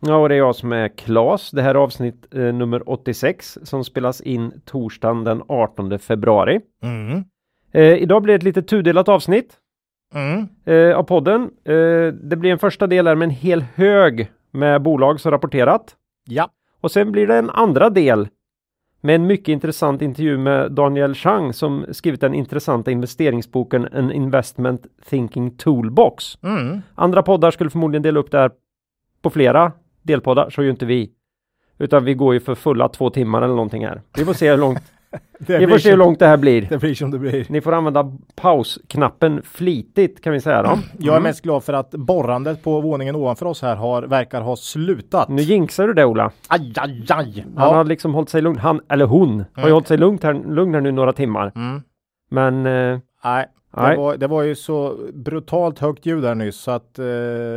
Ja, och det är jag som är Klas. Det här är avsnitt eh, nummer 86 som spelas in torsdagen den 18 februari. Mm. Eh, idag blir det ett lite tudelat avsnitt Mm. eh, av podden. Eh, det blir en första del här med en hel hög med bolag som rapporterat. Ja. Och sen blir det en andra del med en mycket intressant intervju med Daniel Chang som skrivit den intressanta investeringsboken En Investment Thinking Toolbox. Mm. Andra poddar skulle förmodligen dela upp det här på flera delpoddar, så gör ju inte vi. Utan vi går ju för fulla två timmar eller någonting här. Vi får se hur långt, Det, vi får se hur långt det här blir. det blir som det blir. Ni får använda pausknappen flitigt kan vi säga då. Jag är Mm. mest glad för att borrandet på våningen ovanför oss här har, verkar ha slutat. Nu jinxar du det Ola. Aj, aj, aj. Han Ja. har liksom hållit sig lugn. Han, eller hon, har ju Mm. hållit sig lugnt här, lugn här nu några timmar. Mm. Men eh, Nej, det var, det var ju så brutalt högt ljud där nyss så att eh,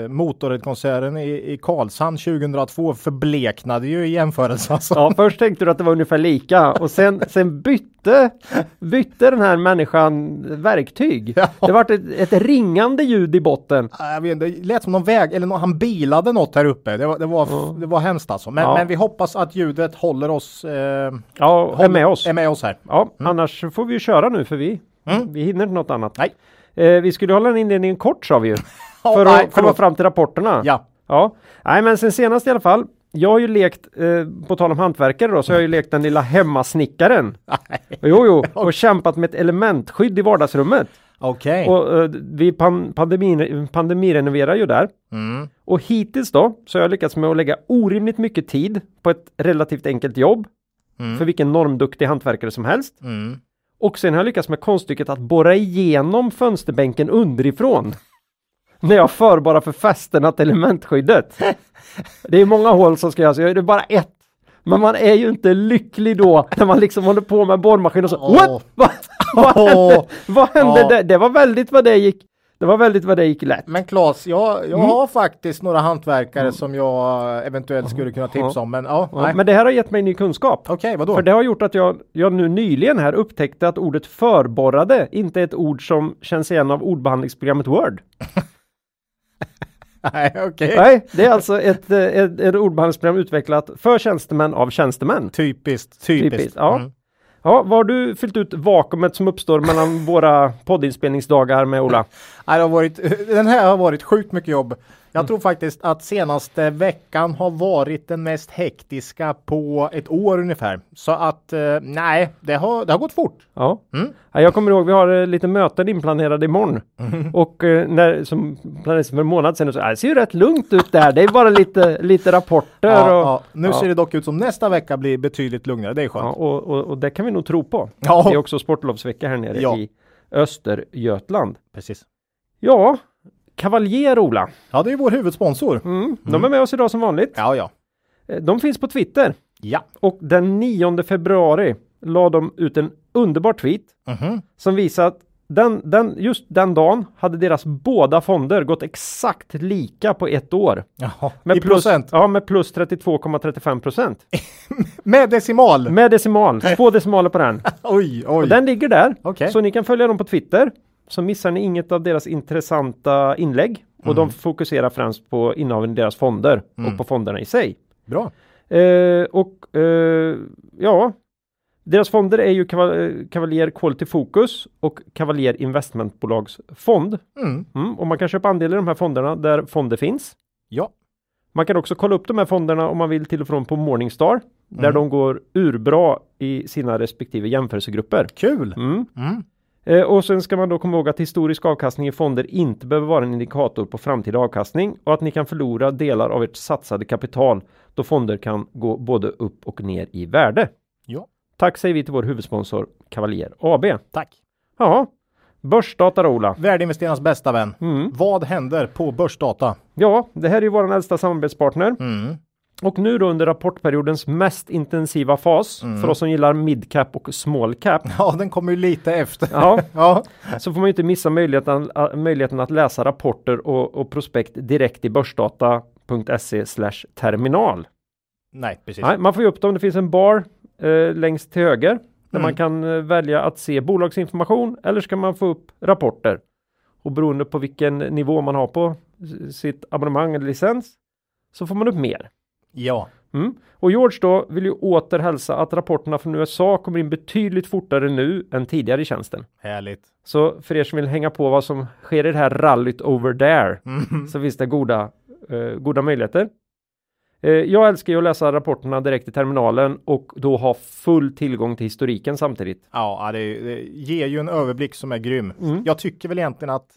Motorhead-konserten i, i Karlshamn 2002 förbleknade ju i jämförelse. Alltså. ja, först tänkte du att det var ungefär lika och sen, sen bytte, bytte den här människan verktyg. Ja. Det vart ett, ett ringande ljud i botten. Ja, Jag vet, det lät som någon väg, eller någon, han bilade något här uppe. Det var, det var, Ja. det var hemskt alltså. Men, Ja. men vi hoppas att ljudet håller oss, eh, Ja, är håll- med oss. Är med oss här. Ja, annars får vi köra nu för vi, Mm. vi hinner inte något annat. Nej. Eh, vi skulle hålla den inledningen kort sa vi ju. Ja, för att komma fram till rapporterna. Ja. Ja. Nej men sen senast i alla fall. Jag har ju lekt, eh, på tal om hantverkare då, så har jag ju lekt den lilla hemmasnickaren. Jo, jo, och kämpat med ett elementskydd i vardagsrummet. Okej. Och eh, vi pan pandemi, pandemirenoverar ju där. Mm. Och hittills då så har jag lyckats med att lägga orimligt mycket tid på ett relativt enkelt jobb. Mm. För vilken normduktig hantverkare som helst. Mm. Och sen har jag lyckats med konststycket att borra igenom fönsterbänken underifrån. När jag för fästena till elementskyddet. Det är många hål som ska göras, det bara ett. Men man är ju inte lycklig då när man liksom håller på med borrmaskin och så Åh. What? Va? Vad hände? Vad hände Ja. där? Det var väldigt vad det gick. Det var väldigt vad det gick lätt. Men Claes, jag, jag Mm. har faktiskt några hantverkare som jag eventuellt skulle kunna tipsa om. Men ja, Ja, men det här har gett mig ny kunskap. Okej, vadå? För det har gjort att jag, jag nu nyligen här upptäckte att ordet förborrade inte är ett ord som känns igen av ordbehandlingsprogrammet Word. Nej, okej. Nej, det är alltså ett, eh, ett, ett ordbehandlingsprogram utvecklat för tjänstemän av tjänstemän. Typiskt, typiskt. Typiskt, ja. Mm. Ja, vad har du fyllt ut vakuumet som uppstår mellan våra poddinspelningsdagar med Ola? Nej, det har varit, den här har varit sjukt mycket jobb. Jag Mm. tror faktiskt att senaste veckan har varit den mest hektiska på ett år ungefär. Så att eh, nej, det har, det har gått fort. Ja. Mm. ja, jag kommer ihåg vi har eh, lite möten inplanerade imorgon. Och eh, när, som planerades för en månad sedan, så äh, det ser ju rätt lugnt ut där. Det är bara lite, lite rapporter. Ja, och, ja. Nu ser det dock ut som nästa vecka blir betydligt lugnare. Det är skönt. Och, och, och det kan vi nog tro på. Det är också sportlovsvecka här nere i Östergötland. Precis. Ja, Kavaljer Ola. Ja, det är vår huvudsponsor. Mm. De är med oss idag som vanligt. Ja, ja. Eh, De finns på Twitter. Ja. Och den 9 februari la de ut en underbar tweet Mhm. som visar att den, den, just den dagen hade deras båda fonder gått exakt lika på ett år. Jaha. Med I plus, procent. Ja, med plus 32,35 procent. Med decimal. Med decimal, två decimaler på den. Oj, oj. Och den ligger där. Okej. Så ni kan följa dem på Twitter. Så missar ni inget av deras intressanta inlägg. Och de fokuserar främst på innehaven i deras fonder och på fonderna i sig. Bra. Eh, och eh, ja, deras fonder är ju Cavalier Quality Focus och Cavalier Investmentbolagsfond. Mm. Mm, och man kan köpa andelar i de här fonderna där fonder finns. Ja. Man kan också kolla upp de här fonderna om man vill till och från på Morningstar. Där Mm. de går urbra i sina respektive jämförelsegrupper. Kul. Eh, och sen ska man då komma ihåg att historisk avkastning i fonder inte behöver vara en indikator på framtida avkastning och att ni kan förlora delar av ert satsade kapital då fonder kan gå både upp och ner i värde. Ja. Tack säger vi till vår huvudsponsor Cavalier AB. Tack. Ja, börsdata då, Ola. Värdeinvesterarnas bästa vän. Mm. Vad händer på börsdata? Ja, det här är ju vår äldsta samarbetspartner. Mm. Och nu då under rapportperiodens mest intensiva fas Mm. för oss som gillar midcap och small cap. Ja, den kommer ju lite efter. Ja, Ja, så får man ju inte missa möjligheten, möjligheten att läsa rapporter och, och prospekt direkt i börsdata.se terminal. nej precis. Nej, man får ju upp dem. Det finns en bar eh, längst till höger där Mm. man kan eh, välja att se bolagsinformation eller ska man få upp rapporter. Och beroende på vilken nivå man har på sitt abonnemang eller licens så får man upp mer. Ja, Mm. Och George då vill ju åter hälsa att rapporterna från USA kommer in betydligt fortare nu än tidigare i tjänsten. härligt. Så för er som vill hänga på vad som sker i det här rallyt over there Mm. så finns det goda, eh, goda möjligheter. Eh, jag älskar ju att läsa rapporterna direkt i terminalen och då ha full tillgång till historiken samtidigt. Ja, det, det ger ju en överblick som är grym. Mm. Jag tycker väl egentligen att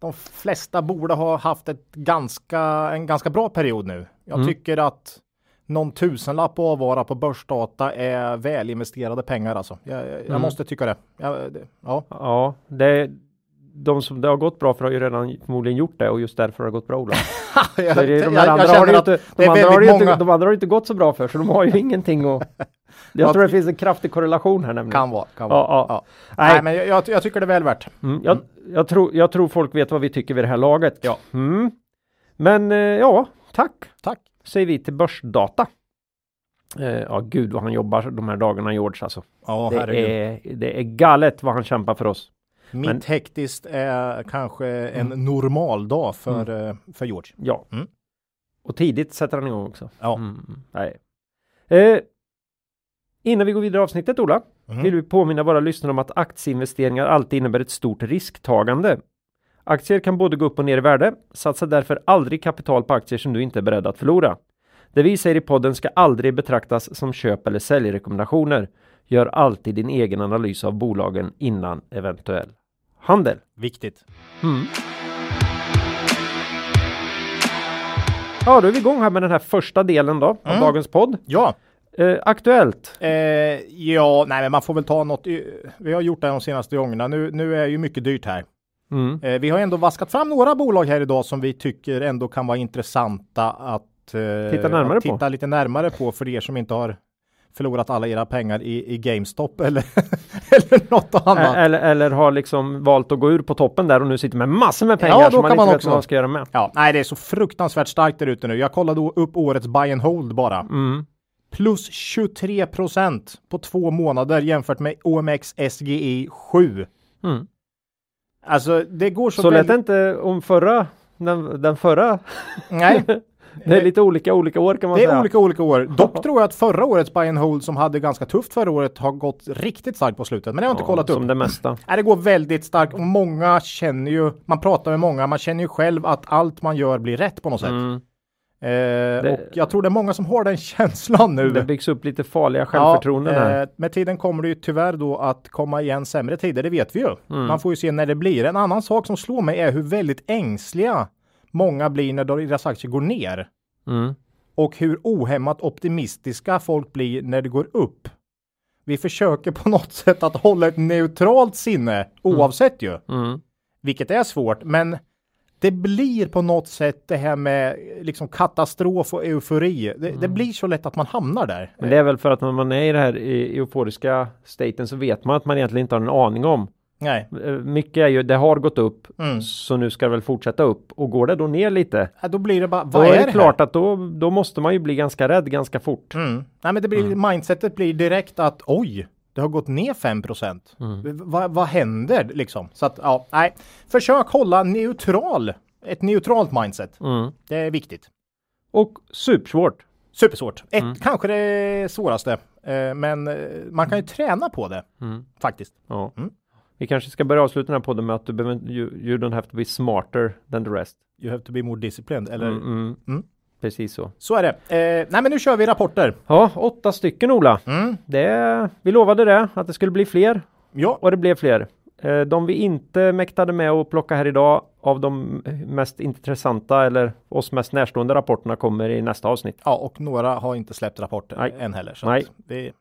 de flesta borde ha haft ett ganska, en ganska bra period nu. Jag Mm. tycker att någon tusenlapp att avvara på börsdata är väl investerade pengar alltså. Jag, jag Mm. måste tycka det. Jag, det ja. Ja, det, de som det har gått bra för har ju redan förmodligen gjort det och just därför har det gått bra Ola. jag, de andra har det inte gått så bra för så de har ju ingenting att... Jag Ja, tror det finns en kraftig korrelation här nämligen. kan vara. Kan vara. Ja, ja. Ja. Nej, men jag, jag, jag tycker det är väl värt. Mm, jag, jag, tror, jag tror folk vet vad vi tycker vid det här laget. Ja. Mm. Men eh, ja, tack Tack. säger vi till Börsdata. Eh, ja, gud vad han jobbar de här dagarna George alltså. Ja, det, är, det är galet vad han kämpar för oss. Mitt men- hektiskt är kanske en normal dag för, eh, för George. Ja. Mm. Och tidigt sätter han igång också. Ja. Mm, nej. Eh, innan vi går vidare i avsnittet Ola, Mhm. vill vi påminna våra lyssnare om att aktieinvesteringar alltid innebär ett stort risktagande. Aktier kan både gå upp och ner i värde. Satsa därför aldrig kapital på aktier som du inte är beredd att förlora. Det vi säger i podden ska aldrig betraktas som köp eller säljrekommendationer. Gör alltid din egen analys av bolagen innan eventuell handel. Viktigt. Mm. Ja, då är vi igång här med den här första delen då av Mm. dagens podd. Ja, Eh, aktuellt. eh, ja, nej, men man får väl ta något. Vi har gjort det de senaste gångerna. Nu, nu är ju mycket dyrt här. Mm. Eh, vi har ändå vaskat fram några bolag här idag som vi tycker ändå kan vara intressanta att eh, Titta närmare att på. titta lite närmare på för er som inte har förlorat alla era pengar i, i GameStop eller, eller något annat. Eller, eller har liksom valt att gå ur på toppen där och nu sitter med massor med pengar Ja, då som man kan inte man vet också. vad man ska göra med. Ja, nej, det är så fruktansvärt starkt där ute nu. Jag kollade upp årets buy and hold bara. Mm. Plus 23 procent på två månader jämfört med OMX SGI 7. Mm. Alltså det går så, Så lät det inte om förra, den, den förra. Nej, Det är lite olika olika år kan man det säga. är olika olika år. Dock tror jag att förra årets buy and hold som hade ganska tufft förra året har gått riktigt starkt på slutet. Men det har jag inte Ja, kollat upp. Som det mesta. Nej, det går väldigt starkt och många känner ju, man pratar med många, man känner ju själv att allt man gör blir rätt på något sätt. Mm. Eh, Och jag tror det är många som har den känslan nu. Det byggs upp lite farliga självförtroenden här. eh, med tiden kommer det ju tyvärr då att komma igen sämre tider, det vet vi ju. Mm. Man får ju se när det blir. En annan sak som slår mig är hur väldigt ängsliga många blir när deras aktier går ner. Mm. Och hur ohämmat optimistiska folk blir när det går upp. Vi försöker på något sätt att hålla ett neutralt sinne oavsett ju. Mm. Vilket är svårt, men det blir på något sätt det här med liksom katastrof och eufori. Det, det blir så lätt att man hamnar där. Men det är väl för att när man är i det här euforiska staten så vet man att man egentligen inte har en aning om. Nej, Eh, Mycket är ju, det har gått upp Mm. så nu ska det väl fortsätta upp och går det då ner lite Ja, då blir det bara, då vad är är det, det klart här? att då, då måste man ju bli ganska rädd ganska fort. Mm. Nej, men det blir, mindsetet blir direkt att oj, det har gått ner 5 procent. Mm. Vad vad händer liksom? Så att ja, nej, försök hålla neutral, ett neutralt mindset. Mm. Det är viktigt. Och supersvårt. Supersvårt. Ett, Mm. kanske det svåraste, eh, men eh, man kan ju träna på det Mm. faktiskt. Ja. Mm. Vi kanske ska börja avsluta den här podden med att du behöver, you, you don't have to be smarter than the rest. You have to be more disciplined, eller? Mm, mm. Mm. Precis så. Så är det. Eh, nej, men nu kör vi rapporter. Ja, åtta stycken Ola. Mm. Det, vi lovade det, att det skulle bli fler Ja, och det blev fler. Eh, De vi inte mäktade med att plocka här idag av de mest intressanta eller oss mest närstående rapporterna kommer i nästa avsnitt. ja, och några har inte släppt rapporter Nej. än heller. Så Nej. Det, det,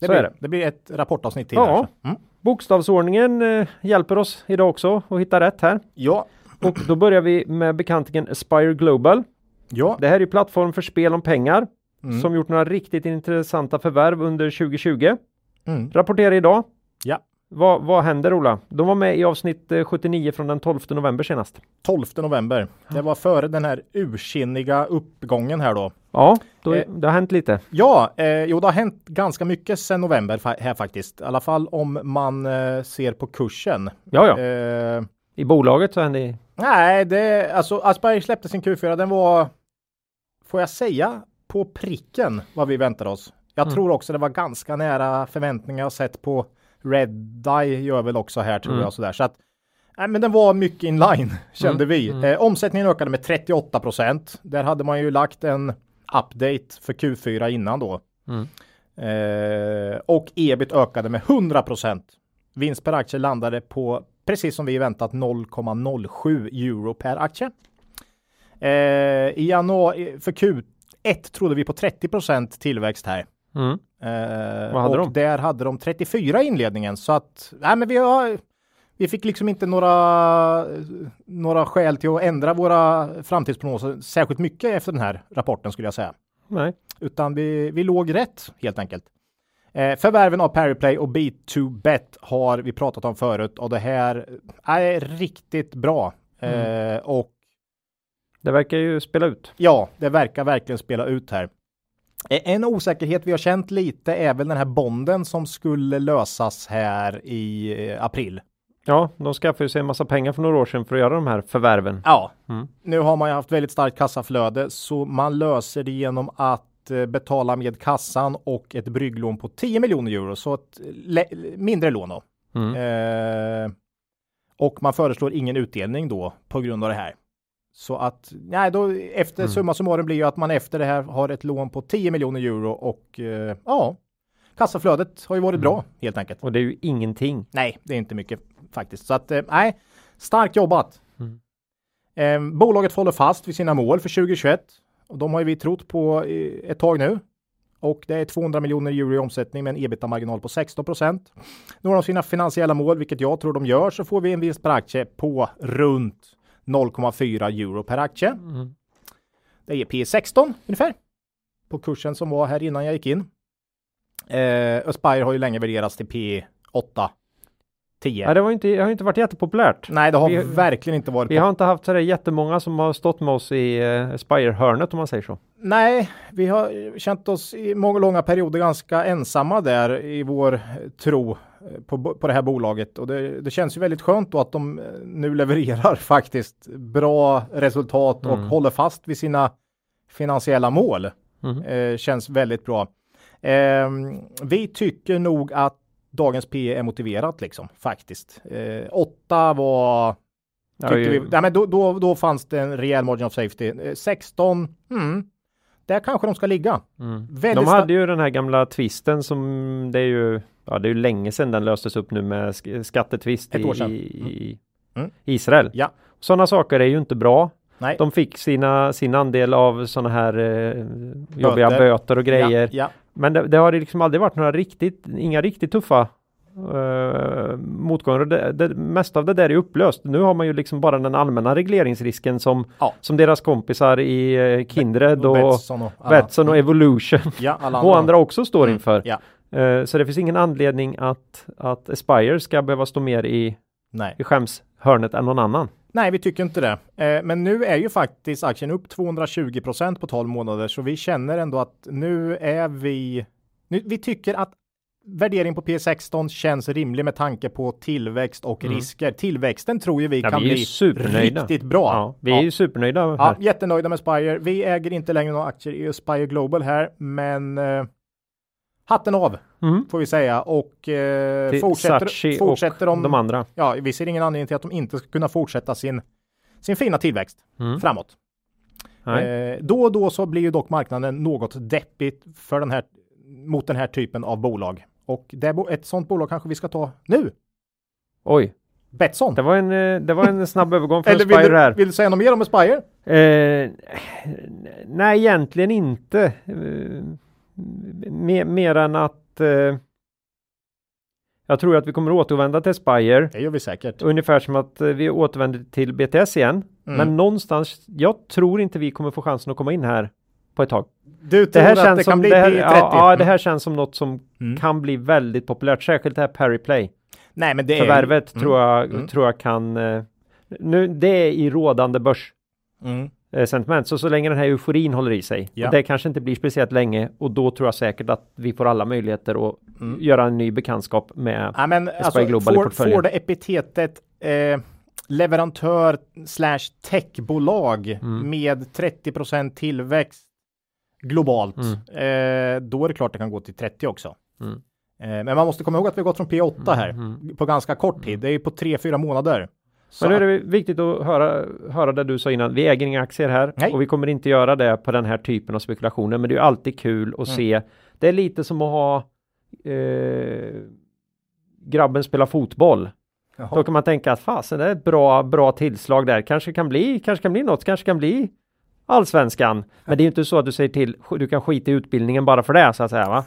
Så blir, är det. det. blir ett rapportavsnitt till. Ja. här. Mm. Bokstavsordningen eh, hjälper oss idag också att hitta rätt här. ja, Och då börjar vi med bekantingen Aspire Global. Ja, Det här är ju plattform för spel om pengar. Mm. som gjort några riktigt intressanta förvärv under 2020. Mm. Rapporterar idag. Ja. Vad, vad händer Ola? De var med i avsnitt eh, 79 från den 12 november senast. 12 november. Det var före den här ursinniga uppgången här då. Ja, då, Eh. det har hänt lite. Ja, eh, jo det har hänt ganska mycket sedan november fa- här faktiskt. I alla fall om man eh, ser på kursen. Ja, ja. Eh, I bolaget så hände nej, det, alltså Asperger släppte sin Q4. Den var, får jag säga, på pricken vad vi väntade oss. Jag Mm. tror också det var ganska nära förväntningar jag sett på Red Eye gör väl också här tror Mm. jag sådär. Så att, nej, men den var mycket in line kände Mm, vi. mm. Eh, omsättningen ökade med 38 procent. Där hade man ju lagt en update för Q4 innan då. Mm. Eh, och ebit ökade med 100 procent. Vinst per aktie landade på precis som vi väntat 0,07 euro per aktie. Eh, I januari för Q1 trodde vi på 30 procent tillväxt här. Mm. Eh, Vad hade och de? där hade de 34 i inledningen så att nej, men vi har vi fick liksom inte några, några skäl till att ändra våra framtidsprognoser särskilt mycket efter den här rapporten skulle jag säga. Nej. Utan vi, vi låg rätt helt enkelt. Eh, förvärven av Pariplay och B2Bet har vi pratat om förut och det här är riktigt bra. Eh, och Det verkar ju spela ut. ja, det verkar verkligen spela ut här. Eh, En osäkerhet vi har känt lite är väl den här bonden som skulle lösas här i eh, april. Ja, de skaffade ju sig en massa pengar för några år sedan för att göra de här förvärven. Ja, Mm. nu har man ju haft väldigt starkt kassaflöde så man löser det genom att eh, betala med kassan och ett brygglån på 10 miljoner euro, så ett le- mindre lån då. Mm. Eh, och man föreslår ingen utdelning då på grund av det här. Så att nej, då efter Mm. summa summarum blir ju att man efter det här har ett lån på 10 miljoner euro och eh, ja, kassaflödet har ju varit bra helt enkelt. Och det är ju ingenting. Nej, det är inte mycket faktiskt. Så att eh, nej, starkt jobbat. Mm. Eh, bolaget håller fast vid sina mål för 2021 och de har ju vi trott på ett tag nu. Och det är 200 miljoner euro i omsättning med en ebitda-marginal på 16 procent. Når de sina finansiella mål, vilket jag tror de gör, så får vi en vinst per aktie på runt 0,4 euro per aktie. Mm. Det ger P 16 ungefär på kursen som var här innan jag gick in. Eh, Aspire har ju länge värderats till P 8, 10. Nej, det, var inte, det har inte varit jättepopulärt. Nej, det har Vi- verkligen inte varit. Vi har inte haft sådär jättemånga som har stått med oss i uh, Spire-hörnet om man säger så. Nej, vi har känt oss i många långa perioder ganska ensamma där i vår eh, tro eh, på, på det här bolaget och det, det känns ju väldigt skönt då att de eh, nu levererar faktiskt bra resultat och Mm. håller fast vid sina finansiella mål. Mm. Eh, känns väldigt bra. Ehm, vi tycker nog att dagens P är motiverat liksom faktiskt. Eh, åtta var Ja, ju- vi, nej, men då, då, då fanns det en rejäl margin of safety. Eh, 16, mm, där kanske de ska ligga. Mm. De hade ju den här gamla twisten som det är ju, ja det är ju länge sedan den löstes upp nu med sk- skattetvist i, sedan. i Mm. Israel. Ja. Sådana saker är ju inte bra. Nej. De fick sina, sin andel av sådana här eh, jobbiga böter och grejer. Ja, ja. Men det, det har liksom aldrig varit några riktigt, inga riktigt tuffa uh, motgångar. Och Det, det mesta av det där är upplöst. Nu har man ju liksom bara den allmänna regleringsrisken som, Ja. som deras kompisar i eh, Kindred och, och. Betsson och Evolution ja, alla och andra också står Mm, inför. Ja, Eh, så det finns ingen anledning att, att Aspire ska behöva stå mer i, nej. i skämshörnet än någon annan. nej, vi tycker inte det. Eh, men nu är ju faktiskt aktien upp 220 procent på 12 månader, så vi känner ändå att nu är vi. Nu, vi tycker att värdering på P16 känns rimlig med tanke på tillväxt och Mm. risker. Tillväxten tror ju vi Ja, kan vi bli riktigt bra. Ja, vi är ju supernöjda här. Ja, jättenöjda med Spire. Vi äger inte längre några aktier i Spire Global här, men eh, hatten av Mm. får vi säga och eh, fortsätter, fortsätter och de, de andra. Ja, vi ser ingen anledning till att de inte ska kunna fortsätta sin, sin fina tillväxt Mm. framåt. Eh, då och då så blir ju dock marknaden något deppigt för den här, mot den här typen av bolag. Och det, ett sådant bolag kanske vi ska ta nu. Oj, Betsson. det var en, eh, det var en snabb övergång från Eller vill Aspire du, här. vill du säga något mer om Aspire? Eh, nej, egentligen inte. Mer, mer än att eh, jag tror att vi kommer återvända till Spire. Det gör vi säkert. Ungefär som att eh, vi återvänder till BTS igen. Mm. Men någonstans, jag tror inte vi kommer få chansen att komma in här på ett tag. Du tror Det här att känns det som kan bli det här, P30? ja, ja, det här känns som något som Mm. kan bli väldigt populärt, särskilt det här Perry Play. Nej, men det är Förvärvet Mm. tror jag Mm. tror jag kan eh, nu, det är i rådande börs Mm. Eh, sentiment. Så så länge den här euforin håller i sig. Ja. Och det kanske inte blir speciellt länge och då tror jag säkert att vi får alla möjligheter att Mm. göra en ny bekantskap med Ja, men alltså, Global i får, portföljen. får det epitetet eh, leverantör slash techbolag Mm. med 30% tillväxt globalt, Mm. eh, då är det klart det kan gå till 30 också. Mm. Eh, men man måste komma ihåg att vi har gått från P8 här Mm. på ganska kort tid. Det är ju på 3-4 månader. Så Men nu är det viktigt att höra, höra det du sa innan. Vi äger inga aktier här Nej. och vi kommer inte göra det på den här typen av spekulationer. Men det är alltid kul att Mm. se. Det är lite som att ha eh, grabben spela fotboll. Då Jaha. kan man tänka att fasen det är ett bra, bra tillslag där. Kanske kan bli, kanske kan bli något, kanske kan bli allsvenskan. Men det är ju inte så att du säger till, du kan skita i utbildningen bara för det så att säga va?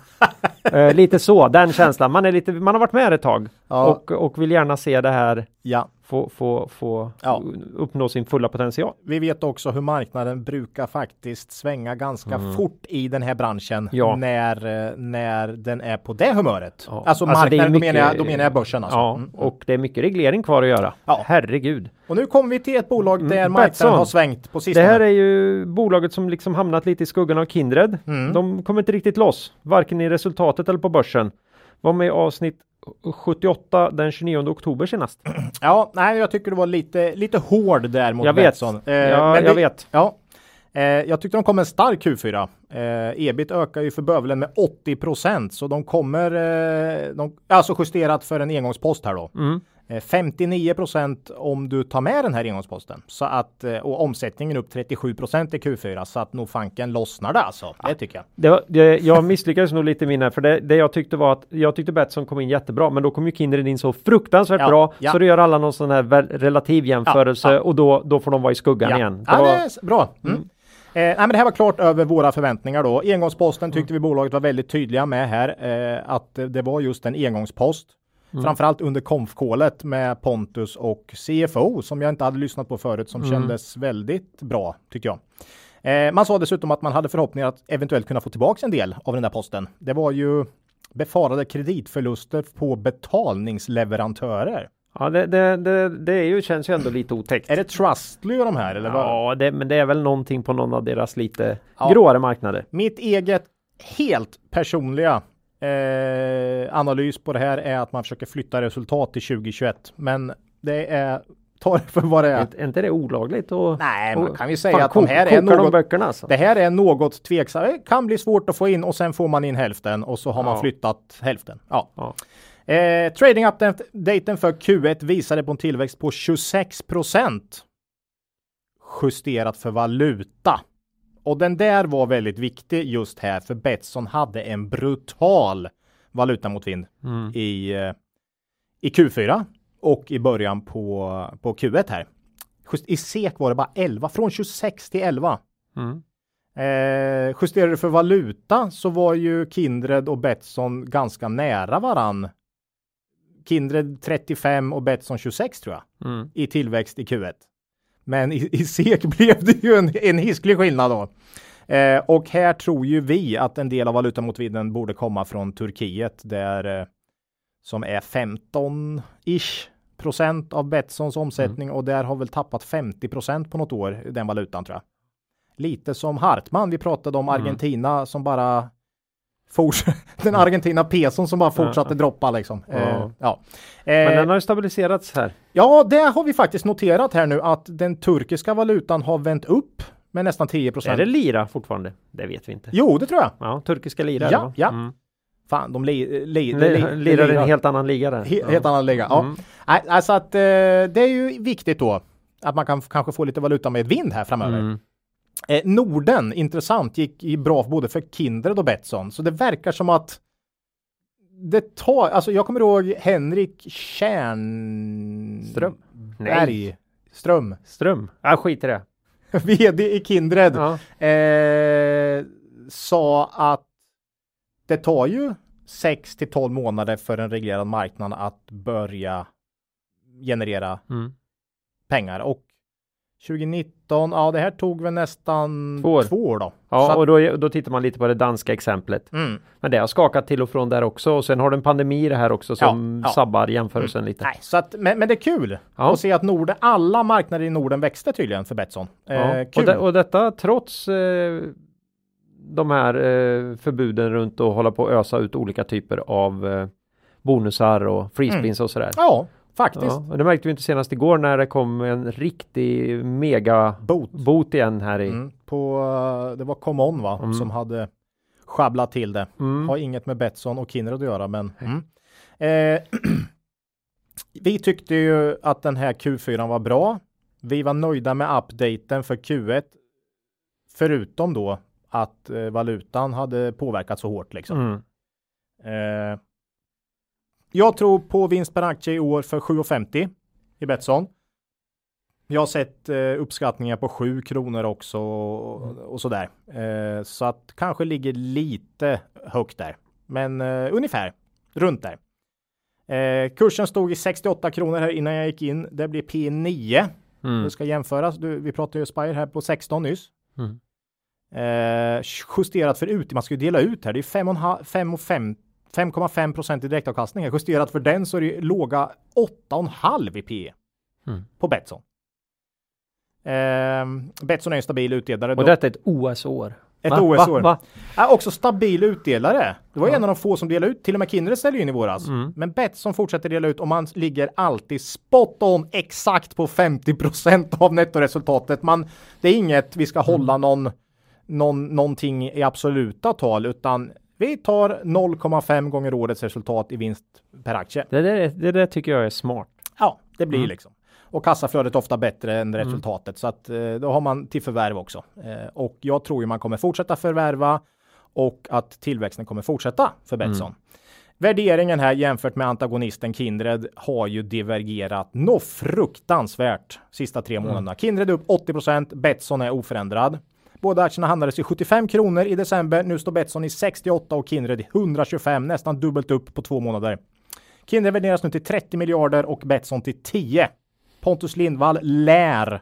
eh, lite så, den känslan. Man är lite, man har varit med ett tag Ja. och, och vill gärna se det här ja, få, få, få Ja. uppnå sin fulla potential. vi vet också hur marknaden brukar faktiskt svänga ganska Mm. fort i den här branschen när, eh, när den är på det humöret. Alltså, Alltså, det marknaden, mycket- då, menar jag, då menar jag börsen alltså. Ja, Mm. och det är mycket reglering kvar att göra. Herregud. Och nu kommer vi till ett bolag där Mm, marknaden Betsson. har svängt på Det sistone. här är ju bolaget som liksom hamnat lite i skuggan av Kindred. Mm. De kommer inte riktigt loss, varken i resultatet eller på börsen. Var med i avsnitt 78 den 29 oktober senast. Ja, nej, jag tycker det var lite, lite hård där mot Jag vet. Betsson. Eh, ja, jag det- vet. Ja, eh, jag tyckte de kom en stark Q4. Eh, ebit ökar ju för bövelen med 80 procent, så de kommer, eh, de, alltså justerat för en engångspost här då. Mm. Eh, 59 procent om du tar med den här engångsposten. Så att, eh, och omsättningen upp 37 procent i Q4, så att nog fanken lossnar det alltså. Det tycker jag. Det var, det, jag misslyckades nog lite med för det, det jag tyckte var att jag tyckte Betsson kom in jättebra men då kom ju Kindred in så fruktansvärt Ja, bra ja. så då gör alla någon sån här relativ jämförelse och då, då får de vara i skuggan igen. Det var, bra. Mm. Eh, nej, men det här var klart över våra förväntningar då. Engångsposten Mm. tyckte vi bolaget var väldigt tydliga med här. Eh, att det var just en engångspost. Mm. Framförallt under konfkålet med Pontus och CFO som jag inte hade lyssnat på förut som Mm. kändes väldigt bra tycker jag. Eh, man sa dessutom att man hade förhoppningar att eventuellt kunna få tillbaka en del av den där posten. Det var ju befarade kreditförluster på betalningsleverantörer. ja, det, det, det, det är ju, känns ju ändå lite otäckt. Är det Trustly och de här eller? Ja, det, men det är väl någonting på någon av deras lite Ja. gråare marknader. Mitt eget helt personliga eh, analys på det här är att man försöker flytta resultat till 2021. Men det är, ta det för vad det Är, är. inte- det olagligt? Och, Nej, man kan ju säga fan, att de här är kokar de något, böckerna alltså? det här är något tveksamt. Det kan bli svårt att få in och sen får man in hälften och så har man Ja. flyttat hälften. Ja. Ja. Eh, trading updaten för Q1 visade på en tillväxt på 26 procent. Justerat för valuta. Och den där var väldigt viktig just här för Betsson hade en brutal valutamotvind Mm. i, eh, i Q4 och i början på, på Q1 här. Just I SEK var det bara 11, från 26 till 11. Mm. Eh, justerade för valuta så var ju Kindred och Betsson ganska nära varann. Kindred 35 och Betsson 26 tror jag Mm. i tillväxt i Q1. Men i, i SEK blev det ju en, en hisklig skillnad då. Eh, och här tror ju vi att en del av valutamotvinden borde komma från Turkiet där eh, som är 15-ish procent av Betssons omsättning och där har väl tappat 50 procent på något år den valutan tror jag. Lite som Hartman. Vi pratade om Mm. Argentina som bara den Argentina peson som bara fortsatte droppa liksom. Eh, Ja. Men Eh, den har ju stabiliserats här. Ja, det har vi faktiskt noterat här nu att den turkiska valutan har vänt upp med nästan 10 Är procent. det lira fortfarande? Det vet vi inte. Jo, det tror jag. Ja, turkiska lira. Ja, ja. Mm. Fan, de li, li, Li- li, lirar i en helt annan liga där. he, helt annan liga. Ja. Mm. Alltså att eh, det är ju viktigt då att man kan kanske få lite valuta med vind här framöver. Mm. Eh, Norden, intressant, gick i bra både för Kindred och Betsson. Så det verkar som att det tar, alltså jag kommer ihåg Henrik Kärn... Ström? Berg. Ström. Ström? Ja, skit i det. VD i Kindred. Ja. eh, sa att det tar ju 6 till 12 månader för en reglerad marknad att börja generera Mm. pengar och 2019, ja det här tog väl nästan Två år. två år då. Ja, att- och då, då tittar man lite på det danska exemplet. mm. Men det har skakat till och från där också och sen har du en pandemi det här också som Ja, ja. sabbar jämförelsen lite. Nej, så att, men, men det är kul Ja. att se att Norden, alla marknader i Norden växte tydligen för Betsson. Ja. Eh, och, kul. det, och detta trots eh, de här eh, förbuden runt att hålla på och ösa ut olika typer av eh, bonusar och freespins och sådär. ja, faktiskt. Ja, och det märkte vi inte senast igår när det kom en riktig mega Bot. bot igen här i. Mm. På, eh, det var Common va, Mm. som hade sjabblat till det. Mm. Har inget med Betsson och Kindred att göra, men mm. eh, vi tyckte ju att den här Q4 var bra. Vi var nöjda med updaten för Q1. Förutom då att eh, valutan hade påverkat så hårt liksom. Mm. Eh, jag tror på vinst per aktie i år för 7,50 i Betsson. Jag har sett eh, uppskattningar på 7 kronor också och, och sådär. Eh, så att kanske ligger lite högt där. Men eh, ungefär runt där. Eh, kursen stod i 68 kronor här innan jag gick in. Det blir P9. Mm. Det ska jämföras. Du, vi pratade ju Spire här på 16 nyss. Mm. Eh, justerat för ut, man ska ju dela ut här. Det är 5,5 5,5 procent i direktavkastning. Justerat för den så är det låga 8,5 i P Mm. på Betsson. Eh, Betsson är en stabil utdelare. Och detta är ett OS-år. ett Va? OS-år. Va? Va? Är också stabil utdelare. Det var Ja. en av de få som delade ut. Till och med Kindred ställde ju in i våras. Mm. Men Betsson fortsätter dela ut och man ligger alltid spot on exakt på 50% av nettoresultatet. Man, det är inget vi ska Mm. hålla någon, någon, någonting i absoluta tal utan vi tar 0,5 gånger årets resultat i vinst per aktie. Det, där, det där tycker jag är smart. Ja, det blir Mm. liksom. Och kassaflödet är ofta bättre än resultatet så att eh, då har man till förvärv också. Eh, och jag tror ju man kommer fortsätta förvärva och att tillväxten kommer fortsätta för Betsson. Värderingen här jämfört med antagonisten Kindred har ju divergerat något fruktansvärt sista tre månaderna. Kindred är upp 80% Betsson är oförändrad. Båda aktierna handlades i 75 kronor i december. Nu står Betsson i 68 och Kindred i 125, nästan dubbelt upp på två månader. Kindred värderas nu till 30 miljarder och Betsson till 10. Pontus Lindvall lär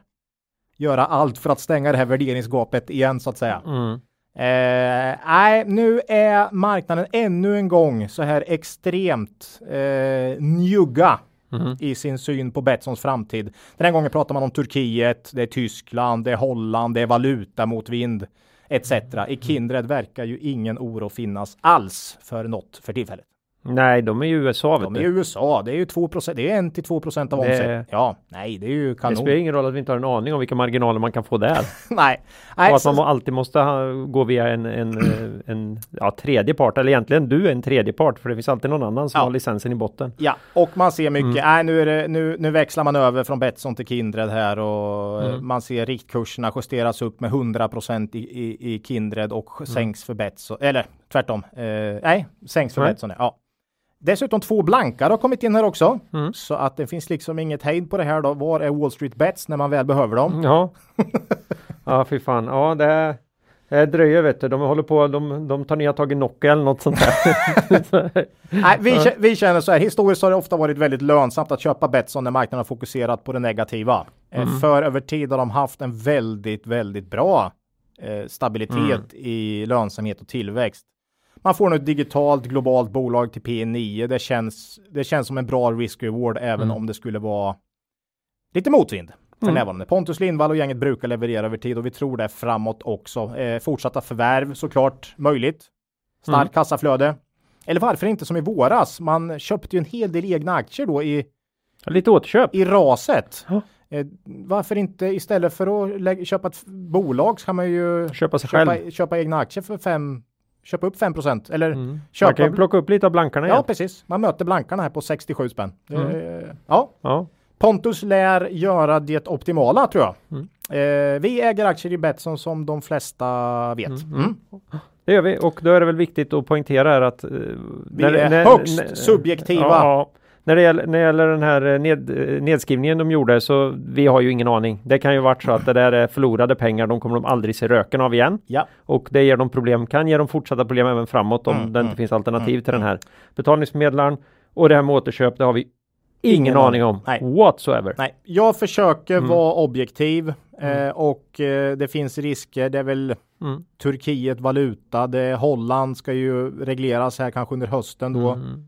göra allt för att stänga det här värderingsgapet igen så att säga. Mm. Eh, Nej, nu är marknaden ännu en gång så här extremt eh, njugga Mhm. I sin syn på Betssons framtid. Den här gången pratar man om Turkiet, det är Tyskland, det är Holland, det är valuta mot vind etc. I Kindred verkar ju ingen oro finnas alls för något för tillfället. Nej, de är ju USA vet De är i USA, det är ju 2 det är 1 till 2 av Det- omsättningen. Ja, nej, det är ju Det kanon. spelar ingen roll att vi inte har en aning om vilka marginaler man kan få där. nej, och nej att man så, alltid måste ha, gå via en, en, en ja, tredje part, eller egentligen du är en tredje part, för det finns alltid någon annan som Ja. har licensen i botten. ja, och man ser mycket. Mm. Nej, nu, är det, nu, nu växlar man över från Betsson till Kindred här och Mm. eh, man ser riktkurserna justeras upp med 100 i, i, i Kindred och Mm. sänks för Betsson. Eller tvärtom. Eh, nej, sänks för Nej. Betsson. Ja. Dessutom två blankar har kommit in här också. Mm. Så att det finns liksom inget hejd på det här då. Var är Wall Street Bets när man väl behöver dem? Ja, ja fy fan. Ja, det, det dröjer vet du. De håller på, de, de tar nya tag i Nokia eller något sånt där. Nej, vi, vi känner så här, historiskt har det ofta varit väldigt lönsamt att köpa Betsson när marknaden har fokuserat på det negativa. Eh, För över tid har de haft en väldigt, väldigt bra eh, stabilitet i lönsamhet och tillväxt. Man får nu ett digitalt globalt bolag till P9. Det känns, det känns som en bra risk-reward även om det skulle vara lite motvind för Mm. närvarande. Pontus Lindvall och gänget brukar leverera över tid och vi tror det framåt också. Eh, fortsatta förvärv såklart möjligt. Starkt Mm. kassaflöde. Eller varför inte som i våras? Man köpte ju en hel del egna aktier då i, Lite återköp. i raset. Ja. Eh, varför inte istället för att lägga, köpa ett bolag så kan man ju Köpa sig själv. köpa, köpa egna aktier för fem, köpa upp 5 eller Mm. Man köpa. kan ju plocka upp lite av blankarna ja, igen. precis. Man möter blankarna här på 67 spänn. Mm. Eh, ja, Ja. Pontus lär göra det optimala tror jag. Mm. Eh, vi äger aktier i Betsson som de flesta vet. Mm. Mm. Det gör vi och då är det väl viktigt att poängtera här att eh, Vi är högst subjektiva. Ja, ja. När det, gäller, när det gäller den här eh, ned, eh, nedskrivningen de gjorde så vi har ju ingen aning. Det kan ju varit så att det där är förlorade pengar. De kommer de aldrig se röken av igen Ja. och det ger dem problem. Kan ge dem fortsatta problem även framåt om Mm, det inte mm, finns alternativ mm, till den här betalningsmedlaren och det här med återköp. Det har vi ingen, Ingen aning aning. om Nej. whatsoever. Nej, jag försöker Mm. vara objektiv. Eh, och eh, det finns risker. Det är väl Mm. Turkiet valuta. Det, Holland ska ju regleras här kanske under hösten då. Mm.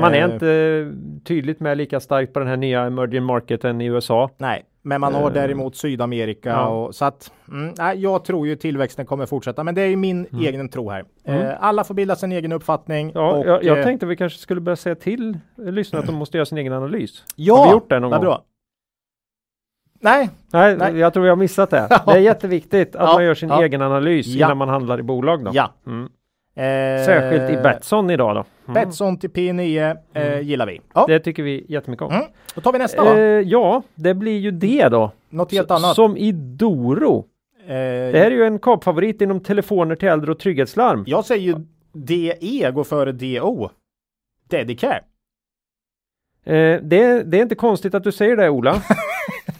Man är Eh. inte tydligt med lika starkt på den här nya emerging marketen i USA. Nej, men man har Eh. däremot Sydamerika Ja. och så att mm, jag tror ju tillväxten kommer fortsätta. Men det är ju min egen tro här. Eh, alla får bilda sin egen uppfattning. Mm. Ja, och, jag, jag eh, tänkte vi kanske skulle börja säga till lyssnarna att de måste göra sin egen analys. ja, har vi gjort det någon gång? Bra. Nej, Nej, Nej. jag tror har missat det. Det är jätteviktigt att Ja, man gör sin ja. egen analys Ja. innan man handlar i bolag. Då. ja. Mm. Eh, Särskilt i Betsson idag då. Mm. Betsson till P9 eh, gillar vi. Ja, Det tycker vi jättemycket om. Mm. då tar vi nästa Eh, ja, det blir ju det då. Något helt S- annat. Som i Doro. Eh, Det här är ju en kapfavorit inom telefoner till äldre och trygghetslarm. Jag säger ju DE går före DO. Dedicare. Eh, det, det är inte konstigt att du säger det Ola.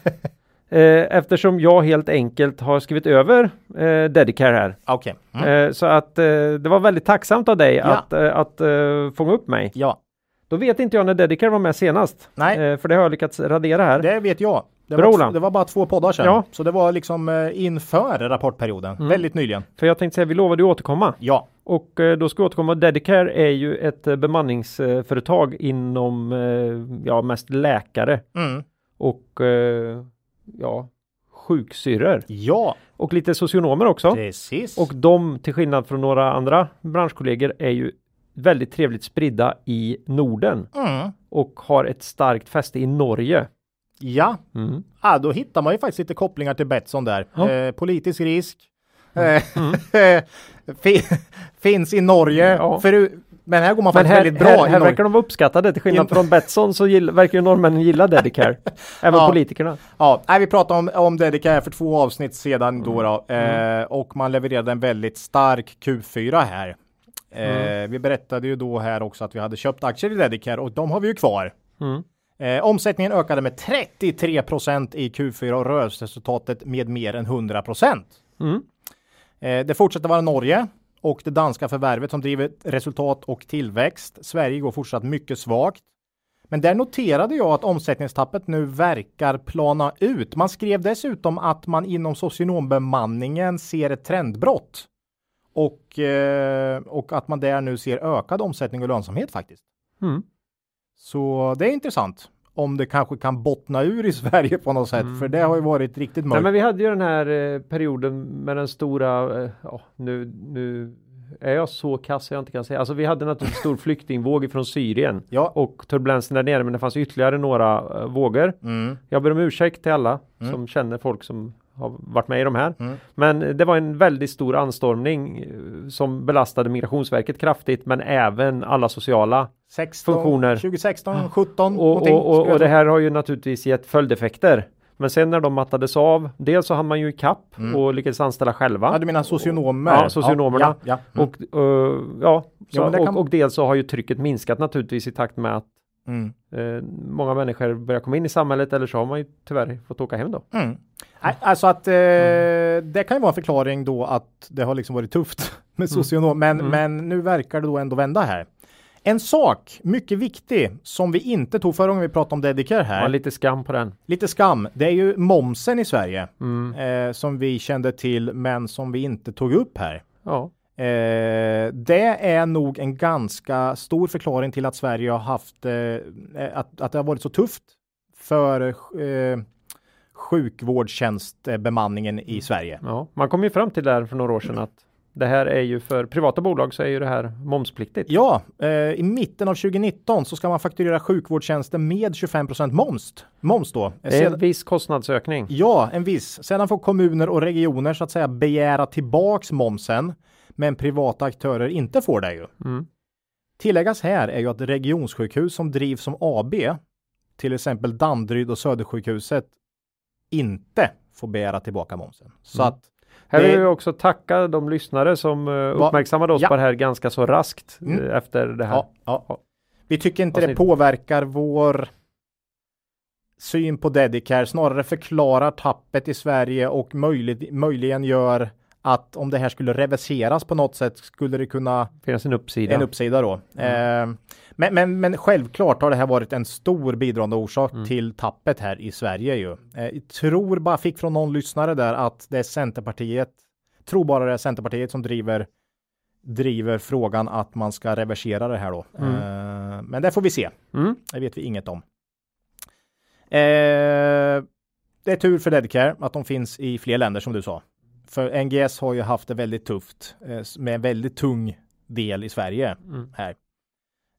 eh, eftersom jag helt enkelt har skrivit över eh, Dedicare här. Okej. Mm. Eh, så att eh, det var väldigt tacksamt av dig Ja. att, att eh, fånga upp mig. Ja, Då vet inte jag när Dedicare var med senast. Nej. För det har jag lyckats radera här. det vet jag. Det Bra, var, det var bara två poddar sedan. Ja. Så det var liksom inför rapportperioden. Mm. Väldigt nyligen. För jag tänkte säga, vi lovade ju återkomma. Ja. Och då ska vi återkomma. Dedicare är ju ett bemanningsföretag inom ja, mest läkare Mm. Och eh, ja, sjuksyrror. Ja, Och lite socionomer också. precis. Och de, till skillnad från några andra branschkollegor, är ju väldigt trevligt spridda i Norden mm. och har ett starkt fäste i Norge. Ja, Mm. ah, då hittar man ju faktiskt lite kopplingar till Betsson där. Ja. Eh, politisk risk. Eh, fi- finns i Norge. Ja. För, men här går man faktiskt här, väldigt bra här, här verkar de vara uppskattade till skillnad från Betsson så gill, verkar ju norrmännen gilla Dedicare. Även Ja. politikerna. Ja, nej, vi pratade om, om Dedicare för två avsnitt sedan då, då Mm. eh, och man levererade en väldigt stark Q4 här. Eh, Mm. Vi berättade ju då här också att vi hade köpt aktier i Dedicare och de har vi ju kvar. Mm. Eh, omsättningen ökade med 33% i Q4 och rörelseresultatet med mer än 100 Mm. Eh, det fortsätter vara Norge och det danska förvärvet som driver resultat och tillväxt. Sverige går fortsatt mycket svagt. Men där noterade jag att omsättningstappet nu verkar plana ut. Man skrev dessutom att man inom socionombemanningen ser ett trendbrott. Och, eh, och att man där nu ser ökad omsättning och lönsamhet faktiskt. Mm. Så det är intressant. Om det kanske kan bottna ur i Sverige på något sätt. För det har ju varit riktigt Nej, mörkt. men vi hade ju den här eh, perioden med den stora, eh, ja nu, nu är jag så kass jag inte kan säga. Alltså vi hade naturligtvis stor flyktingvåg från Syrien Ja. och turbulensen där nere men det fanns ytterligare några eh, vågor. Mm. Jag ber om ursäkt till alla Mm. som känner folk som har varit med i de här. Mm. Men det var en väldigt stor anstormning eh, som belastade Migrationsverket kraftigt men även alla sociala 16, Funktioner. 2016, 17 och, någonting, och, och, och det här har ju naturligtvis gett följdeffekter. Men sen när de mattades av, dels så hann man ju i kapp Mm. och lyckades anställa själva. Ja, du menar socionomer? Ja, socionomerna. Ja, ja, mm. Och, eh, ja, så, Ja, kan- och, och dels så har ju trycket minskat naturligtvis i takt med att Mm. eh, många människor börjar komma in i samhället eller så har man ju tyvärr fått åka hem då. Mm. Nej, Alltså att eh, Mm. det kan ju vara en förklaring då att det har liksom varit tufft med socionom. Men, Mm. men nu verkar det då ändå vända här. En sak, mycket viktig, som vi inte tog förra gången vi pratade om Dedicare här. Ja, lite skam på den. Lite skam. Det är ju momsen i Sverige Mm. eh, som vi kände till men som vi inte tog upp här. Ja. Eh, det är nog en ganska stor förklaring till att Sverige har haft eh, att, att det har varit så tufft för eh, sjukvårdstjänstbemanningen i Sverige. ja, man kom ju fram till där för några år sedan att det här är ju för privata bolag så är ju det här momspliktigt. Ja, eh, i mitten av 2019 så ska man fakturera sjukvårdstjänster med 25 moms. Moms då. Det är en viss kostnadsökning. Ja, en viss. Sedan får kommuner och regioner så att säga begära tillbaks momsen, men privata aktörer inte får det ju. Mm. Tilläggas här är ju att regionsjukhus som drivs som AB, till exempel Danderyd och Södersjukhuset, inte får begära tillbaka momsen. Så Mm. att Här Det- vill jag också tacka de lyssnare som uh, uppmärksammade oss Ja. på det här ganska så raskt Mm. eh, efter det här. ja, ja. Vi tycker inte det Avsnitt. påverkar vår syn på Dedicare, snarare förklarar tappet i Sverige och möjlig, möjligen gör att om det här skulle reverseras på något sätt skulle det kunna Finns en uppsida. en uppsida då. Eh, men, men, men självklart har det här varit en stor bidragande orsak till tappet här i Sverige ju. Eh, jag tror bara fick från någon lyssnare där att det är Centerpartiet, tror bara det är Centerpartiet som driver driver frågan att man ska reversera det här då. Eh, men det får vi se. Mm. Det vet vi inget om. Eh, det är tur för Dedicare att de finns i fler länder som du sa. För NGS har ju haft det väldigt tufft eh, med en väldigt tung del i Sverige Mm. här.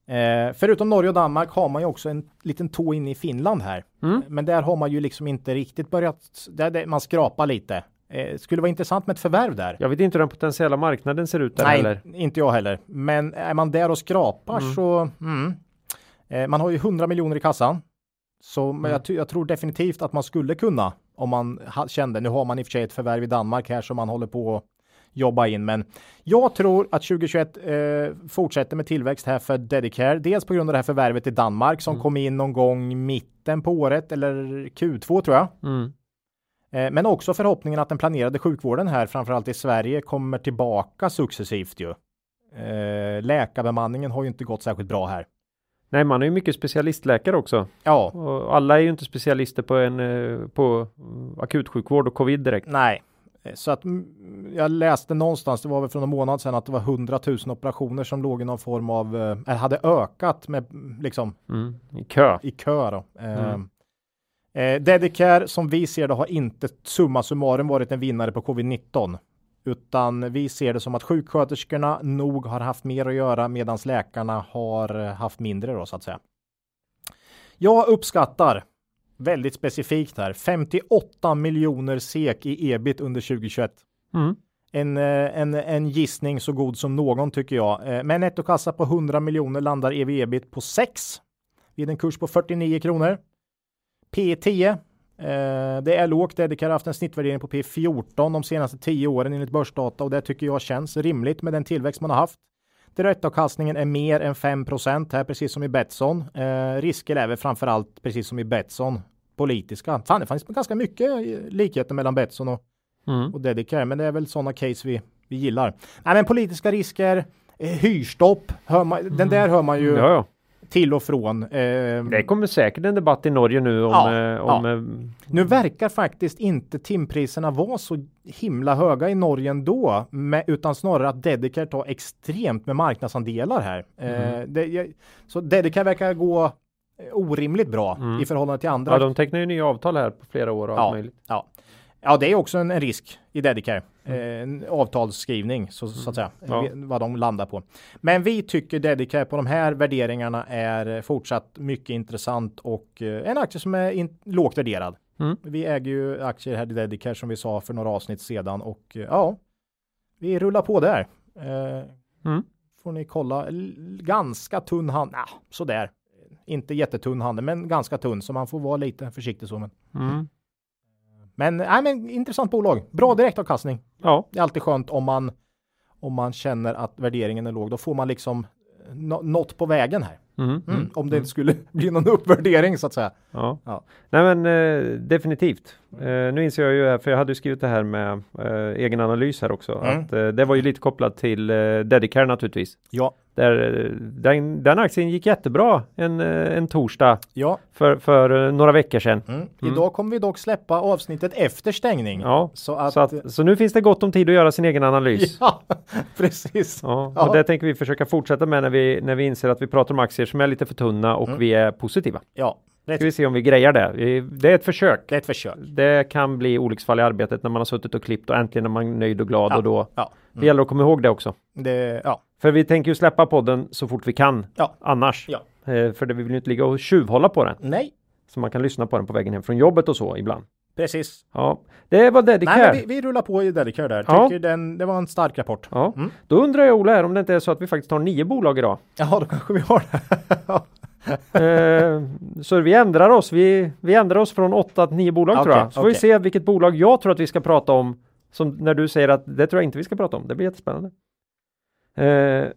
Eh, förutom Norge och Danmark har man ju också en liten tå in i Finland här. Mm. Men där har man ju liksom inte riktigt börjat, där, där man skrapar lite. Eh, skulle vara intressant med ett förvärv där. Jag vet inte hur den potentiella marknaden ser ut där Nej, heller. inte jag heller. Men är man där och skrapar så mm. eh, man har ju 100 miljoner i kassan. Så men jag, jag tror definitivt att man skulle kunna om man kände. Nu har man i och för sig ett förvärv i Danmark här som man håller på att jobba in. Men jag tror att 2021 eh, fortsätter med tillväxt här för Dedicare. Dels på grund av det här förvärvet i Danmark som kom in någon gång mitten på året eller Q2 tror jag. Mm. Eh, Men också förhoppningen att den planerade sjukvården här, framförallt i Sverige, kommer tillbaka successivt ju. Eh, läkarbemanningen har ju inte gått särskilt bra här. Nej, man är ju mycket specialistläkare också. Ja, Och alla är ju inte specialister på en eh, på mm, akutsjukvård och covid direkt. nej. Eh, Så att mm, jag läste någonstans, det var väl för någon månad sedan, att det var 100 000 operationer som låg i någon form av, eh, hade ökat med liksom Mm. I kö. i kö då. Mm. eh, Dedicare som vi ser det har inte summa summarum varit en vinnare på covid-19. Utan vi ser det som att sjuksköterskorna nog har haft mer att göra medan läkarna har eh, haft mindre då så att säga. Jag uppskattar väldigt specifikt här 58 miljoner SEK i ebit under 2021. Mm. En, eh, en, en gissning så god som någon tycker jag. Eh, Med en nettokassa på 100 miljoner landar ev ebit på 6 vid en kurs på 49 kronor. P 10. Eh, det är lågt. Dedicare har haft en snittvärdering på P 14 de senaste 10 åren enligt börsdata och det tycker jag känns rimligt med den tillväxt man har haft. Direktavkastningen är mer än 5 här, precis som i Betsson. Eh, risker är väl framför allt, precis som i Betsson, politiska. Fan, det fanns ganska mycket likheter mellan Betsson och Mm. och Dedicare, men det är väl sådana case vi, vi gillar. Nej, men politiska risker, eh, hyrstopp, man, den där hör man ju Ja, ja. Till och från. Eh, Det kommer säkert en debatt i Norge nu om, Ja, eh, om ja. eh, Nu verkar faktiskt inte timpriserna vara så himla höga i Norge ändå, med, utan snarare att Dedicare tar extremt med marknadsandelar här. Eh, det, jag, så Dedicare verkar gå orimligt bra i förhållande till andra ja, de tecknar ju nya avtal här på flera år och allt Ja, möjligt. ja. Ja, det är också en, en risk i Dedicare. Mm. Eh, avtalsskrivning så, så att säga, Ja. vi- vad de landar på. Men vi tycker Dedicare på de här värderingarna är eh, fortsatt mycket intressant och eh, en aktie som är in, lågt värderad. Mm. Vi äger ju aktier här i Dedicare som vi sa för några avsnitt sedan och eh, ja, vi rullar på där. Eh, Mm. Får ni kolla, ganska tunn hand, nah, sådär. Inte jättetunn handel, men ganska tunn, så man får vara lite försiktig så. Men, Mm. Men, nej, men intressant bolag. Bra direktavkastning. Ja, Det är alltid skönt om man, om man känner att värderingen är låg. Då får man liksom nå- något på vägen här. mm. Mm. Om det inte skulle bli någon uppvärdering så att säga. Ja. Ja. Nej men eh, definitivt. Eh, nu inser jag ju, för jag hade skrivit det här med eh, egen analys här också, Mm. att eh, det var ju lite kopplat till eh, Dedicare naturligtvis. Ja, Där, eh, den, den aktien gick jättebra en, eh, en torsdag ja. för, för eh, några veckor sedan. Mm. Idag kommer vi dock släppa avsnittet efter stängning. Ja, Så att, så, att, så nu finns det gott om tid att göra sin egen analys. ja, precis. Ja, Ja. och det tänker vi försöka fortsätta med när vi, när vi inser att vi pratar om aktier som är lite för tunna och Mm. vi är positiva. Ja, Ska vi se om vi grejar det. Det är ett försök. det är ett försök. Det kan bli olycksfall i arbetet när man har suttit och klippt och äntligen är man nöjd och glad Ja. och då Ja, det gäller att komma ihåg det också. det, ja, För vi tänker ju släppa podden så fort vi kan Ja. annars. Ja. Eh, För det, vi vill ju inte ligga och tjuvhålla på den. nej, Så man kan lyssna på den på vägen hem från jobbet och så ibland. precis. Ja, det var Dedicare. Nej, men vi, vi rullar på i Dedicare där. Ja. Tycker den, det var en stark rapport. Ja, Mm. då undrar jag Ola här om det inte är så att vi faktiskt har nio bolag idag. Ja, då kanske vi har det. Eh, så vi ändrar oss. Vi, vi ändrar oss från åtta till nio bolag tror Okej, jag. Så får vi se vilket bolag jag tror att vi ska prata om. Som när du säger att det tror jag inte vi ska prata om. Det blir jättespännande. Eh,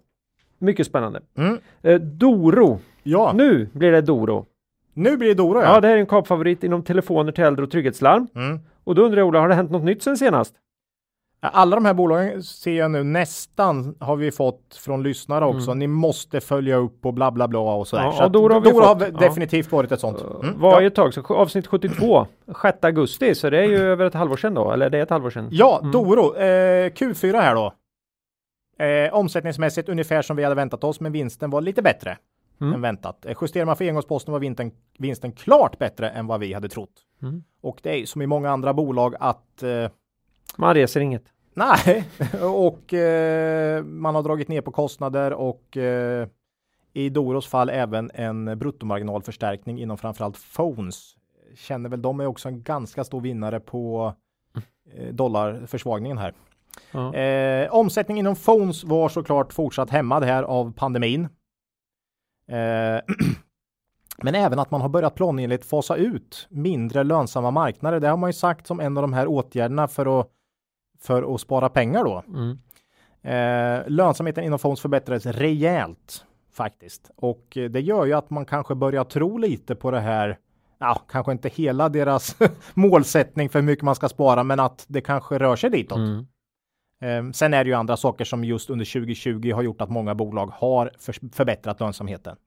mycket spännande. Mm. Eh, Doro. Ja, nu, blir det Doro. nu blir det Doro Ja, det är en kapfavorit inom telefoner till äldre och trygghetslarm. Mm. Och då undrar jag Ola, har det hänt något nytt sen senast? Alla de här bolagen ser jag nu nästan har vi fått från lyssnare också. Mm. Ni måste följa upp och bla bla bla och sådär. Ja, så att Dora har vi Dora har fått. Ja. definitivt varit ett sånt. Mm. Var ju ett tag, så avsnitt 72, 6 augusti, så det är ju över ett halvår sedan då, eller det är ett halvår sedan. ja Mm. Doro. Eh, Q4 här då. Eh, omsättningsmässigt ungefär som vi hade väntat oss, men vinsten var lite bättre Mm. än väntat. Eh, justerar man för engångsposten var vinsten, vinsten klart bättre än vad vi hade trott. Mm. Och det är som i många andra bolag att eh, Man reser inget. Nej, och eh, man har dragit ner på kostnader och eh, i Doros fall även en bruttomarginalförstärkning inom framförallt phones. Känner väl de är också en ganska stor vinnare på eh, dollarförsvagningen här. Ja. Eh, omsättning inom phones var såklart fortsatt hämmad här av pandemin. Eh, men även att man har börjat planenligt fasa ut mindre lönsamma marknader. Det har man ju sagt som en av de här åtgärderna för att för att spara pengar då. Mm. Eh, lönsamheten inom Phones förbättrades rejält faktiskt och eh, det gör ju att man kanske börjar tro lite på det här. Ja, kanske inte hela deras målsättning för hur mycket man ska spara, men att det kanske rör sig ditåt. Mm. Eh, sen är det ju andra saker som just under 2020 har gjort att många bolag har för, förbättrat lönsamheten.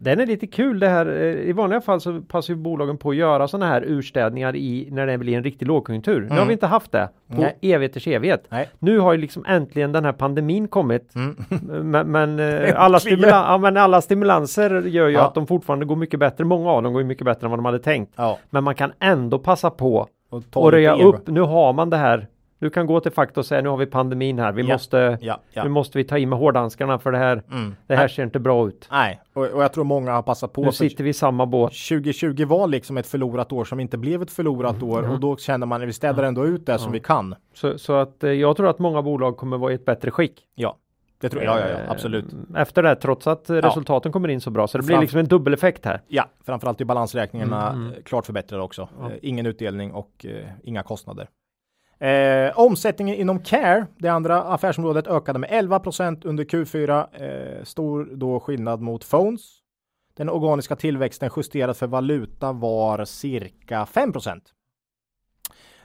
Den är lite kul det här. eh, I vanliga fall så passar ju bolagen på att göra sådana här urstädningar i när det blir en riktig lågkonjunktur. Nu har Mm. vi inte haft det på Nej. evigheters evighet. Nej. Nu har ju liksom äntligen den här pandemin kommit. Mm. Men, men, eh, alla, ja, men alla stimulanser gör ju Ja. att de fortfarande går mycket bättre. Många av dem går ju mycket bättre än vad de hade tänkt. Ja, Men man kan ändå passa på och och röja upp. Nu har man det här. Du kan gå till Fakta och säga nu har vi pandemin här. Vi Ja. måste, Ja, ja. nu måste vi ta i med hårdhandskarna för det här. Mm. Det här Nej, ser inte bra ut. Nej, och, och jag tror många har passat på. Nu sitter vi i samma båt. 2020 var liksom ett förlorat år som inte blev ett förlorat år och då känner man att vi städar ändå ut det som vi kan. Så, så att eh, jag tror att många bolag kommer vara i ett bättre skick. Ja, det tror jag. Ja, ja, ja, Eh, absolut. Efter det, här, trots att resultaten kommer in så bra. Så det blir Fram- liksom en dubbeleffekt här. Ja, framförallt i balansräkningarna Mm, mm. eh, klart förbättrade också. Ingen utdelning och eh, inga kostnader. Eh, omsättningen inom Care, det andra affärsområdet, ökade med 11% under Q4. Eh, stor då skillnad mot Phones. Den organiska tillväxten justerat för valuta var cirka 5%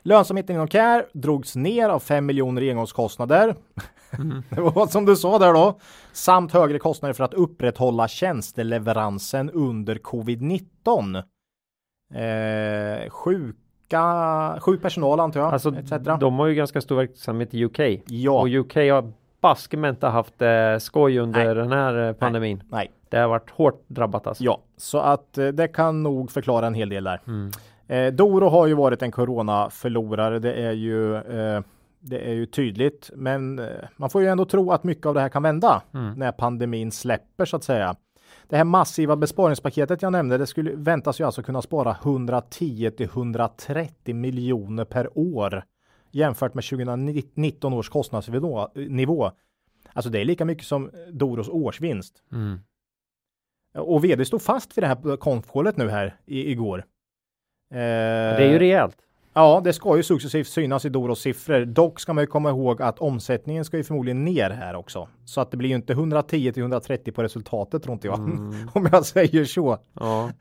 Lönsamheten inom Care drogs ner av 5 miljoner i engångskostnader. det var som du sa där då. Samt högre kostnader för att upprätthålla tjänsteleveransen under covid-19. Eh, sjuka, sjuk personal antar jag. Alltså, etc. de har ju ganska stor verksamhet i UK. Ja, Och UK har baske inte haft eh, skoj under Nej. den här eh, pandemin. nej. Det har varit hårt drabbat alltså. Ja, så att eh, det kan nog förklara en hel del där. Mm. Eh, Doro har ju varit en coronaförlorare. Det är ju, eh, det är ju tydligt, men eh, man får ju ändå tro att mycket av det här kan vända Mm. när pandemin släpper så att säga. Det här massiva besparingspaketet jag nämnde, det skulle väntas ju alltså kunna spara 110 till 130 miljoner per år jämfört med 2019 års kostnadsnivå. nivå. Alltså det är lika mycket som Doros årsvinst. Mm. Och vd stod fast vid det här konfkålet nu här i, igår. Eh, Det är ju rejält. Ja, det ska ju successivt synas i Doros siffror. Dock ska man ju komma ihåg att omsättningen ska ju förmodligen ner här också. Så att det blir ju inte 110 till 130 på resultatet tror inte jag. Mm. Om jag säger så. Ja.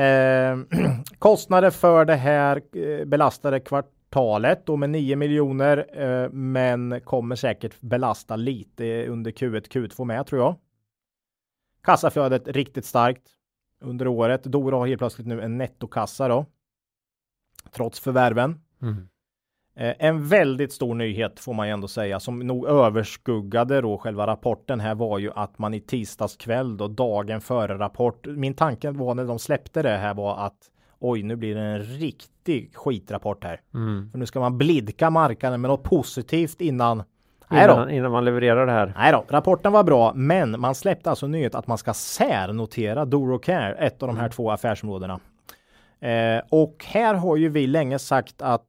Eh, kostnader för det här eh, belastade kvartalet då med 9 miljoner, eh, men kommer säkert belasta lite under Q1, Q2 med tror jag. Kassaflödet riktigt starkt under året. Dora har helt plötsligt nu en nettokassa då. Trots förvärven. Mm. Eh, En väldigt stor nyhet får man ju ändå säga som nog överskuggade då själva rapporten här var ju att man i tisdags kväll då dagen före rapport. Min tanke var när de släppte det här var att oj, nu blir det en riktig skitrapport här. Mm. För nu ska man blidka marknaden med något positivt innan. Innan, innan man levererar det här. Nej då, rapporten var bra, men man släppte alltså nyhet att man ska särnotera Doro Care, ett av de här två affärsområdena. Eh, och här har ju vi länge sagt att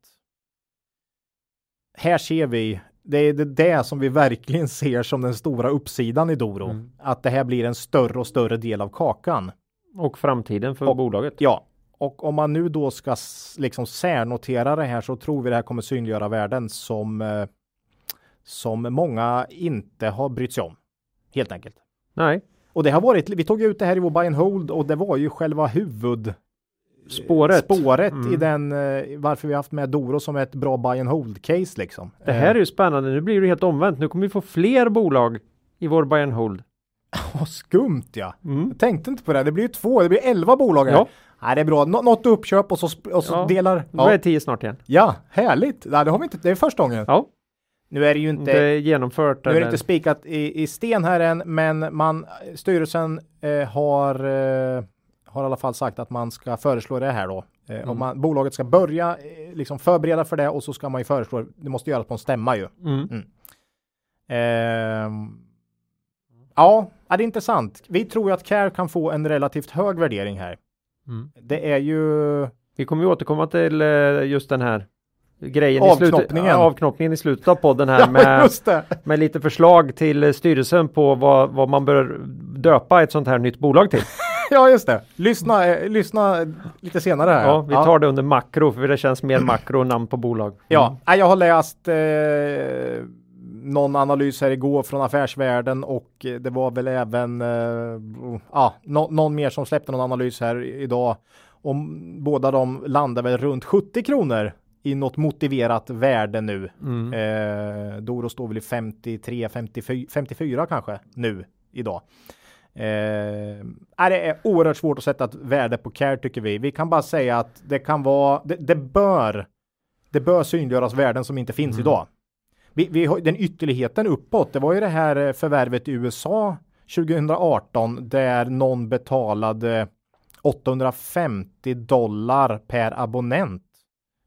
här ser vi, det är det, det som vi verkligen ser som den stora uppsidan i Doro. Mm. Att det här blir en större och större del av kakan. Och framtiden för Och- bolaget. Ja, och om man nu då ska liksom särnotera det här så tror vi det här kommer synliggöra värden som eh, som många inte har brytt sig om. Helt enkelt. Nej. Och det har varit, vi tog ut det här i vår buy and hold och det var ju själva huvud Spåret. spåret i Mm. den eh, varför vi haft med Doro som ett bra buy and hold case liksom. Det här är ju spännande. Nu blir det helt omvänt. Nu kommer vi få fler bolag i vår buy and hold. Vad skumt ja. Mm. Jag tänkte inte på det. Det blir ju två, det blir elva bolag här. Ja. Nej, det är bra. Nå- något uppköp och så, och så Ja. delar. Då är det Ja. tio snart igen. ja, härligt. Nej, det har vi inte. Det är första gången. Ja, Nu är det ju inte är genomfört. Nu är det inte spikat i, i sten här än, men man, styrelsen eh, har, eh, har i alla fall sagt att man ska föreslå det här då. Eh, Mm. och man, bolaget ska börja eh, liksom förbereda för det och så ska man ju föreslå, det måste göras på en stämma ju. Mm. Ehm, ja, ja, det är intressant. Vi tror ju att Care kan få en relativt hög värdering här. Mm. Det är ju Vi kommer ju återkomma till eh, just den här grejen i slutet, Avknoppningen. ja, avknoppningen i slutet av podden här med, det. med lite förslag till eh, styrelsen på vad, vad man bör döpa ett sånt här nytt bolag till. Ja, just det. Lyssna, eh, lyssna lite senare här. Ja, vi tar det under makro för det känns mer makro namn på bolag. Ja, nej, jag har läst eh, någon analys här igår från affärsvärlden och det var väl även eh, ja, nå- någon mer som släppte någon analys här idag. Om båda de landar väl runt 70 kronor i något motiverat värde nu. Mm. Eh, Doro står väl i 53, 54, 54 kanske nu idag. Eh, det är oerhört svårt att sätta ett värde på care tycker vi. Vi kan bara säga att det kan vara, det, det bör, det bör synliggöras värden som inte finns idag. Vi, vi har, den ytterligheten uppåt, det var ju det här eh, förvärvet i USA 2018 där någon betalade 850 dollar per abonnent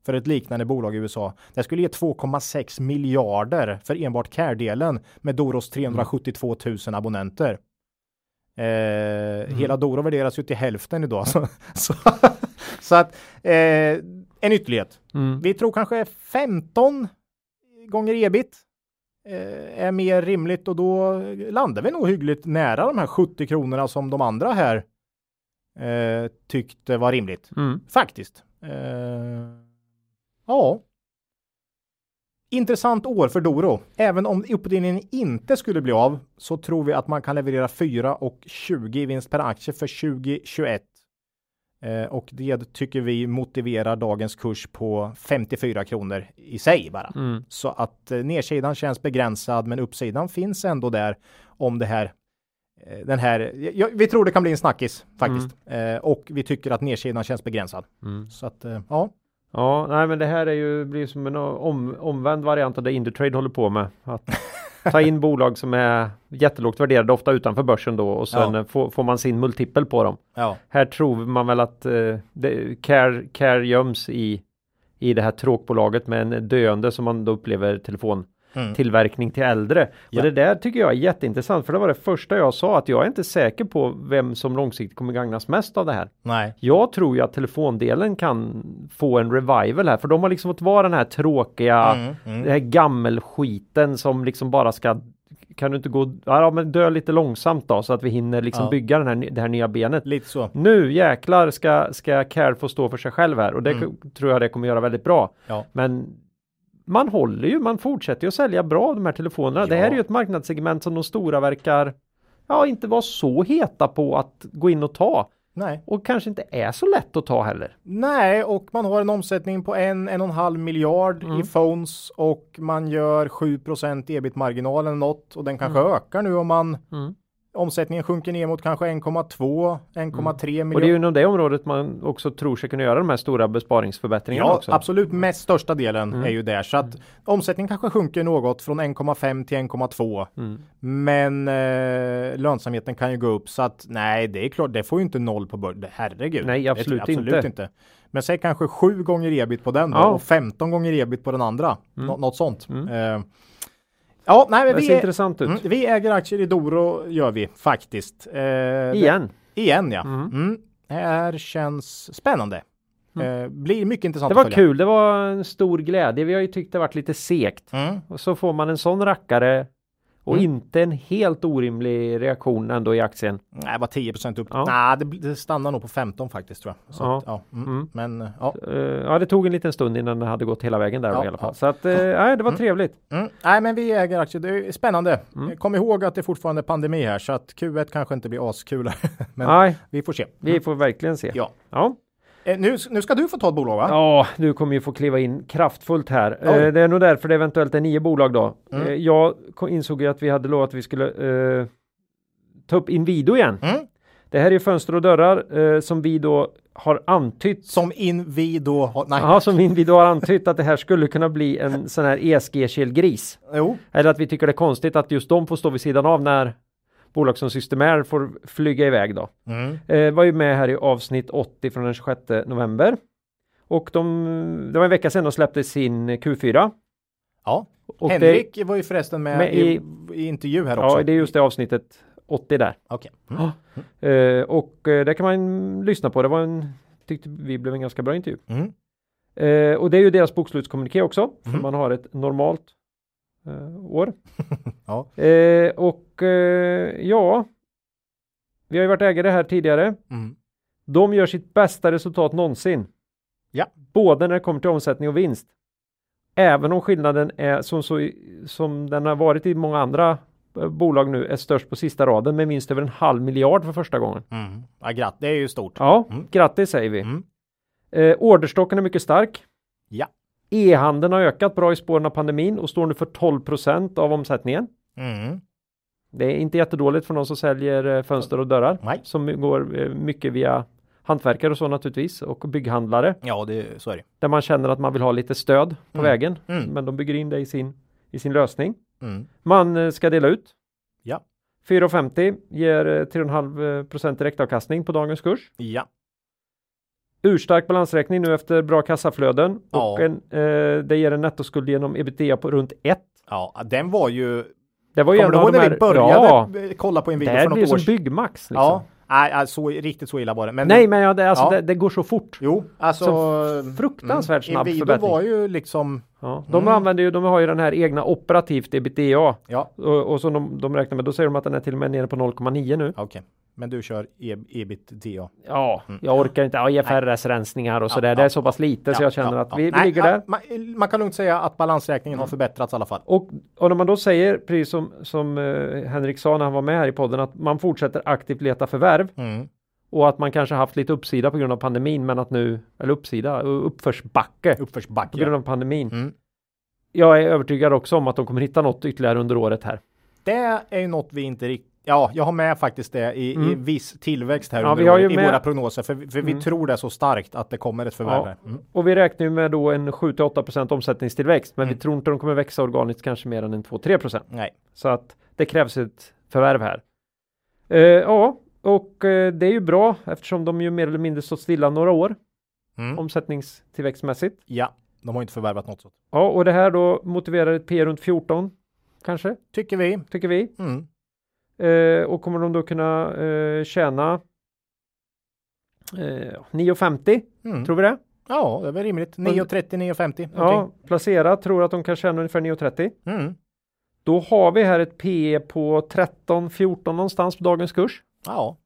för ett liknande bolag i USA. Det skulle ge 2,6 miljarder för enbart care-delen med Doros 372 000 abonnenter. Eh, Hela Doro värderas ju till hälften idag. Så, så, så att eh, en ytterlighet. Mm. Vi tror kanske 15 gånger ebit eh, är mer rimligt och då landar vi nog hyggligt nära de här 70 kronorna som de andra här eh, tyckte var rimligt. Mm. Faktiskt. Eh, ja. Intressant år för Doro. Även om uppdelningen inte skulle bli av så tror vi att man kan leverera 4 och 20 i vinst per aktie för 2021. Eh, och det tycker vi motiverar dagens kurs på 54 kronor i sig bara. Mm. Så att eh, nedsidan känns begränsad men uppsidan finns ändå där om det här eh, den här, ja, vi tror det kan bli en snackis faktiskt. Eh, och vi tycker att nedsidan känns begränsad. Mm. Så att eh, ja, Ja, nej men det här är ju, blir som en om, omvänd variant av det Indutrade håller på med. Att ta in bolag som är jättelågt värderade, ofta utanför börsen då och sen Ja. eh, får, får man sin multipel på dem. ja, Här tror man väl att eh, det, care, care göms i, i det här tråkbolaget med en döende som man då upplever telefontillverkning mm. till äldre. Ja. Och det där tycker jag är jätteintressant för det var det första jag sa att jag är inte säker på vem som långsiktigt kommer gagnas mest av det här. nej, Jag tror ju att telefondelen kan få en revival här för de har liksom fått vara den här tråkiga, Mm, mm. det här gammelskiten som liksom bara ska kan du inte gå, ja men dö lite långsamt då så att vi hinner liksom Ja. bygga den här, det här nya benet. lite så. Nu jäklar ska, ska Care få stå för sig själv här och det Mm. tror jag det kommer göra väldigt bra. Ja. Men man håller ju, man fortsätter ju att sälja bra de här telefonerna. Det här Ja. är ju ett marknadssegment som de stora verkar ja, inte vara så heta på att gå in och ta. Nej, Och kanske inte är så lätt att ta heller. nej, och man har en omsättning på en, en och en halv miljard Mm. i phones och man gör 7% ebit-marginal eller något och den kanske ökar nu om man Mm. Omsättningen sjunker ner mot kanske 1,2, 1,3 Och det är ju inom det området man också tror sig kunna göra de här stora besparingsförbättringarna Ja, också. absolut mest största delen Mm. är ju där så att omsättningen kanske sjunker något från 1,5 till 1,2 Mm. men eh, lönsamheten kan ju gå upp så att nej, det är klart, det får ju inte noll på början. Herregud. Nej, Det- absolut absolut inte. inte. Men säg kanske sju gånger ebit på den Ja. och 15 gånger ebit på den andra. Nå- något sånt. Mm. Eh, ja, nej, men Det vi, ser är, intressant ut. mm, vi äger aktier i Doro gör vi faktiskt. Eh, det- Igen. igen ja. Mm. Mm. Det här känns spännande. Eh, blir mycket intressant Det var att följa. kul, det var en stor glädje. Vi har ju tyckt det varit lite segt. Mm. Och så får man en sån rackare och Mm. inte en helt orimlig reaktion ändå i aktien. Nej, var 10% upp. Ja. Nej, det, det stannar nog på 15 faktiskt tror jag. Så Ja. Att, ja. Mm. Mm. Men eh, ja. Eh, ja, det tog en liten stund innan det hade gått hela vägen där Ja, i alla fall. Så att, uh, nej, det var trevligt. Mm. Nej, men vi äger aktier. Det är spännande. Mm. Kom ihåg att det är fortfarande pandemi här så att Q1 kanske inte blir askul. men Nej, vi får se. vi får verkligen se. Ja. Ja. Eh, nu, nu ska du få ta ett bolag va? Ja, du kommer ju få kliva in kraftfullt här. Oj. Eh, det är nog därför det eventuellt är nio bolag då. Mm. Eh, jag insåg ju att vi hade lovat att vi skulle eh, ta upp Inwido igen. Mm. Det här är ju fönster och dörrar eh, som vi då har antytt. Som Inwido har... Nej. Ja, som Inwido har antytt att det här skulle kunna bli en sån här ESG-kelgris. Eller att vi tycker det är konstigt att just de får stå vid sidan av när bolag som Systemair får flyga iväg då. Mm. Eh, var ju med här i avsnitt 80 från den 26 november. Och de, det var en vecka sedan de släppte sin Q4. Ja. Och Henrik var ju förresten med, med i, i- intervju här det, också. ja, det är just det avsnittet 80 där. Okej. Eh, och eh, där kan man lyssna på. Det var en, tyckte vi blev en ganska bra intervju. Mm. Eh, och det är ju deras bokslutskommuniké också. För Mhm. man har ett normalt år. Ja. Eh, och eh, ja, vi har ju varit ägare här tidigare. Mm. De gör sitt bästa resultat någonsin. Ja. Både när det kommer till omsättning och vinst. Även om skillnaden är som, så, som den har varit i många andra eh, bolag nu är störst på sista raden med vinst över en halv miljard för första gången. Mm. Ja, gratt. Det är ju stort. Ja, Mm. grattis säger vi. Mm. Eh, orderstocken är mycket stark. Ja. E-handeln har ökat bra i spåren av pandemin och står nu för 12% av omsättningen. Mm. Det är inte jättedåligt för någon som säljer eh, fönster och dörrar Nej. som går eh, mycket via hantverkare och så naturligtvis och bygghandlare Ja, det, så är det. där man känner att man vill ha lite stöd på Mm. vägen. Mm. Men de bygger in det i sin, i sin lösning. Mm. Man eh, ska dela ut. Ja. 4,50 ger eh, 3,5% direktavkastning på dagens kurs. Ja. Urstark balansräkning nu efter bra kassaflöden Ja. och en, eh, det ger en nettoskuld genom ebitda på runt 1. Ja, den var ju... Det var ju Kommer en av de när vi här, började ja, kolla på en det video för här något blir år som sedan? Byggmax. Liksom. Ja, nej, nej, så, riktigt så illa var det. Men Nej, men ja, det, alltså, Ja. det, det går så fort. Jo, alltså... fruktansvärt snabb Inwido förbättring. var ju liksom... Ja. De Mm. använder ju, de har ju den här egna operativt ebitda Ja, och, och så de, de räknar med, då säger de att den är till och med nere på 0,9 nu. okej. Men du kör e ebitda. Ja, jag orkar inte, ja, IFRS-rensningar och sådär, Ja, det är ja, så pass lite så jag känner att vi, vi ligger ja, där. Man, man kan lugnt säga att balansräkningen har förbättrats i alla fall. Och, och när man då säger, precis som, som eh, Henrik sa när han var med här i podden, att man fortsätter aktivt leta förvärv Mm. och att man kanske haft lite uppsida på grund av pandemin, men att nu, eller uppsida, uppförsbacke Uppförsbacke. på grund av pandemin. Mm. Jag är övertygad också om att de kommer hitta något ytterligare under året här. Det är ju något vi inte riktigt Ja, jag har med faktiskt det i, i Mm. viss tillväxt här Ja, under vi har året, i med- våra prognoser. För, för vi Mm. tror det så starkt att det kommer ett förvärv. Ja. Mm. Och vi räknar ju med då en 7-8% omsättningstillväxt, men Mm. vi tror inte de kommer växa organiskt kanske mer än en 2-3%. Nej. Så att det krävs ett förvärv här. Eh, ja, och eh, det är ju bra eftersom de ju mer eller mindre stått stilla några år Mm. omsättningstillväxtmässigt. Ja, de har inte förvärvat något sånt. Ja, och det här då motiverar ett P runt 14 kanske, Tycker vi. tycker vi. Mm. Eh, och kommer de då kunna eh, tjäna eh, 9,50 Mm. tror vi det? Ja, det är väl rimligt. 9,30, 9,50. Ja, placera tror att de kan tjäna ungefär 9,30. Mm. Då har vi här ett P på 13-14 någonstans på dagens kurs. Ja.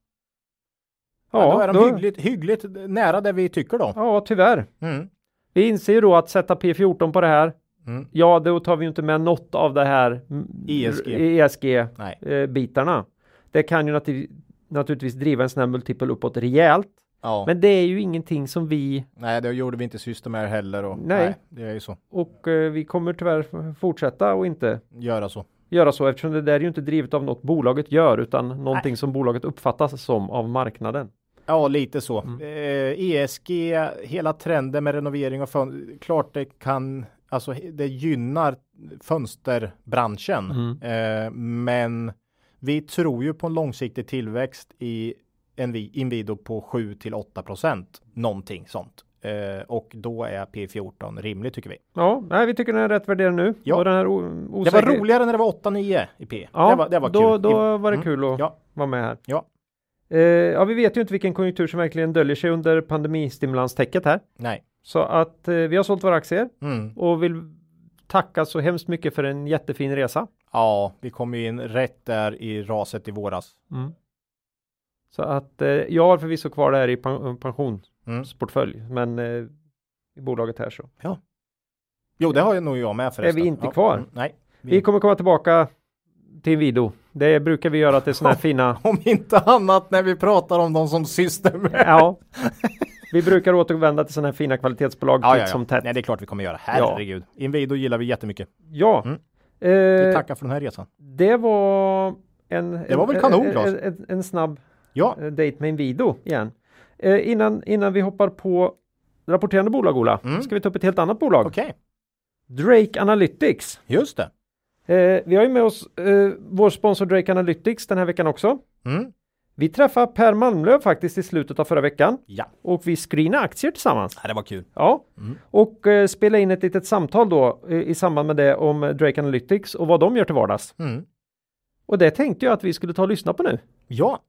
Ja, då är de då- hyggligt, hyggligt nära det vi tycker då. ja, tyvärr. Mm. Vi inser ju då att sätta P14 på det här. Mm. Ja, då tar vi inte med något av det här ESG. ESG-bitarna. Nej. Eh, bitarna. det kan ju natur- naturligtvis driva en sån här multipel uppåt rejält. Ja. Men det är ju ingenting som vi Nej, det gjorde vi inte Systemair heller. Och, Nej. Det är ju så. och eh, vi kommer tyvärr fortsätta och inte Göra så. göra så eftersom det där är ju inte drivet av något bolaget gör utan någonting som bolaget uppfattas som av marknaden. Ja, lite så. Mm. Eh, ESG, hela trenden med renovering av fönster. Klart det kan, alltså det gynnar fönsterbranschen. Mm. Eh, men vi tror ju på en långsiktig tillväxt i en vi- Inwido på 7 till 8 procent. Någonting sånt. Eh, och då är P14 rimligt tycker vi. Ja, nej, vi tycker den är rätt värderad nu. Ja. Och den här Det var roligare när det var 8-9 i P. Ja, det var, det var då, kul. då var det Mm. kul att Ja. vara med här. Ja. Eh, ja, vi vet ju inte vilken konjunktur som verkligen döljer sig under pandemistimulanstäcket här. Nej. Så att eh, vi har sålt våra aktier Mm. och vill tacka så hemskt mycket för en jättefin resa. Ja, vi kom ju in rätt där i raset i våras. Mm. Så att eh, jag har förvisso kvar det här i pen- pensionsportfölj, Mm. men eh, i bolaget här så. Jo, det har ju nog jag med förresten. vi inte kvar? Mm, nej. Vi kommer komma tillbaka till Inwido. Det brukar vi göra till sådana här fina Om inte annat när vi pratar om dem som system. Ja. vi brukar återvända till sådana här fina kvalitetsbolag Ja, titt ja, som ja. tätt. Nej, det är klart vi kommer göra. Herregud. Inwido gillar vi jättemycket. Ja, Mm. Vi eh, tackar för den här resan. det var en, Det var väl kanon, en, en, en, snabb Ja, eh, date med Inwido igen. Eh, innan, innan vi hoppar på rapporterande bolag, Ola, Mm. ska vi ta upp ett helt annat bolag. okej. Drake Analytics. Just det. Eh, vi har ju med oss eh, vår sponsor Drake Analytics den här veckan också. Mm. Vi träffade Per Malmlöv faktiskt i slutet av förra veckan Ja, och vi screenade aktier tillsammans. det var kul. Ja, Mm. och eh, spelade in ett litet samtal då eh, i samband med det om Drake Analytics och vad de gör till vardags. Mm. Och det tänkte jag att vi skulle ta och lyssna på nu. Ja,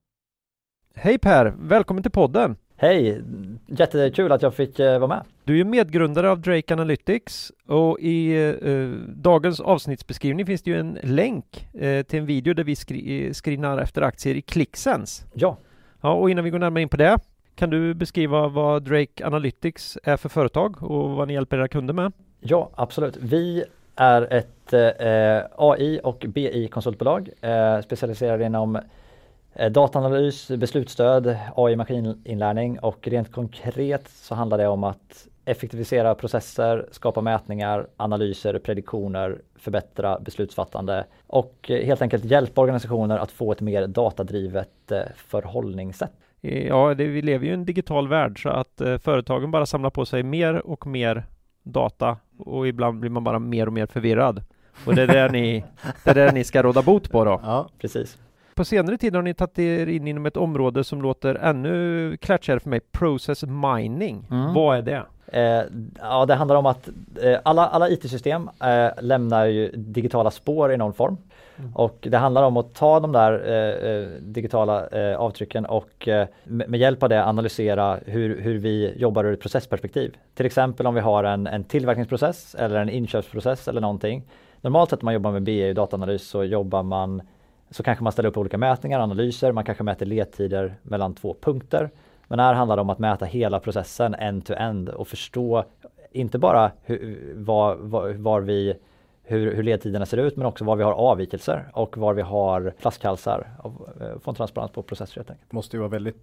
Hej Per, välkommen till podden. Hej! Jättekul att jag fick eh, vara med. Du är ju medgrundare av Drake Analytics och i eh, dagens avsnittsbeskrivning finns det ju en länk eh, till en video där vi skri- eh, screenar efter aktier i ClickSense. Ja, Ja, och innan vi går närmare in på det kan du beskriva vad Drake Analytics är för företag och vad ni hjälper era kunder med? ja absolut. Vi är ett eh, AI och BI-konsultbolag eh, specialiserade inom dataanalys, beslutsstöd, AI-maskininlärning och rent konkret så handlar det om att effektivisera processer, skapa mätningar, analyser, prediktioner, förbättra beslutsfattande och eh, helt enkelt hjälpa organisationer att få ett mer datadrivet eh, förhållningssätt. Eh, Ja, det, vi lever ju i en digital värld så att eh, företagen bara samlar på sig mer och mer data och ibland blir man bara mer och mer förvirrad. Och det är det ni, det är det ni ska råda bot på då. ja. Precis. På senare tid har ni tagit er in inom ett område som låter ännu klatschigare för mig, process mining. Mm. Vad är det? Eh, ja, det handlar om att eh, alla, alla IT-system eh, lämnar ju digitala spår i någon form. Och det handlar om att ta de där eh, eh, digitala eh, avtrycken och med, med hjälp av det analysera hur, hur vi jobbar ur ett processperspektiv. Till exempel om vi har en, en tillverkningsprocess eller en inköpsprocess eller någonting. Normalt sett när man jobbar med BI och dataanalys så jobbar man så kanske man ställer upp olika mätningar, analyser, man kanske mäter ledtider mellan två punkter. Men här handlar det om att mäta hela processen end-to-end och förstå inte bara hur, var, var, var vi, hur, hur ledtiderna ser ut men också var vi har avvikelser och var vi har flaskhalsar och eh, få en transparens på processer helt enkelt. Måste ju vara väldigt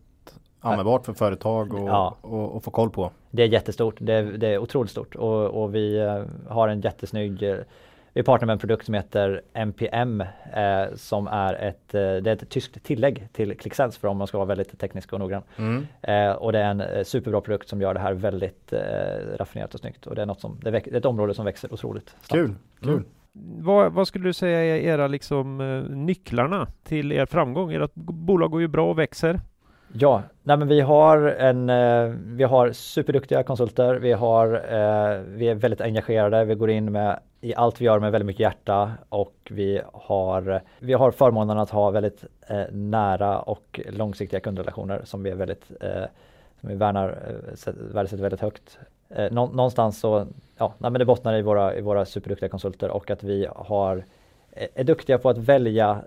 användbart för företag och, Ja. och, och få koll på. Det är jättestort, det är, det är otroligt stort och, och vi eh, har en jättesnygg vi partner med en produkt som heter MPM eh, som är ett, eh, det är ett tyskt tillägg till ClickSense för om man ska vara väldigt teknisk och noggrann. Mm. Eh, och det är en eh, superbra produkt som gör det här väldigt eh, raffinerat och snyggt och det är något som, det är ett område som växer otroligt snabbt. Kul, kul. Mm. Vad, vad skulle du säga är era liksom eh, nycklarna till er framgång? Ert bolag går ju bra och växer. Ja, nej men vi har en, eh, vi har superduktiga konsulter, vi har, eh, vi är väldigt engagerade, vi går in med i allt vi gör med väldigt mycket hjärta och vi har, vi har förmånen att ha väldigt eh, nära och långsiktiga kundrelationer som vi är väldigt, eh, som vi värnar, eh, värdesätter väldigt högt. Eh, nå, någonstans så, ja, nej men det bottnar i våra, i våra superduktiga konsulter och att vi har är duktiga på att välja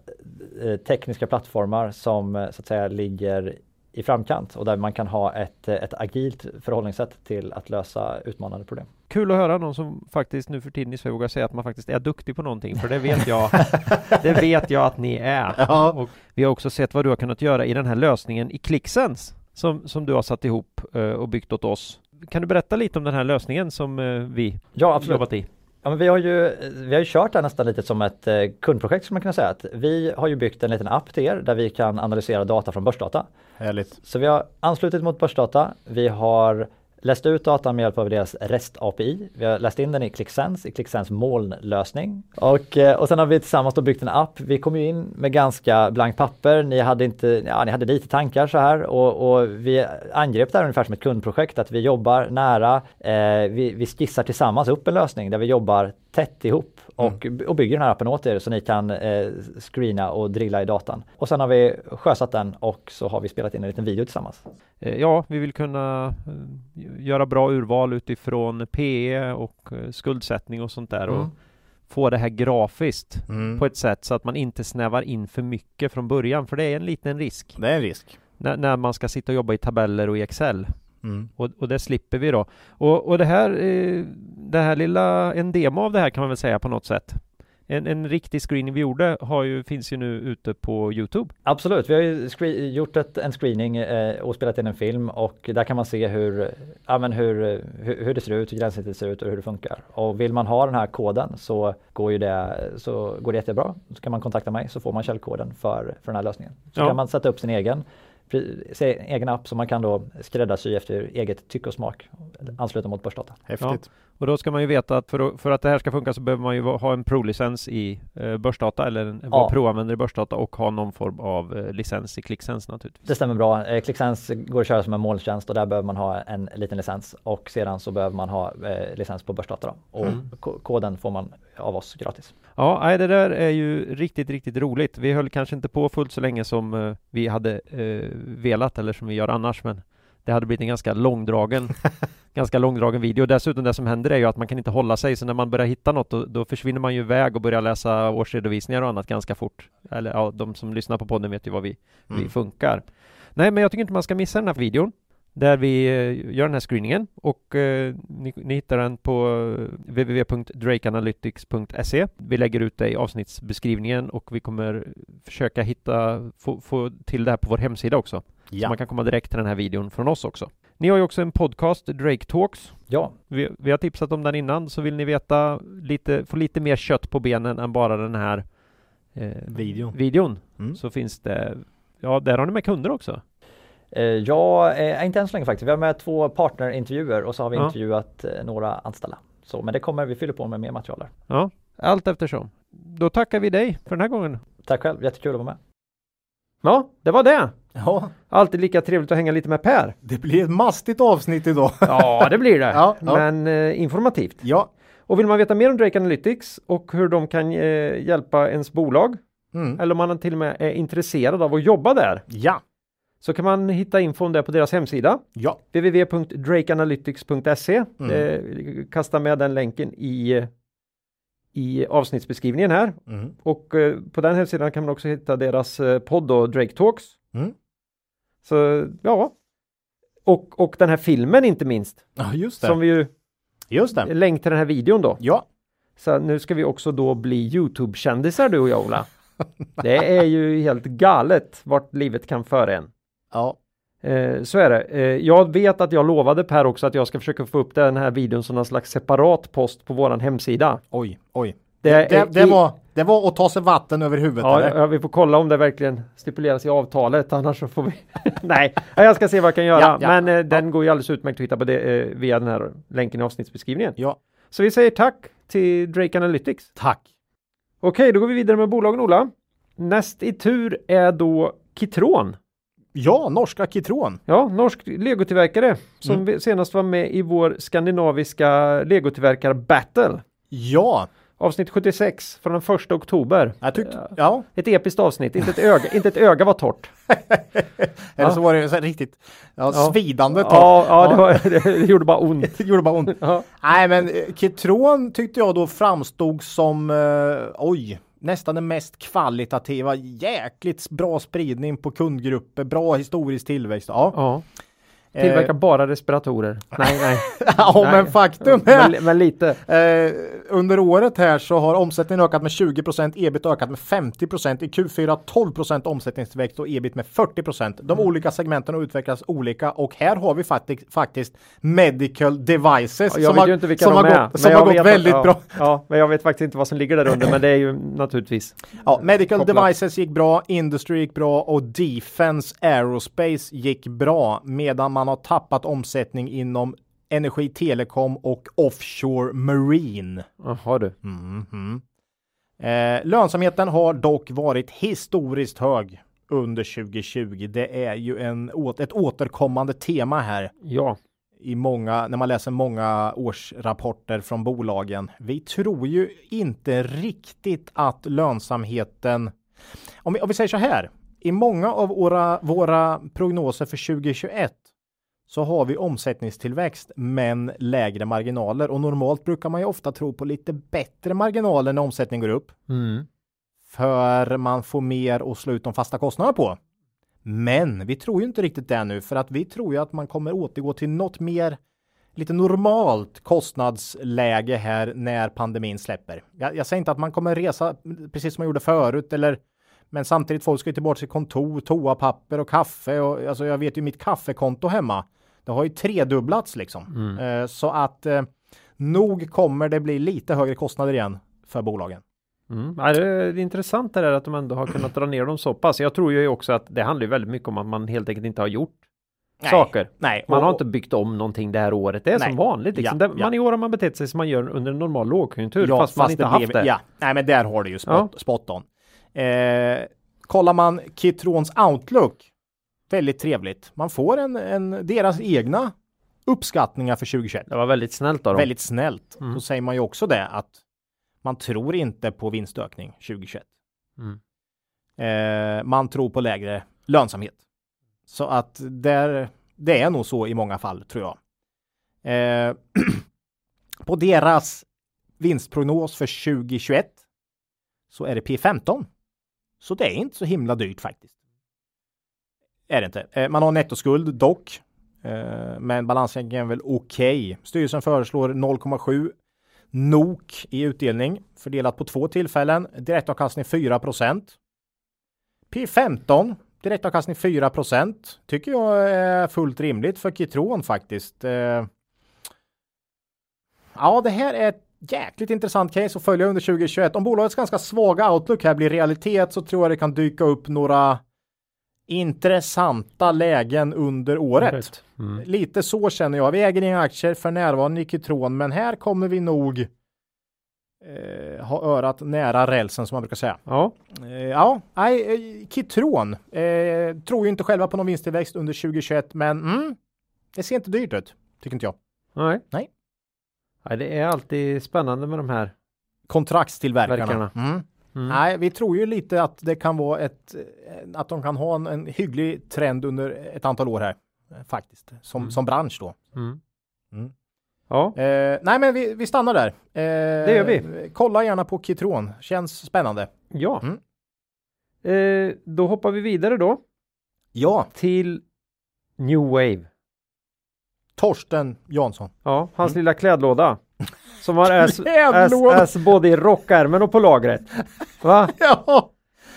eh, tekniska plattformar som så att säga ligger i framkant och där man kan ha ett, ett agilt förhållningssätt till att lösa utmanande problem. Kul att höra någon som faktiskt nu för tiden i Sverige vågar säga att man faktiskt är duktig på någonting, för det vet jag, det vet jag att ni är. Ja. Och vi har också sett vad du har kunnat göra i den här lösningen i ClickSense som, som du har satt ihop eh, och byggt åt oss. Kan du berätta lite om den här lösningen som eh, vi Ja, absolut. jobbat i? Ja, men vi, har ju, vi har ju kört det här nästan lite som ett eh, kundprojekt skulle man kunna säga. Att vi har ju byggt en liten app till er där vi kan analysera data från börsdata. Härligt. Så vi har anslutit mot börsdata. Vi har läst ut datan med hjälp av deras REST-API. Vi har läst in den i ClickSense, i ClickSense molnlösning. Och, eh, och sen har vi tillsammans då byggt en app. Vi kom ju in med ganska blankt papper. Ni hade, inte, ja, ni hade lite tankar så här och, och vi angrep det här ungefär som ett kundprojekt. Att vi jobbar nära, eh, vi, vi skissar tillsammans upp en lösning där vi jobbar tätt ihop och, och bygger den här appen åt er så ni kan eh, screena och drilla i datan. Och sen har vi sjösatt den och så har vi spelat in en liten video tillsammans. Eh, Ja, vi vill kunna eh, göra bra urval utifrån PE och eh, skuldsättning och sånt där och Mm. få det här grafiskt Mm. på ett sätt så att man inte snävar in för mycket från början, för det är en liten risk Det är en risk. när, när man ska sitta och jobba i tabeller och i Excel. Mm. Och, och det slipper vi då. Och, och det här, eh, det här lilla, en demo av det här kan man väl säga på något sätt. en, en riktig screening vi gjorde har ju, finns ju nu ute på Youtube. Absolut, vi har ju scre- gjort ett, en screening eh, och spelat in en film och där kan man se hur, ja, men hur, hur, hur det ser ut, hur gränssnittet ser ut och hur det funkar. Och vill man ha den här koden så går, ju det, så går det jättebra. Så kan man kontakta mig så får man källkoden för, för den här lösningen. Så Ja. kan man sätta upp sin egen egen app som man kan då skräddarsy efter eget tycke och smak. Ansluta mot börsdata. Häftigt. Och då ska man ju veta att för, att- för att det här ska funka så behöver man ju ha en Pro-licens i eh, börsdata eller en, vara Ja. Pro-användare i börsdata och ha någon form av eh, licens i Clicksense naturligtvis. Det stämmer bra. Eh, ClickSense går att köra som en molntjänst och där behöver man ha en liten licens och sedan så behöver man ha eh, licens på börsdata då. och ko- koden får man av oss gratis. Ja, nej, det där är ju riktigt, riktigt roligt. Vi höll kanske inte på fullt så länge som eh, vi hade eh, velat eller som vi gör annars, men det hade blivit en ganska långdragen, ganska långdragen video. Dessutom det som händer är ju att man kan inte hålla sig, så när man börjar hitta något då, då försvinner man ju iväg och börjar läsa årsredovisningar och annat ganska fort. Eller ja, de som lyssnar på podden vet ju vad vi, hur vi Mm. funkar. Nej, men jag tycker inte man ska missa den här videon där vi eh, gör den här screeningen och eh, ni, ni hittar den på eh, www.drakeanalytics.se. Vi lägger ut det i avsnittsbeskrivningen och vi kommer försöka hitta, få, få till det här på vår hemsida också. Så Ja. man kan komma direkt till den här videon från oss också. Ni har ju också en podcast, Drake Talks. Ja, Vi, vi har tipsat om den innan, så vill ni veta lite, få lite mer kött på benen än bara den här eh, Videon. videon Mm. så finns det, ja där har ni med kunder också. eh, ja eh, inte än så länge faktiskt. Vi har med två partnerintervjuer och så har vi Ja. intervjuat eh, några anställda. Så, men det kommer, vi fyller på med mer material där. Ja, allt eftersom. Då tackar vi dig för den här gången. Tack själv, jättekul att vara med. Ja, det var det. Ja, Alltid lika trevligt att hänga lite med Per. det blir ett mastigt avsnitt idag. Ja, det blir det. Ja, ja. Men eh, informativt. ja. Och vill man veta mer om Drake Analytics och hur de kan eh, hjälpa ens bolag Mm. eller om man till och med är intresserad av att jobba där Ja. så kan man hitta info om det på deras hemsida Ja. www.drakeanalytics.se Mm. eh, Kasta med den länken i, i avsnittsbeskrivningen här Mm. och eh, på den hemsidan kan man också hitta deras eh, podd då, Drake Talks. Mm. Så ja. Och, och den här filmen inte minst. Ja, just det. Som vi ju Just det. länk till den här videon då. Ja. Så nu ska vi också då bli Youtube-kändisar du och jag Ola. Det är ju helt galet vart livet kan föra en. Ja. Eh, så är det. Eh, jag vet att jag lovade Per också att jag ska försöka få upp den här videon som någon slags separat post på våran hemsida. Oj, oj. Det, Det, det, i- var, det var att ta sig vatten över huvudet. Ja, ja, vi får kolla om det verkligen stipuleras i avtalet, annars så får vi... Nej, ja, jag ska se vad jag kan göra. Ja, ja. Men eh, den går ju alldeles utmärkt att hitta på det eh, via den här länken i avsnittsbeskrivningen. ja. Så vi säger tack till Drake Analytics. Tack. Okej, då går vi vidare med bolagen Ola. Näst i tur är då Kitron. Ja, norska Kitron. Ja, norsk legotillverkare som Mm. senast var med i vår skandinaviska legotillverkar Battle. Ja, Avsnitt 76 från den 1 oktober. jag tyckte... Ja. Ett episkt avsnitt, inte ett öga, inte ett öga var torrt. Eller så var det så riktigt ja, Ja. svidande torrt. Ja, ja, det, var, det gjorde bara ont. Det gjorde bara ont. Nej, men eh, Kitron tyckte jag då framstod som, eh, oj, nästan den mest kvalitativa. Jäkligt bra spridning på kundgrupper, bra historisk tillväxt. Ja. Tillverkar bara respiratorer. Nej, nej. ja Nej. men faktum är Men, men lite. Eh, under året här så har omsättningen ökat med 20% ebit ökat med 50% i Q4 12% omsättningstillväxt och ebit med 40% De Mm. olika segmenten har utvecklats olika och här har vi faktiskt, faktiskt medical devices Jag som har, inte vilka som har är. gått, som har gått vet- väldigt ja, bra. Ja, men jag vet faktiskt inte vad som ligger där under, men det är ju naturligtvis. Ja, medical Kopplat. devices gick bra, industry gick bra och defense aerospace gick bra medan man har tappat omsättning inom energi, telekom och offshore marine. Jaha du. Mhm. Eh, lönsamheten har dock varit historiskt hög under 2020. Det är ju en, ett återkommande tema här Ja. i många, när man läser många årsrapporter från bolagen. Vi tror ju inte riktigt att lönsamheten, om vi, om vi säger så här, i många av våra, våra prognoser för 2021 så har vi omsättningstillväxt men lägre marginaler och normalt brukar man ju ofta tro på lite bättre marginaler när omsättningen går upp Mm. för man får mer att slå ut de fasta kostnaderna på. Men vi tror ju inte riktigt det nu för att vi tror ju att man kommer återgå till något mer lite normalt kostnadsläge här när pandemin släpper. Jag, jag säger inte att man kommer resa precis som man gjorde förut eller men samtidigt folk ska ju tillbaka till kontor, toapapper och kaffe och alltså jag vet ju mitt kaffekonto hemma. Det har ju tredubblats liksom. Mm. Eh, så att eh, nog kommer det bli lite högre kostnader igen för bolagen. Mm. Ja, det är intressant det där att de ändå har kunnat dra ner dem så pass. Jag tror ju också att det handlar väldigt mycket om att man helt enkelt inte har gjort saker. Nej, Man och- har inte byggt om någonting det här året. Det är Nej. som vanligt. Liksom. Ja, Det- ja. Man i år har man betett sig som man gör under en normal lågkonjunktur Ja, fast, man inte haft blev- det. Ja, nej men där har du ju spot, spot on. Eh, kollar man Kitrons Outlook, väldigt trevligt. Man får en, en deras egna uppskattningar för 2021. Det var väldigt snällt av dem. Väldigt snällt. Mm. Då säger man ju också det att man tror inte på vinstökning 2021. Mm. Eh, man tror på lägre lönsamhet. Så att där, det är nog så i många fall tror jag. Eh, på deras vinstprognos för 2021 så är det P15. Så det är inte så himla dyrt faktiskt. Är det inte. Eh, man har nettoskuld dock. Eh, men balansräkningen är väl okej. Styrelsen föreslår 0,7 NOK i utdelning fördelat på två tillfällen. Direktavkastning 4% P15 direktavkastning 4% tycker jag är fullt rimligt för Kitron faktiskt. Eh, ja, det här är ett jäkligt intressant case att följa under 2021. Om bolagets ganska svaga outlook här blir realitet så tror jag det kan dyka upp några intressanta lägen under året. Mm. Lite så känner jag. Vi äger inga aktier för närvarande i Kitron, men här kommer vi nog eh, ha örat nära rälsen som man brukar säga. Ja, Eh, ja, nej, eh, Kitron eh, tror ju inte själva på någon vinsttillväxt under 2021, men mm, det ser inte dyrt ut, tycker inte jag. nej. Nej. Nej, det är alltid spännande med de här. Kontraktstillverkarna. Verkarna. Mm. Mm. Nej, vi tror ju lite att det kan vara ett, att de kan ha en, en hygglig trend under ett antal år här, faktiskt, som, Mm. som bransch då. Mm. Mm. Ja, Eh, nej, men vi, vi stannar där. Eh, Det gör vi. Kolla gärna på Kitron, känns spännande. ja. Mm. Eh, då hoppar vi vidare då Ja, till New Wave. Torsten Jansson. Ja, hans lilla klädlåda. Som har S både i rockärmen och på lagret. Va? ja.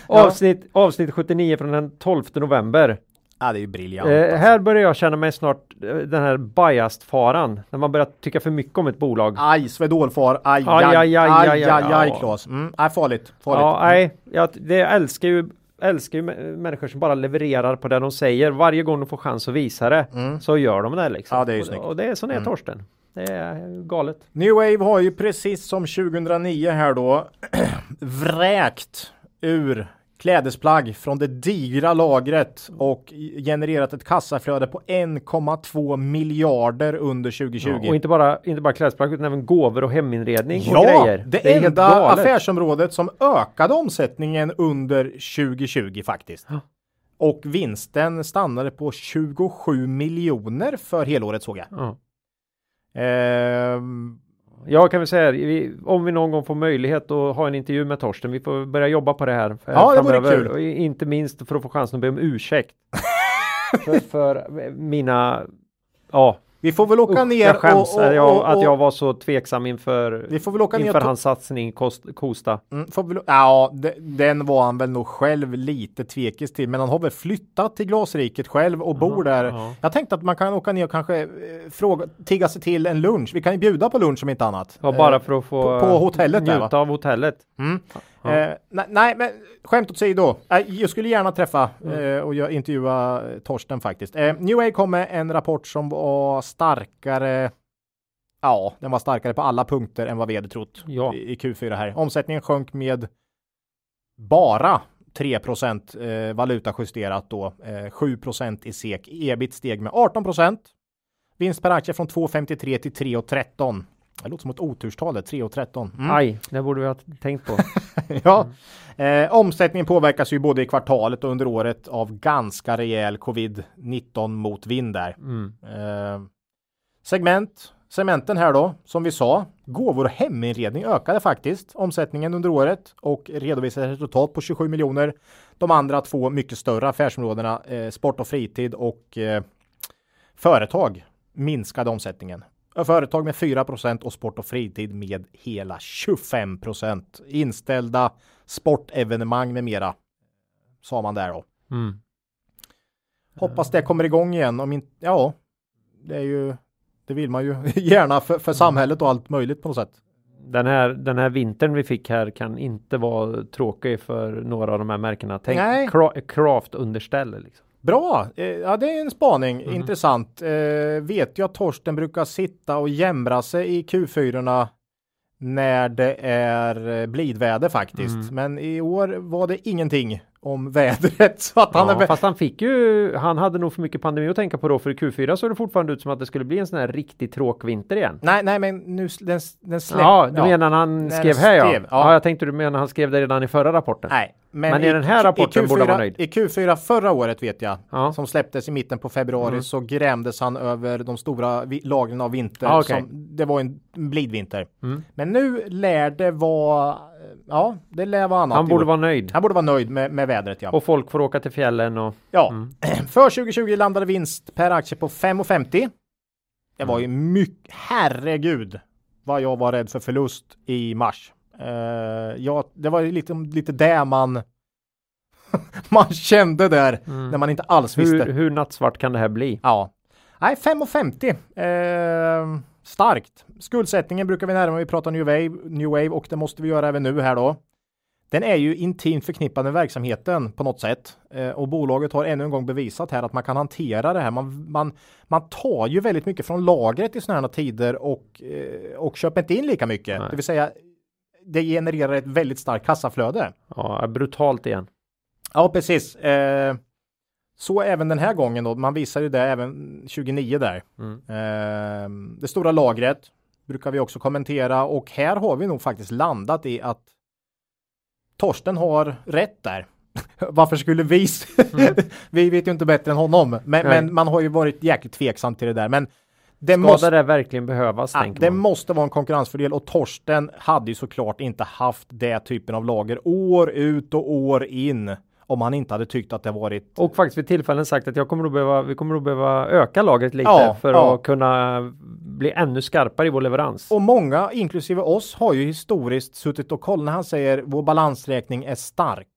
Avsnitt, avsnitt 79 från den 12 november. Ja, det är ju briljant. Eh. Alltså. Här börjar jag känna mig snart eh, den här biased-faran. När man börjar tycka för mycket om ett bolag. Aj, Swedol-far. Aj, aj, aj, aj, aj, aj, aj, aj, Claes. Mm, aj, farligt. Farligt. Ja, nej. Jag det älskar ju älskar ju människor som bara levererar på det de säger. Varje gång de får chans att visa det mm. så gör de det liksom. Ja, det är ju snyggt. Och, och det är sån är mm. Torsten. Det är galet. New Wave har ju precis som 2009 här då vräkt ur klädesplagg från det digra lagret och genererat ett kassaflöde på 1,2 miljarder under 2020. Ja, och inte bara, inte bara klädesplagg utan även gåvor och heminredning och Ja, grejer. det, är helt enda affärsområdet som ökade omsättningen under 2020 faktiskt. Ja. Och vinsten stannade på 27 miljoner för helåret såg jag. Ja. Ehm, Jag kan väl säga, vi, om vi någon gång får möjlighet att ha en intervju med Torsten, vi får börja jobba på det här. eh, Ja, det vore framöver. kul. Inte minst för att få chansen att be om ursäkt. för, för mina, ja, vi får väl åka usch, ner jag skäms och, och, att, jag, och, att jag och, var så tveksam inför, Vi får väl åka ner inför och ta- hans satsning Kost, Kosta. Mm, får väl, ja, de, den var han väl nog själv lite tvekis till, men han har väl flyttat till Glasriket själv och bor där. ja. Jag tänkte att man kan åka ner och kanske eh, fråga, tigga sig till en lunch. Vi kan ju bjuda på lunch om inte annat. Ja, bara Eh, för att få på- på hotellet där, njuta av hotellet. Mm. Eh, nej, nej, men skämt åsido. Eh, jag skulle gärna träffa Mm. eh, och jag intervjua eh, Torsten faktiskt. Eh, New Way kom med en rapport som var starkare. Ja, den var starkare på alla punkter än vad vi hade trott Ja. i, i Q4 här. Omsättningen sjönk med bara 3 eh, valutajusterat då, eh, 7 i SEK. Ebit steg med 18 Vinst per aktie från 2,53 till 3,13. Det låter som ett oturstal, det, 3,13. Mm. Aj, det borde vi ha tänkt på. Ja, eh, omsättningen påverkas ju både i kvartalet och under året av ganska rejäl covid-19 motvind där. Mm. Eh, segment, segmenten här då, som vi sa, gåvor och heminredning ökade faktiskt omsättningen under året och redovisade resultat på 27 miljoner. De andra två mycket större affärsområdena, eh, sport och fritid och eh, företag minskade omsättningen. Företag med 4% och sport och fritid med hela 25% Inställda sportevenemang med mera. Sa man där då. Mm. Hoppas det kommer igång igen. Om inte, ja, det är ju, det vill man ju gärna för, för samhället och allt möjligt på något sätt. Den här, den här vintern vi fick här kan inte vara tråkig för några av de här märkena. Tänk Nej. cra- craft. Liksom. Bra, eh, ja det är en spaning, Mhm. intressant. Eh, vet jag att Torsten brukar sitta och jämra sig i Q4 när det är eh, blidväder faktiskt. Mm. Men i år var det ingenting om vädret. Så att han Ja, är... fast han fick ju, han hade nog för mycket pandemi att tänka på då för i Q4 såg det fortfarande ut som att det skulle bli en sån här riktig tråkvinter igen. Nej, nej, men nu den, den släpp... Ja, du menar när han skrev här ja. skrev, ja. ja. jag tänkte du menar han skrev det redan i förra rapporten. Nej, men, Men i den här rapporten i Q4, borde han vara nöjd. I Q4 förra året vet jag, Ja. som släpptes i mitten på februari, Mm. så grämdes han över de stora lagren av vinter. Ja, okej. som, det var en blidvinter. Mm. Men nu lär det vara, ja, det lär vara annat. Han borde vara nöjd. han borde vara nöjd med, med vädret, ja. Och folk får åka till fjällen och ja. Mm. För 2020 landade vinst per aktie på 5,50. Det var ju Mm. mycket, herregud, vad jag var rädd för förlust i mars. Uh, ja, det var lite, lite det man man kände där när man inte alls visste. hur, hur nattsvart kan det här bli? Ja. Nej, 5,50. Eh, starkt. Skuldsättningen brukar vi närma vi pratar New Wave, New Wave och det måste vi göra även nu här då. Den är ju intimt förknippad med verksamheten på något sätt eh, och bolaget har ännu en gång bevisat här att man kan hantera det här. Man, man, man tar ju väldigt mycket från lagret i sådana här tider och, eh, och köper inte in lika mycket. Nej. Det vill säga det genererar ett väldigt starkt kassaflöde. Ja, brutalt igen. Ja, precis. Eh, så även den här gången då. Man visar ju det även 29 där. Mm. Eh, det stora lagret brukar vi också kommentera och här har vi nog faktiskt landat i att Torsten har rätt där. Varför skulle vi? s- vi vet ju inte bättre än honom, men, men man har ju varit jäkligt tveksam till det där. Men det Ska måste, det verkligen behövas? ja, det man. måste vara en konkurrensfördel och Torsten hade ju såklart inte haft det typen av lager år ut och år in om han inte hade tyckt att det varit Och faktiskt vid tillfällen sagt att jag kommer nog behöva, vi kommer nog behöva öka lagret lite Ja, för ja. att kunna bli ännu skarpare i vår leverans. Och många, inklusive oss, har ju historiskt suttit och kollat när han säger vår balansräkning är stark.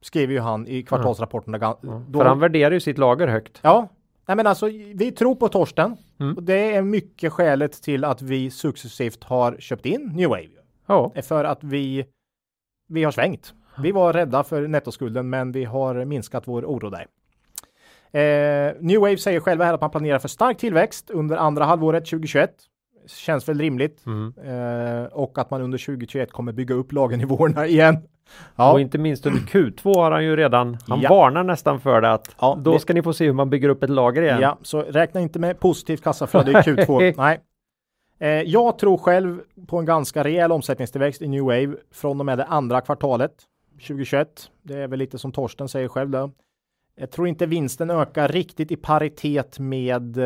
Skriver ju han i kvartalsrapporterna. gan- Då, För han värderar ju sitt lager högt. ja, nej men alltså vi tror på Torsten. Mm. Och det är mycket skälet till att vi successivt har köpt in New Wave. Ja, För att vi, vi har svängt. Vi var rädda för nettoskulden men vi har minskat vår oro där. Eh, New Wave säger själva här att man planerar för stark tillväxt under andra halvåret 2021. Känns väl rimligt. Mm. Eh, och att man under 2021 kommer bygga upp lagernivåerna igen. Ja, och inte minst under Q2 har han ju redan, han Ja. varnar nästan för det att Ja, då det- ska ni få se hur man bygger upp ett lager igen. ja, så räkna inte med positivt kassaflöde i Q2. Nej. Eh, jag tror själv på en ganska rejäl omsättningstillväxt i New Wave från och med det andra kvartalet 2021. Det är väl lite som Torsten säger själv då. Jag tror inte vinsten ökar riktigt i paritet med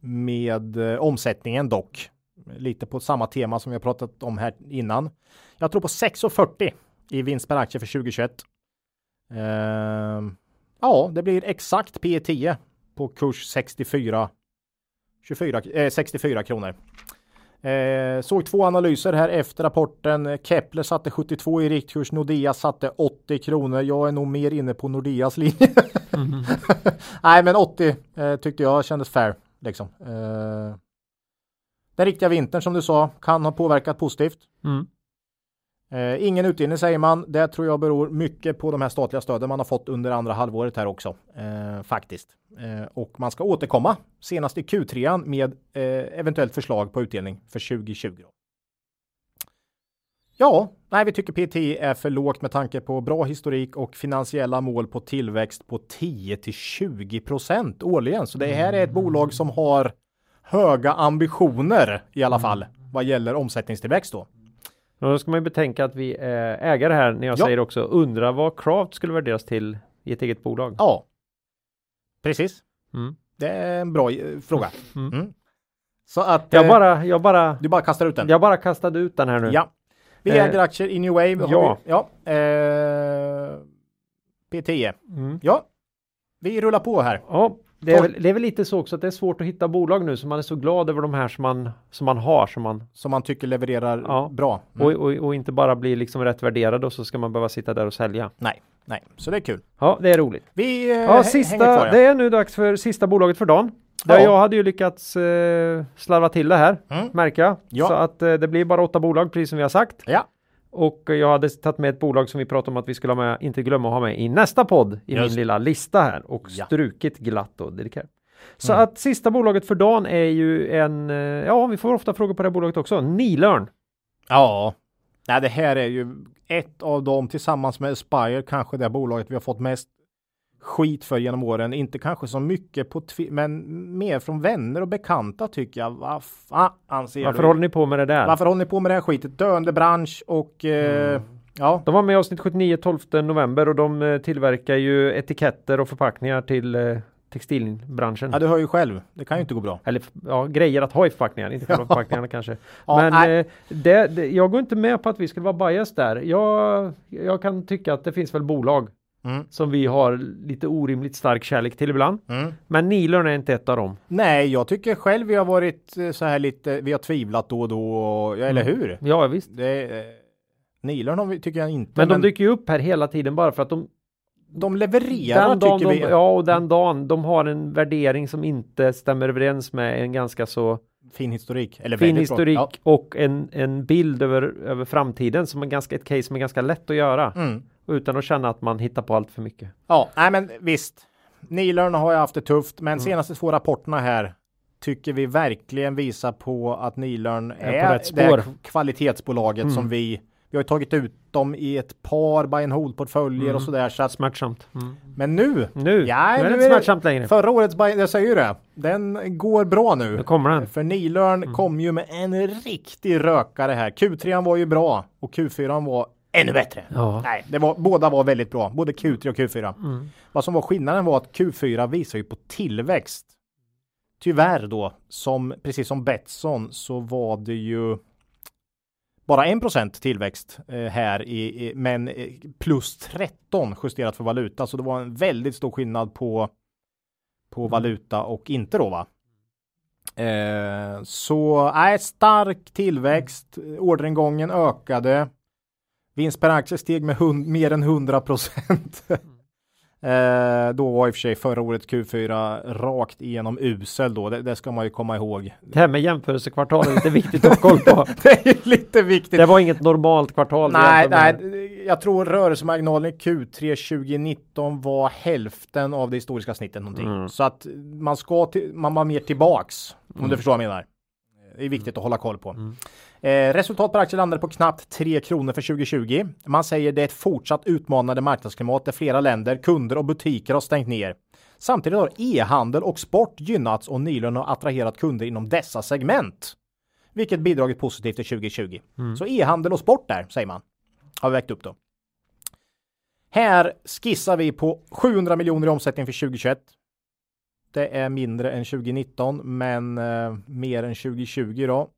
med eh, omsättningen dock. Lite på samma tema som vi har pratat om här innan. Jag tror på 6,40 i vinst per aktie för 2021. Uh, eh, ja, det blir exakt P 10 på kurs 64 24, eh, 64 kronor. Eh, såg två analyser här efter rapporten. Kepler satte 72 i riktkurs, Nordea satte 80 kronor. Jag är nog mer inne på Nordeas linje. Nej, men 80 eh, tyckte jag kändes fair. Liksom. Eh, den riktiga vintern som du sa kan ha påverkat positivt. Mm. Eh, ingen utdelning säger man. Det tror jag beror mycket på de här statliga stöden man har fått under andra halvåret här också. Eh, faktiskt. Eh, och man ska återkomma senast i Q3 med eh, eventuellt förslag på utdelning för 2020. Då. Ja, nej, vi tycker PT är för lågt med tanke på bra historik och finansiella mål på tillväxt på 10 till 20 procent årligen. Så det här är ett bolag som har höga ambitioner i alla fall vad gäller omsättningstillväxt då. Och då ska man ju betänka att vi är ägare här när jag Ja. säger också undra vad Craft skulle värderas till i ett eget bolag. Ja, precis. Mm. Det är en bra eh, fråga. Mm. Mm. Så att Jag eh, bara, jag bara, du bara kastar ut den. jag bara kastade ut den här nu. Ja. Vi Eh, äger aktier i New Wave. ja. Vi, ja. Eh, PTE. Mm. Ja. Vi rullar på här. Ja, det, är väl, det är väl lite så också att det är svårt att hitta bolag nu så man är så glad över de här som man, som man har som man, Som man tycker levererar Ja. bra. Mm. och, och, och inte bara blir liksom rätt värderade och så ska man behöva sitta där och sälja. Nej, nej, så det är kul. Ja, det är roligt. Vi eh, Ja, sista, kvar, ja. det är nu dags för sista bolaget för dagen. Där Ja. jag hade ju lyckats eh, slarva till det här, Mm. märker jag. Ja. Så att eh, det blir bara åtta bolag, precis som vi har sagt. Ja. Och jag hade tagit med ett bolag som vi pratade om att vi skulle ha med, inte glömma att ha med i nästa podd i Just. min lilla lista här och Ja. strukit glatt då. dedikerat. Så Mm. att sista bolaget för dagen är ju en, eh, ja vi får ofta frågor på det här bolaget också, Nilörn. Ja, Nej, det här är ju ett av dem tillsammans med Aspire, kanske det bolaget vi har fått mest skit för genom åren. Inte kanske så mycket på men mer från vänner och bekanta tycker jag. Vad fan ser Varför du? håller ni på med det där? Varför håller ni på med det här skitet? Döende bransch och eh, Mm. ja, De var med i avsnitt 79 12 november och de eh, tillverkar ju etiketter och förpackningar till eh, textilbranschen. ja, du hör ju själv. Det kan ju inte gå bra. Eller ja, grejer att ha i förpackningar, inte själva förpackningarna kanske. Ja, Men eh, det, det, jag går inte med på att vi skulle vara bias där. Jag, jag kan tycka att det finns väl bolag Mm. som vi har lite orimligt stark kärlek till ibland. Mm. Men Nilörn är inte ett av dem. Nej, jag tycker själv vi har varit eh, så här lite. Vi har tvivlat då och då, och, ja, eller Mm. hur? Ja visst. Det, eh, Nilörn har vi, tycker jag inte. Men de dyker ju upp här hela tiden bara för att de, de levererar den tycker de, vi. ja, och den dagen de har en värdering som inte stämmer överens med en ganska så Fin historik. Eller fin historik Ja. och en, en bild över, över framtiden som är ganska, ett case som är ganska lätt att göra Mm. Utan att känna att man hittar på allt för mycket. Ja, nej men visst. Nilörn har ju haft det tufft, Mm. men senaste två rapporterna här tycker vi verkligen visar på att Nilörn Är är, det här kvalitetsbolaget Mm. som vi vi har ju tagit ut dem i ett par buy and hold portföljer Mm. och sådär. Så att, Smärtsamt. Mm. men nu, Nu, Ja, nu är det inte smärtsamt längre. förra årets buy, jag säger ju det, den går bra nu. Nu kommer den. För Nilörn Mm. kom ju med en riktig rökare här. Q3 var ju bra och Q4 var ännu bättre. Ja. Nej, det var, båda var väldigt bra, både Q3 och Q4. Mm. Vad som var skillnaden var att Q4 visar ju på tillväxt. Tyvärr då, som precis som Betsson så var det ju bara 1% tillväxt eh, här i, i men eh, plus 13 justerat för valuta, så det var en väldigt stor skillnad på på valuta och inte då va? Eh, så nej, stark tillväxt. Orderingången ökade. Vinst per aktie steg med hund, mer än 100 procent. eh, då var i och för sig förra året Q4 rakt igenom usel då. Det, det ska man ju komma ihåg. Det här med jämförelsekvartal är lite viktigt att ha koll på. det är lite viktigt. Det var inget normalt kvartal. Nej, nej, jag tror rörelsemarginalen i Q3 2019 var hälften av det historiska snittet någonting. Mm. Så att man ska till, man var mer tillbaks om Mm. du förstår vad jag menar. Det är viktigt att hålla koll på. Eh, resultat per aktie landade på knappt 3 kronor för 2020. Man säger det är ett fortsatt utmanande marknadsklimat där flera länder, kunder och butiker har stängt ner. Samtidigt har e-handel och sport gynnats och Nilön har attraherat kunder inom dessa segment. Vilket bidragit positivt till 2020. Mm. Så e-handel och sport där, säger man. Har vi vägt upp då. Här skissar vi på 700 miljoner i omsättning för 2021. Det är mindre än 2019, men eh, mer än 2020 då.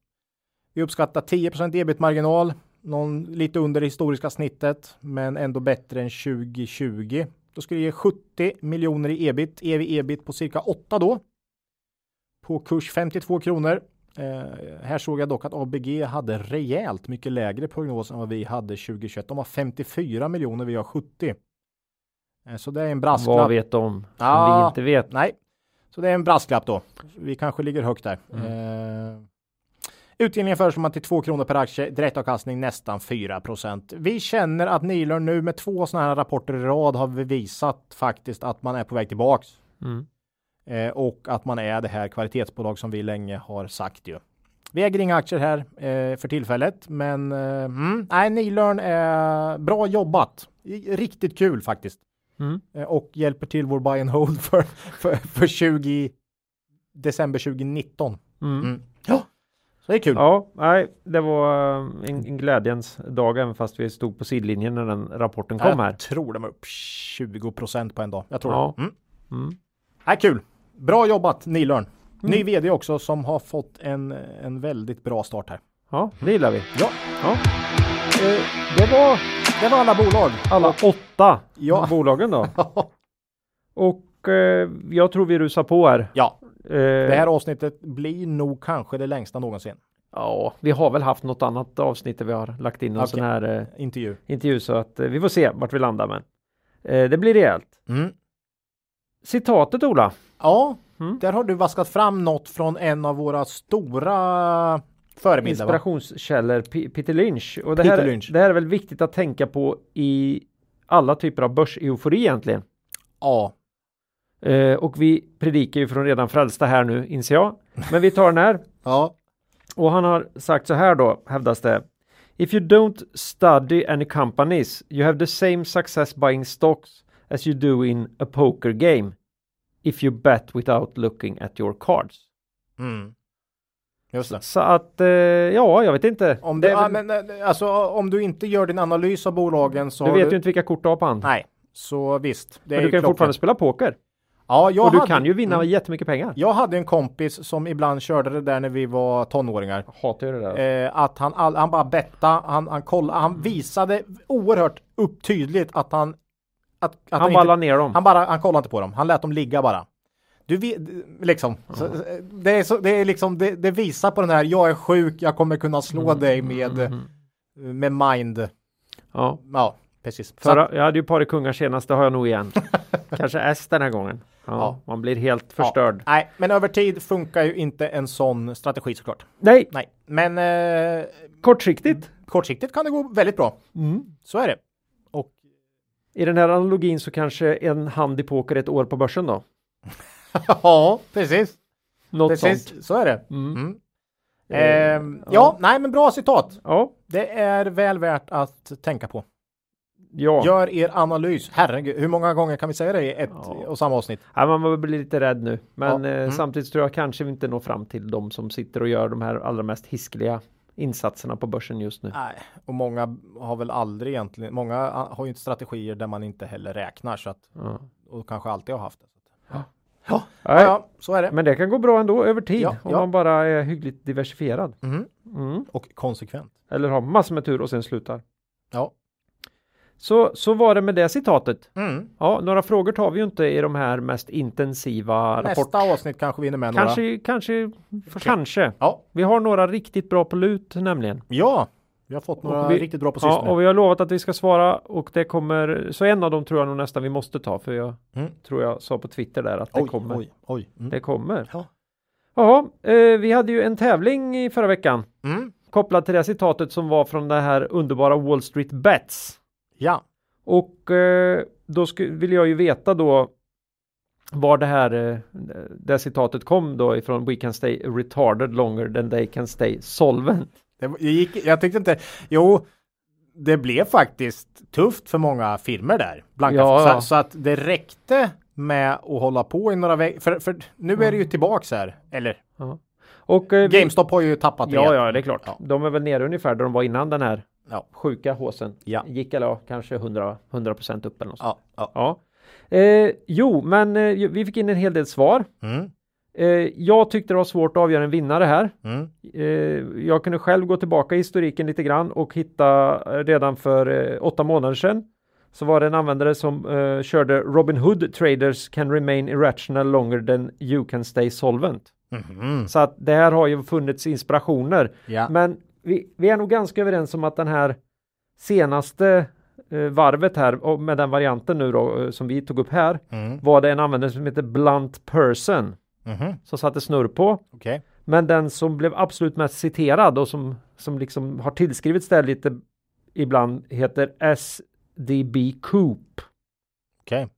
Vi uppskattar 10% ebit-marginal, någon lite under det historiska snittet, men ändå bättre än 2020. Då skulle det ge 70 miljoner i ebit, ev ebit på cirka 8 då. På kurs 52 kronor. Eh, här såg jag dock att ABG hade rejält mycket lägre prognos än vad vi hade 2021. De har 54 miljoner, vi har 70. Eh, så det är en brasklapp. Vad vet de som Ja. vi inte vet? Nej, så det är en brasklapp då. Vi kanske ligger högt där. Mm. Eh, utdelningen föreslår man till 2 kronor per aktie, direktavkastning nästan 4% Vi känner att Nilörn nu med två sådana här rapporter i rad har bevisat faktiskt att man är på väg tillbaks. Mm. Eh, och att man är det här kvalitetsbolag som vi länge har sagt ju. Vi äger inga aktier här eh, för tillfället, men eh, mm, nej, Nilörn är bra jobbat. Riktigt kul faktiskt. Mm. Eh, och hjälper till vår buy and hold för, för, för 20 december 2019. Mm. Mm. Ja, så det är kul. Ja, nej, det var eh, en, en glädjens dag även fast vi stod på sidlinjen när den rapporten kom jag här. tror de var upp 20 procent på en dag. Jag tror Ja. det. Mm. Mm. Nej, kul. Bra jobbat Nilörn. Ny Mm. vd också som har fått en, en väldigt bra start här. Ja, det gillar vi. Ja, Ja. Eh, det var det var alla bolag. alla åtta Ja. bolagen då. Och eh, jag tror vi rusar på här. Ja, det här avsnittet blir nog kanske det längsta någonsin. Ja, vi har väl haft något annat avsnitt där vi har lagt in någon Okej. sån här eh, Intervju. intervju så att eh, vi får se vart vi landar men eh, det blir rejält. Mm. Citatet Ola. Ja, Mm. där har du vaskat fram något från en av våra stora förebilder. Inspirationskällor P- Peter Lynch. Och det, Peter här, Lynch. det här är väl viktigt att tänka på i alla typer av börseufori egentligen. Ja, Eh, och vi predikar ju från redan frälsta här nu inser jag. Men vi tar den här. ja, Och han har sagt så här då, hävdas det. If you don't study any companies, you have the same success buying stocks as you do in a poker game. If you bet without looking at your cards. mm. just det. Så att, eh, ja, jag vet inte. Om, Det du, väl- men, eh, alltså, om du inte gör din analys av bolagen så du vet ju inte vilka kort du har på hand. Nej, så visst. Det Men du kan ju fortfarande spela poker. Ja, jag och du hade, kan ju vinna Mm. jättemycket pengar. Jag hade en kompis som ibland körde det där när vi var tonåringar. Hatar ju det där. Eh, att han, all, han bara betta, han, han, kolla, han visade oerhört upp tydligt att han att, att han inte- ballar ner dem. Han bara, han kollade inte på dem. Han lät dem ligga bara. Du vet, liksom. Så, det, är så, det är liksom, det, det visar på den här, jag är sjuk, jag kommer kunna slå Mm. dig med, med mind. Ja. Ja, precis. Förra, jag hade ju par i kungar senast, det har jag nog igen. Kanske S den här gången. Ja, Ja. Man blir helt förstörd. Ja, nej, men över tid funkar ju inte en sån strategi såklart. Nej, Nej, men eh, kortsiktigt. kortsiktigt kan det gå väldigt bra. Så är det. Och I den här analogin så kanske en hand i poker ett år på börsen då. ja, precis. Något Precis, sånt. så är det. Mm. Mm. Eh, Ehm, ja, nej, men bra citat. Ja, Det är väl värt att tänka på. Ja. Gör er analys. Herregud, hur många gånger kan vi säga det i ett Ja. och samma avsnitt? Ja, man blir lite rädd nu. Men Ja. eh, Mm. samtidigt tror jag kanske vi inte når fram till de som sitter och gör de här allra mest hiskeliga insatserna på börsen just nu. Nej, och många har väl aldrig egentligen, många har ju inte strategier där man inte heller räknar så att, Ja. och kanske alltid har haft det. Ja. Ja, Nej, ja, så är det. Men det kan gå bra ändå över tid Ja, om ja. man bara är hyggligt diversifierad. Mhm. Mm. Och konsekvent. Eller har massor med tur och sen slutar. Ja. Så, så var det med det citatet. Mm. Ja, några frågor tar vi ju inte i de här mest intensiva. Nästa avsnitt kanske vi hinner med några. Kanske, kanske, kanske. Ja. Vi har några riktigt bra på lut nämligen. ja, vi har fått några vi- riktigt bra på Ja, sistone. och vi har lovat att vi ska svara och det kommer, så en av dem tror jag nog nästan vi måste ta för jag Mm. tror jag sa på Twitter där att det oj, kommer. oj, oj. Mm. Det kommer. Ja. Jaha, eh, vi hade ju en tävling i förra veckan Mm. kopplad till det citatet som var från det här underbara Wall Street Bets. Ja, Och eh, då vill jag ju veta då var det här eh, det citatet kom då ifrån We can stay retarded longer than they can stay solvent. det gick, jag tyckte inte, jo, det blev faktiskt tufft för många firmer där. Blanka. Ja, så, ja. så att det räckte med att hålla på i några veckor. För, för nu är det ju tillbaks här. Eller Och eh, GameStop har ju tappat Ja, rejält. ja, det är klart. Ja. De är väl nere ungefär där de var innan den här Ja. sjuka håsen. Ja. Gick eller ja, kanske 100, 100% upp eller något sånt. Ja, ja. Ja. Eh, jo, men eh, vi fick in en hel del svar. Mm, Eh, jag tyckte det var svårt att avgöra en vinnare här. mm, Eh, jag kunde själv gå tillbaka i historiken lite grann och hitta eh, redan för eh, åtta månader sedan så var det en användare som eh, körde Robin Hood traders can remain irrational longer than you can stay solvent. mhm. Så att det här har ju funnits inspirationer. Ja. Men vi, vi är nog ganska överens om att den här senaste eh, varvet här med den varianten nu då eh, som vi tog upp här Mm, var det en användare som heter Blunt Person mhm. som satte snurr på. Okej. Men den som blev absolut mest citerad och som, som liksom har tillskrivits där lite ibland heter SDB Coop. Okej.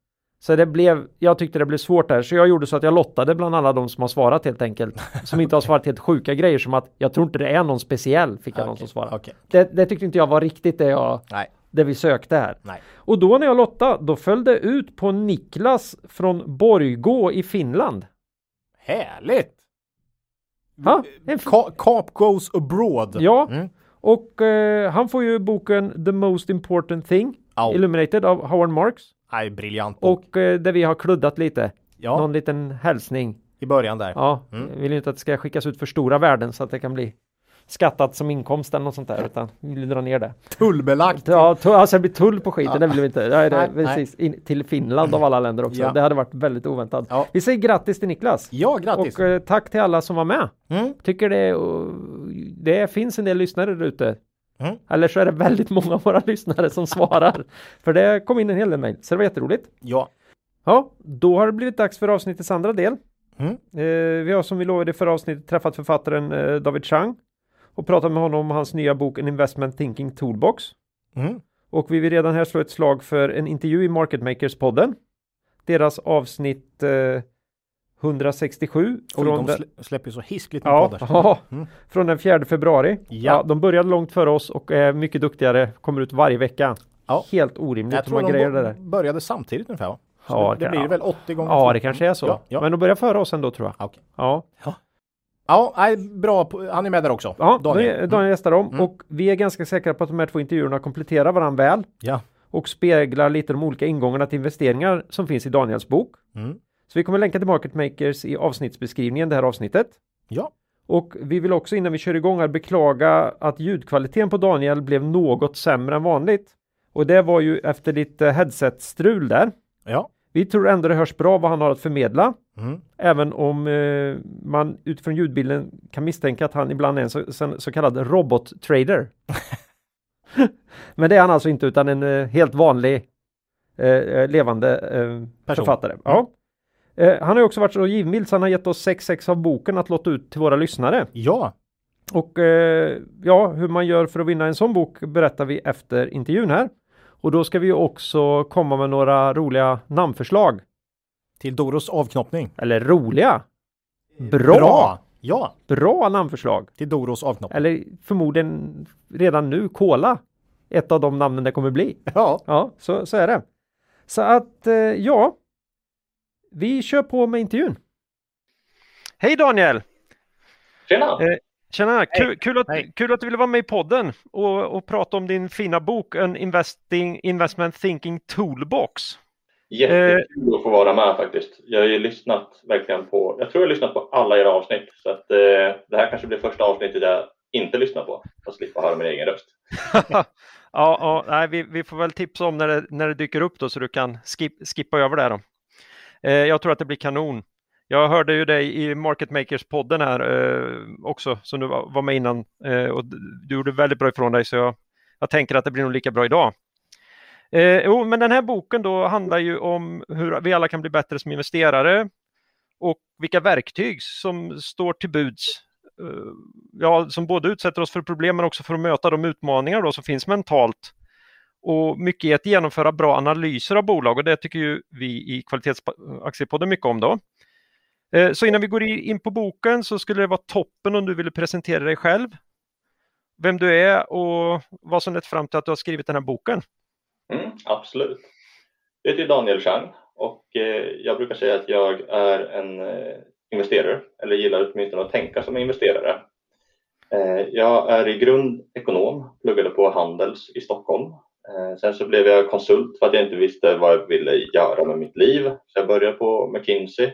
Så det blev, jag tyckte det blev svårt där, så jag gjorde så att jag lottade bland alla de som har svarat helt enkelt. Som inte har svarat helt sjuka grejer som att jag tror inte det är någon speciell, fick jag någon som svarade. okej. Det, det tyckte inte jag var riktigt det, jag, Nej, det vi sökte här. nej. Och då när jag lottade, då föll det ut på Niklas från Borgå i Finland. Härligt! Ha? Ka- Cap goes abroad. Ja, Mm. och eh, han får ju boken The Most Important Thing Ja. Illuminated av Howard Marks Nej, briljant bok. och eh, där vi har kluddat lite. Ja, Någon liten hälsning. i början där. Ja, Mm. vill ju inte att det ska skickas ut för stora värden så att det kan bli skattat som inkomst eller något sånt där utan vi vill dra ner det. Tullbelagt. Ja, tu- alltså det blir tull på skiten, Ja. det vill vi inte. Nej, det, Nej, precis. In, till Finland av alla länder också. Ja. Det hade varit väldigt oväntat. Ja. Vi säger grattis till Niklas. Ja, grattis. Och eh, tack till alla som var med. Mm. Tycker det, och, det finns en del lyssnare där ute. Mm. Eller så är det väldigt många av våra lyssnare som svarar. För det kom in en hel del mejl, så det var jätteroligt. Ja. Ja, då har det blivit dags för avsnittets andra del. Mm. Eh, vi har som vi lovade förra avsnittet träffat författaren eh, David Chang och pratat med honom om hans nya bok En Investment Thinking Toolbox. Mm. Och vi vill redan här slå ett slag för en intervju i Market Makers-podden. Deras avsnitt eh, 167. Oj, från de den- slä- släpper så hiskligt med Ja, poddar. ja, Mm. från den 4 februari. Ja. de började långt före oss och är mycket duktigare, kommer ut varje vecka. Ja. Helt orimligt Jag hur tror man de grejer det där. började samtidigt ungefär va? Så Ja, det, det blir väl 80 gånger Ja, det kanske är så. Ja, ja. Men de börjar före oss ändå tror jag. Ja, okej. Ja, ja bra. Han är med där också. ja Daniel. Daniel, Daniel gästar dem Mm. och vi är ganska säkra på att de här två intervjuerna kompletterar varandra väl Ja. och speglar lite de olika ingångarna till investeringar som finns i Daniels bok. Mm. Så vi kommer länka till Market Makers i avsnittsbeskrivningen det här avsnittet. Ja. Och vi vill också innan vi kör igång här beklaga att ljudkvaliteten på Daniel blev något sämre än vanligt. Och det var ju efter lite headset-strul där. Ja. Vi tror ändå det hörs bra vad han har att förmedla. Mm. Även om eh, man utifrån ljudbilden kan misstänka att han ibland är en så, så, så kallad robot-trader. Men det är han alltså inte utan en eh, helt vanlig eh, eh, levande eh, författare. Ja. Eh, han har ju också varit så givmild så han har gett oss 6-6 av boken att låta ut till våra lyssnare. Ja. Och eh, ja, hur man gör för att vinna en sån bok berättar vi efter intervjun här. Och då ska vi också komma med några roliga namnförslag. Till Doros avknoppning. Eller roliga. Bra. Bra, Ja. namnförslag. Till Doros avknoppning. Eller förmodligen redan nu Kola. Ett av de namnen det kommer bli. Ja. Ja, så, så är det. Så att eh, ja, vi kör på med intervjun. Hej Daniel! Tjena! Eh, Tjena, kul, kul, att, kul att du ville vara med i podden och, och prata om din fina bok En investing, Investment Thinking Toolbox. Jättekul att få vara med faktiskt. Jag har ju lyssnat verkligen på, jag tror jag har lyssnat på alla era avsnitt. Så att eh, det här kanske blir första avsnittet jag inte lyssnar på. Att slippa höra min egen röst. ja, ja nej, vi, vi får väl tipsa om när det, när det dyker upp då så du kan skip, skippa över det. Då. Eh, jag tror att det blir kanon. Jag hörde ju dig i Market Makers-podden här eh, också som du var, med innan eh, och du gjorde väldigt bra ifrån dig så jag, jag tänker att det blir nog lika bra idag. Eh, jo, men den här boken då handlar ju om hur vi alla kan bli bättre som investerare och vilka verktyg som står till buds eh, ja, som både utsätter oss för problem men också för att möta de utmaningar då som finns mentalt. Och mycket i att genomföra bra analyser av bolag och det tycker ju vi i Kvalitetsaktiepodden mycket om då. Eh, så innan vi går in på boken så skulle det vara toppen om du ville presentera dig själv. Vem du är och vad som lett fram till att du har skrivit den här boken. Mm, absolut. Jag heter Daniel Chang och eh, jag brukar säga att jag är en eh, investerare, eller gillar åtminstone att tänka som investerare. Jag är i grund ekonom, pluggade på Handels i Stockholm. Eh, sen så blev jag konsult för att jag inte visste vad jag ville göra med mitt liv. Så jag började på McKinsey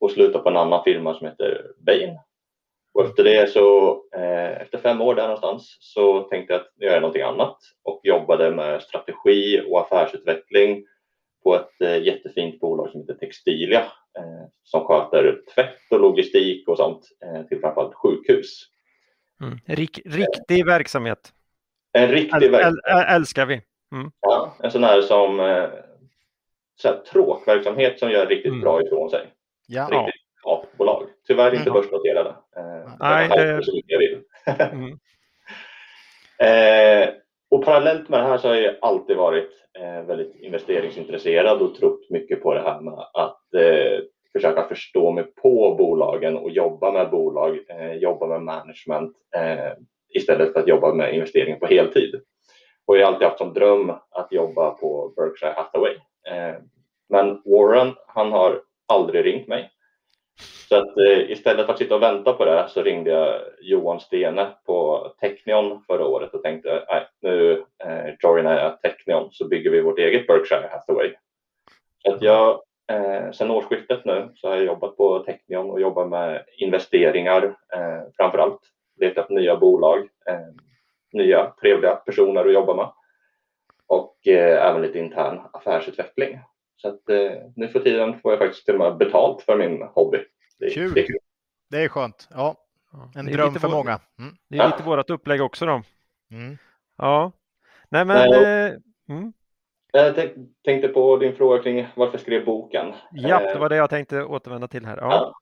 och slutade på en annan firma som heter Bain. Och efter det så, eh, efter fem år där någonstans, så tänkte jag att jag gör någonting annat och jobbade med strategi och affärsutveckling på ett eh, jättefint bolag som heter Textilia som sköter tvätt och logistik och sånt till framförallt sjukhus. Mm. Rik, riktig verksamhet. En riktig verksamhet. äl, äl, älskar vi. Ja, en sån här som eh, så här, tråkverksamhet som gör riktigt Mm. bra ifrån sig. Ja. Riktigt apbolag. Tyvärr inte Mm. börsnoterade. Eh, Nej, det-. Mm. Eh, och parallellt med det här så har jag alltid varit eh, väldigt investeringsintresserad och trott mycket på det här med att eh, försöka förstå mig på bolagen och jobba med bolag, eh, jobba med management istället för att jobba med investering på heltid. Och jag har alltid haft som dröm att jobba på Berkshire Hathaway. Eh, men Warren, han har aldrig ringt mig. Så att eh, istället för att sitta och vänta på det så ringde jag Johan Stene på Technion förra året och tänkte nej, nu eh, joinar jag Technion så bygger vi vårt eget Berkshire Hathaway. Så att jag, eh, sen årsskiftet nu så har jag jobbat på Technion och jobbar med investeringar eh, framför allt. Letat nya bolag, eh, nya trevliga personer att jobba med och eh, även lite intern affärsutveckling. Så att eh, nu för tiden får jag faktiskt till och med betalt för min hobby. Det är kul. Det är, kul. Det är skönt. Ja, en dröm för vår... många. Mm. Det är lite ja. vårt upplägg också då. Mm. Ja, nej men. Nej, eh, mm. Jag tänkte på din fråga kring varför jag skrev boken. Ja, det var det jag tänkte återvända till här. Ja. ja.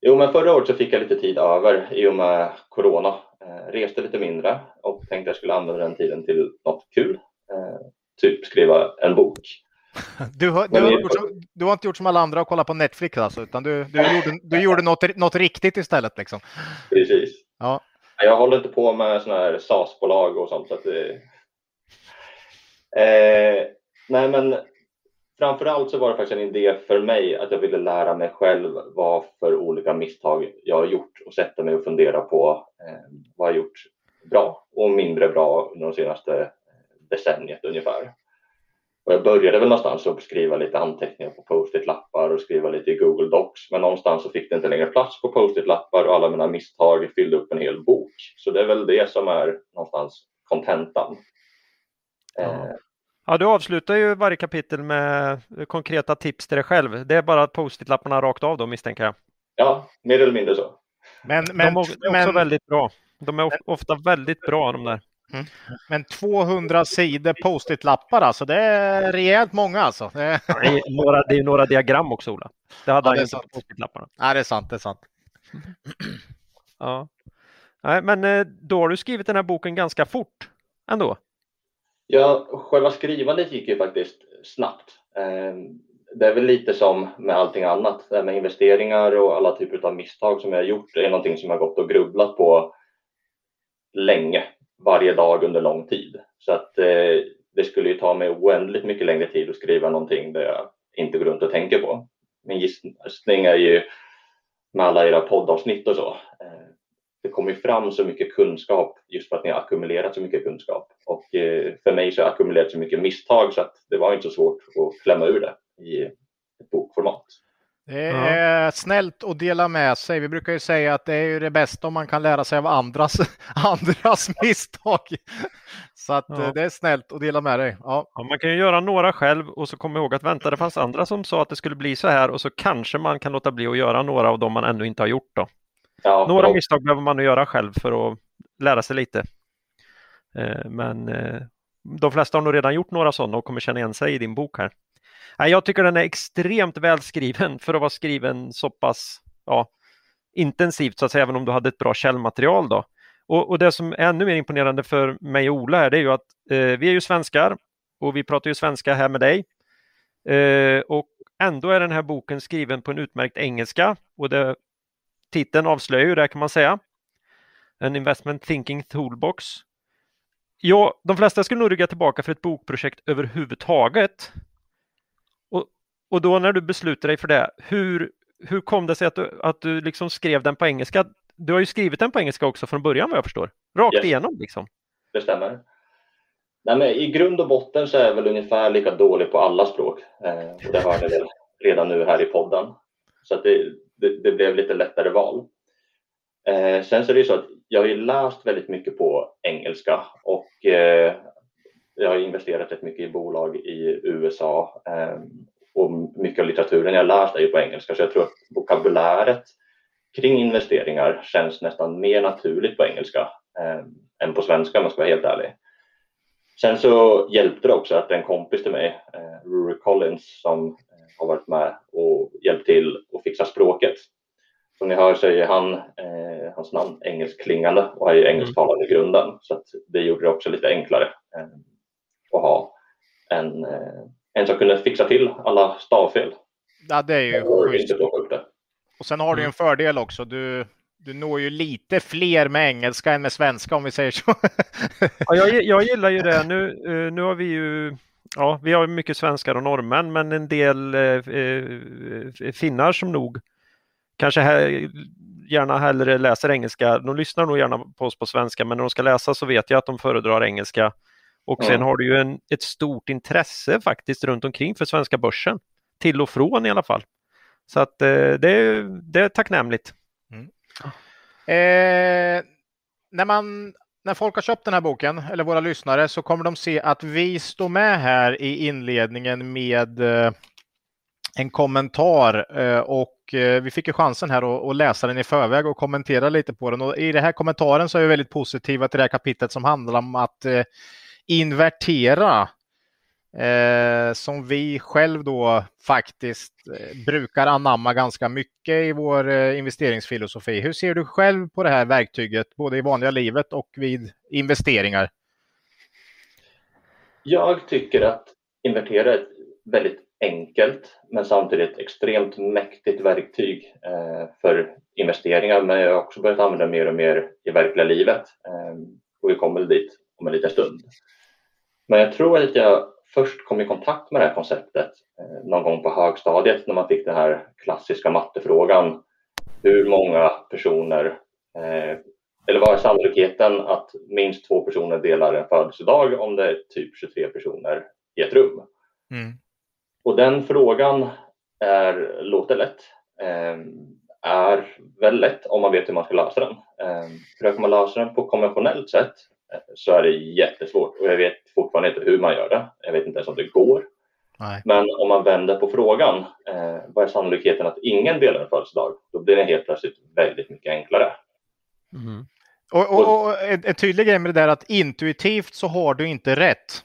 Jo, men förra året så fick jag lite tid över i och med corona. Eh, reste lite mindre och tänkte jag skulle använda den tiden till något kul. Eh, typ skriva en bok. Du har, du, har gjort du har inte gjort som alla andra och kollat på Netflix alltså, utan du, du gjorde, du gjorde något, något riktigt istället liksom. Precis. Ja. Jag håller inte på med sådana här SAS-bolag och sånt. Så att det... eh, nej, men framförallt så var det faktiskt en idé för mig att jag ville lära mig själv vad för olika misstag jag har gjort och sätta mig och fundera på eh, vad jag gjort bra och mindre bra under de senaste decenniet ungefär. Och jag började väl någonstans att skriva lite anteckningar på post-it-lappar och skriva lite i Google Docs. Men någonstans så fick det inte längre plats på post-it-lappar och alla mina misstag fyllde upp en hel bok. Så det är väl det som är någonstans kontentan. Ja. Eh. Ja, du avslutar ju varje kapitel med konkreta tips till dig själv. Det är bara post-it-lapparna rakt av då misstänker jag. Ja, mer eller mindre så. Men, men, de är också men, väldigt bra. De är ofta väldigt bra de där. Mm. Men 200 sidor post-it-lappar alltså, det är rejält många alltså. Det är, det är, några, det är några diagram också Ola. Det hade ja, han inte på post-it-lapparna. Nej, det är sant, det är sant. Ja. Nej, men eh, då har du skrivit den här boken ganska fort ändå. Ja, själva skrivandet gick ju faktiskt snabbt. Ehm, det är väl lite som med allting annat, det med investeringar och alla typer av misstag som jag har gjort. Det är någonting som jag gått och grubblat på länge varje dag under lång tid. Så att eh, det skulle ju ta mig oändligt mycket längre tid att skriva någonting där jag inte går runt och tänker på. Min gissning är ju med alla era poddavsnitt och så. Ehm, det kommer fram så mycket kunskap just för att ni har ackumulerat så mycket kunskap. Och eh, för mig så har jag ackumulerat så mycket misstag så att det var inte så svårt att klämma ur det i ett bokformat. Det är ja. snällt att dela med sig. Vi brukar ju säga att det är ju det bästa om man kan lära sig av andras, andras misstag. Så att ja. Det är snällt att dela med dig. Ja. ja. man kan ju göra några själv och så komma ihåg att vänta, det fanns andra som sa att det skulle bli så här och så kanske man kan låta bli att göra några av dem man ännu inte har gjort. Då. Några misstag behöver man göra själv för att lära sig lite. Eh, men eh, de flesta har nog redan gjort några sådana och kommer känna igen sig i din bok här. Jag tycker den är extremt välskriven för att vara skriven så pass ja, intensivt så att säga, även om du hade ett bra källmaterial. Då. Och, och det som är ännu mer imponerande för mig och Ola här, det är ju att eh, vi är ju svenskar och vi pratar ju svenska här med dig. Eh, och ändå är den här boken skriven på en utmärkt engelska och det, titeln avslöjar ju det kan man säga. En investment thinking toolbox. Ja, de flesta skulle nog rygga tillbaka för ett bokprojekt överhuvudtaget. Och då när du beslutade dig för det, hur, hur kom det sig att du, att du liksom skrev den på engelska? Du har ju skrivit den på engelska också från början vad jag förstår. Rakt yes. igenom liksom. Det stämmer. Nej, men I grund och botten så är jag väl ungefär lika dålig på alla språk. Eh, och det hör ni väl redan nu här i podden. Så det, det, det blev lite lättare val. Eh, sen så är det ju så att jag har ju läst väldigt mycket på engelska och eh, jag har investerat rätt mycket i bolag i USA eh, och mycket av litteraturen jag läst är ju på engelska så jag tror att vokabuläret kring investeringar känns nästan mer naturligt på engelska eh, än på svenska om jag ska vara helt ärlig. Sen så hjälpte det också att en kompis till mig, eh, Rory Collins, som har varit med och hjälpt till att fixa språket. Som ni hör så är han, eh, hans namn engelskklingande och är ju engelsktalande i grunden så att det gjorde det också lite enklare eh, att ha en, eh, en som kunde fixa till alla stavfel. Ja, det är ju schysst. Och sen har du en fördel också. Du, du når ju lite fler med engelska än med svenska om vi säger så. ja, jag, jag gillar ju det. Nu, eh, nu har vi ju Ja, vi har mycket svenskar och norrmän, men en del eh, eh finnar som nog kanske här, gärna hellre läser engelska. De lyssnar nog gärna på oss på svenska, men när de ska läsa så vet jag att de föredrar engelska. Och sen har du ju en, ett stort intresse faktiskt runt omkring för svenska börsen. Till och från i alla fall. Så att eh, det, det är tacknämligt. Mm. Eh, när, man, när folk har köpt den här boken, eller våra lyssnare, så kommer de se att vi står med här i inledningen med eh, en kommentar eh, och eh, vi fick ju chansen här att, läsa den i förväg och kommentera lite på den. Och I den här kommentaren så är vi väldigt positiva till det här kapitlet som handlar om att invertera eh, som vi själv då faktiskt eh, brukar anamma ganska mycket i vår eh, investeringsfilosofi. Hur ser du själv på det här verktyget, både i vanliga livet och vid investeringar? Jag tycker att invertera är ett väldigt enkelt men samtidigt extremt mäktigt verktyg eh, för investeringar. Men jag har också börjat använda mer och mer i verkliga livet. Eh, och vi kommer dit om en liten stund. Men jag tror att jag först kom i kontakt med det här konceptet eh, någon gång på högstadiet när man fick den här klassiska mattefrågan. Hur många personer, eh, eller vad är sannolikheten att minst två personer delar en födelsedag om det är typ 23 personer i ett rum? Mm. Och den frågan är, låter lätt, eh, är väl lätt om man vet hur man ska lösa den. Försöker man lösa den på konventionellt sätt så är det jättesvårt och jag vet fortfarande inte hur man gör det. Jag vet inte ens om det går. Nej. Men om man vänder på frågan, eh, vad är sannolikheten att ingen delar en födelsedag? Då blir det helt plötsligt väldigt mycket enklare. Mm. Och, och, och en tydlig grej med det där att intuitivt så har du inte rätt.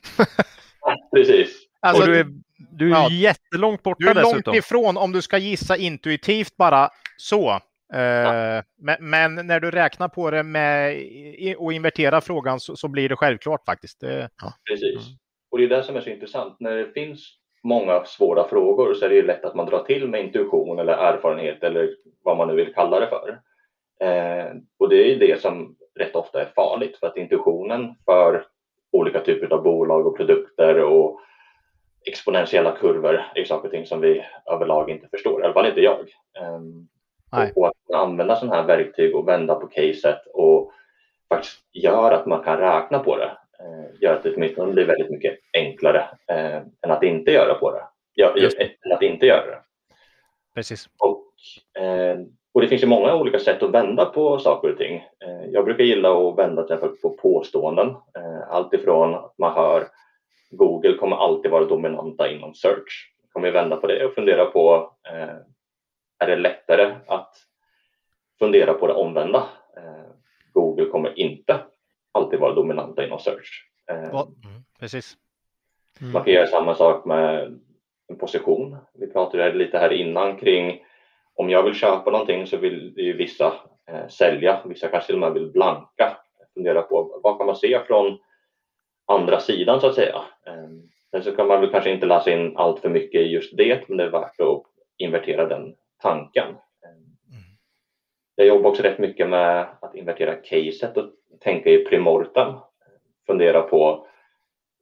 Precis. Alltså, och du är, du är ja, jättelångt borta dessutom. Du är långt ifrån om du ska gissa intuitivt bara så. Ja. Men, men, när du räknar på det med och inverterar frågan så, så blir det självklart faktiskt. Ja. Precis. Mm. Och det är det som är så intressant. När det finns många svåra frågor så är det lätt att man drar till med intuition eller erfarenhet eller vad man nu vill kalla det för. Eh, och det är det som rätt ofta är farligt för att intuitionen för olika typer av bolag och produkter och exponentiella kurvor är saker och ting som vi överlag inte förstår, i alla fall inte jag. Eh, Nej. Och att använda sådana här verktyg och vända på caset och faktiskt gör att man kan räkna på det. Eh, gör att det åtminstone blir väldigt mycket enklare eh, än att inte göra på det. Ja, än att inte göra det. Precis. Och, eh, och det finns ju många olika sätt att vända på saker och ting. Eh, jag brukar gilla att vända till på påståenden. Eh, allt ifrån att man hör Google kommer alltid vara dominanta inom search. Man kommer vända på det och fundera på eh, är det lättare att fundera på det omvända. Eh, Google kommer inte alltid vara dominanta inom search. Eh, mm, precis. Mm. Man kan göra samma sak med en position. Vi pratade lite här innan kring om jag vill köpa någonting så vill ju vissa eh, sälja, vissa kanske till och med vill blanka. Fundera på vad kan man se från andra sidan så att säga. Eh, sen så kan man väl kanske inte läsa in allt för mycket i just det, men det är värt att invertera den tanken. Mm. Jag jobbar också rätt mycket med att invertera caset och tänka i primorten. Fundera på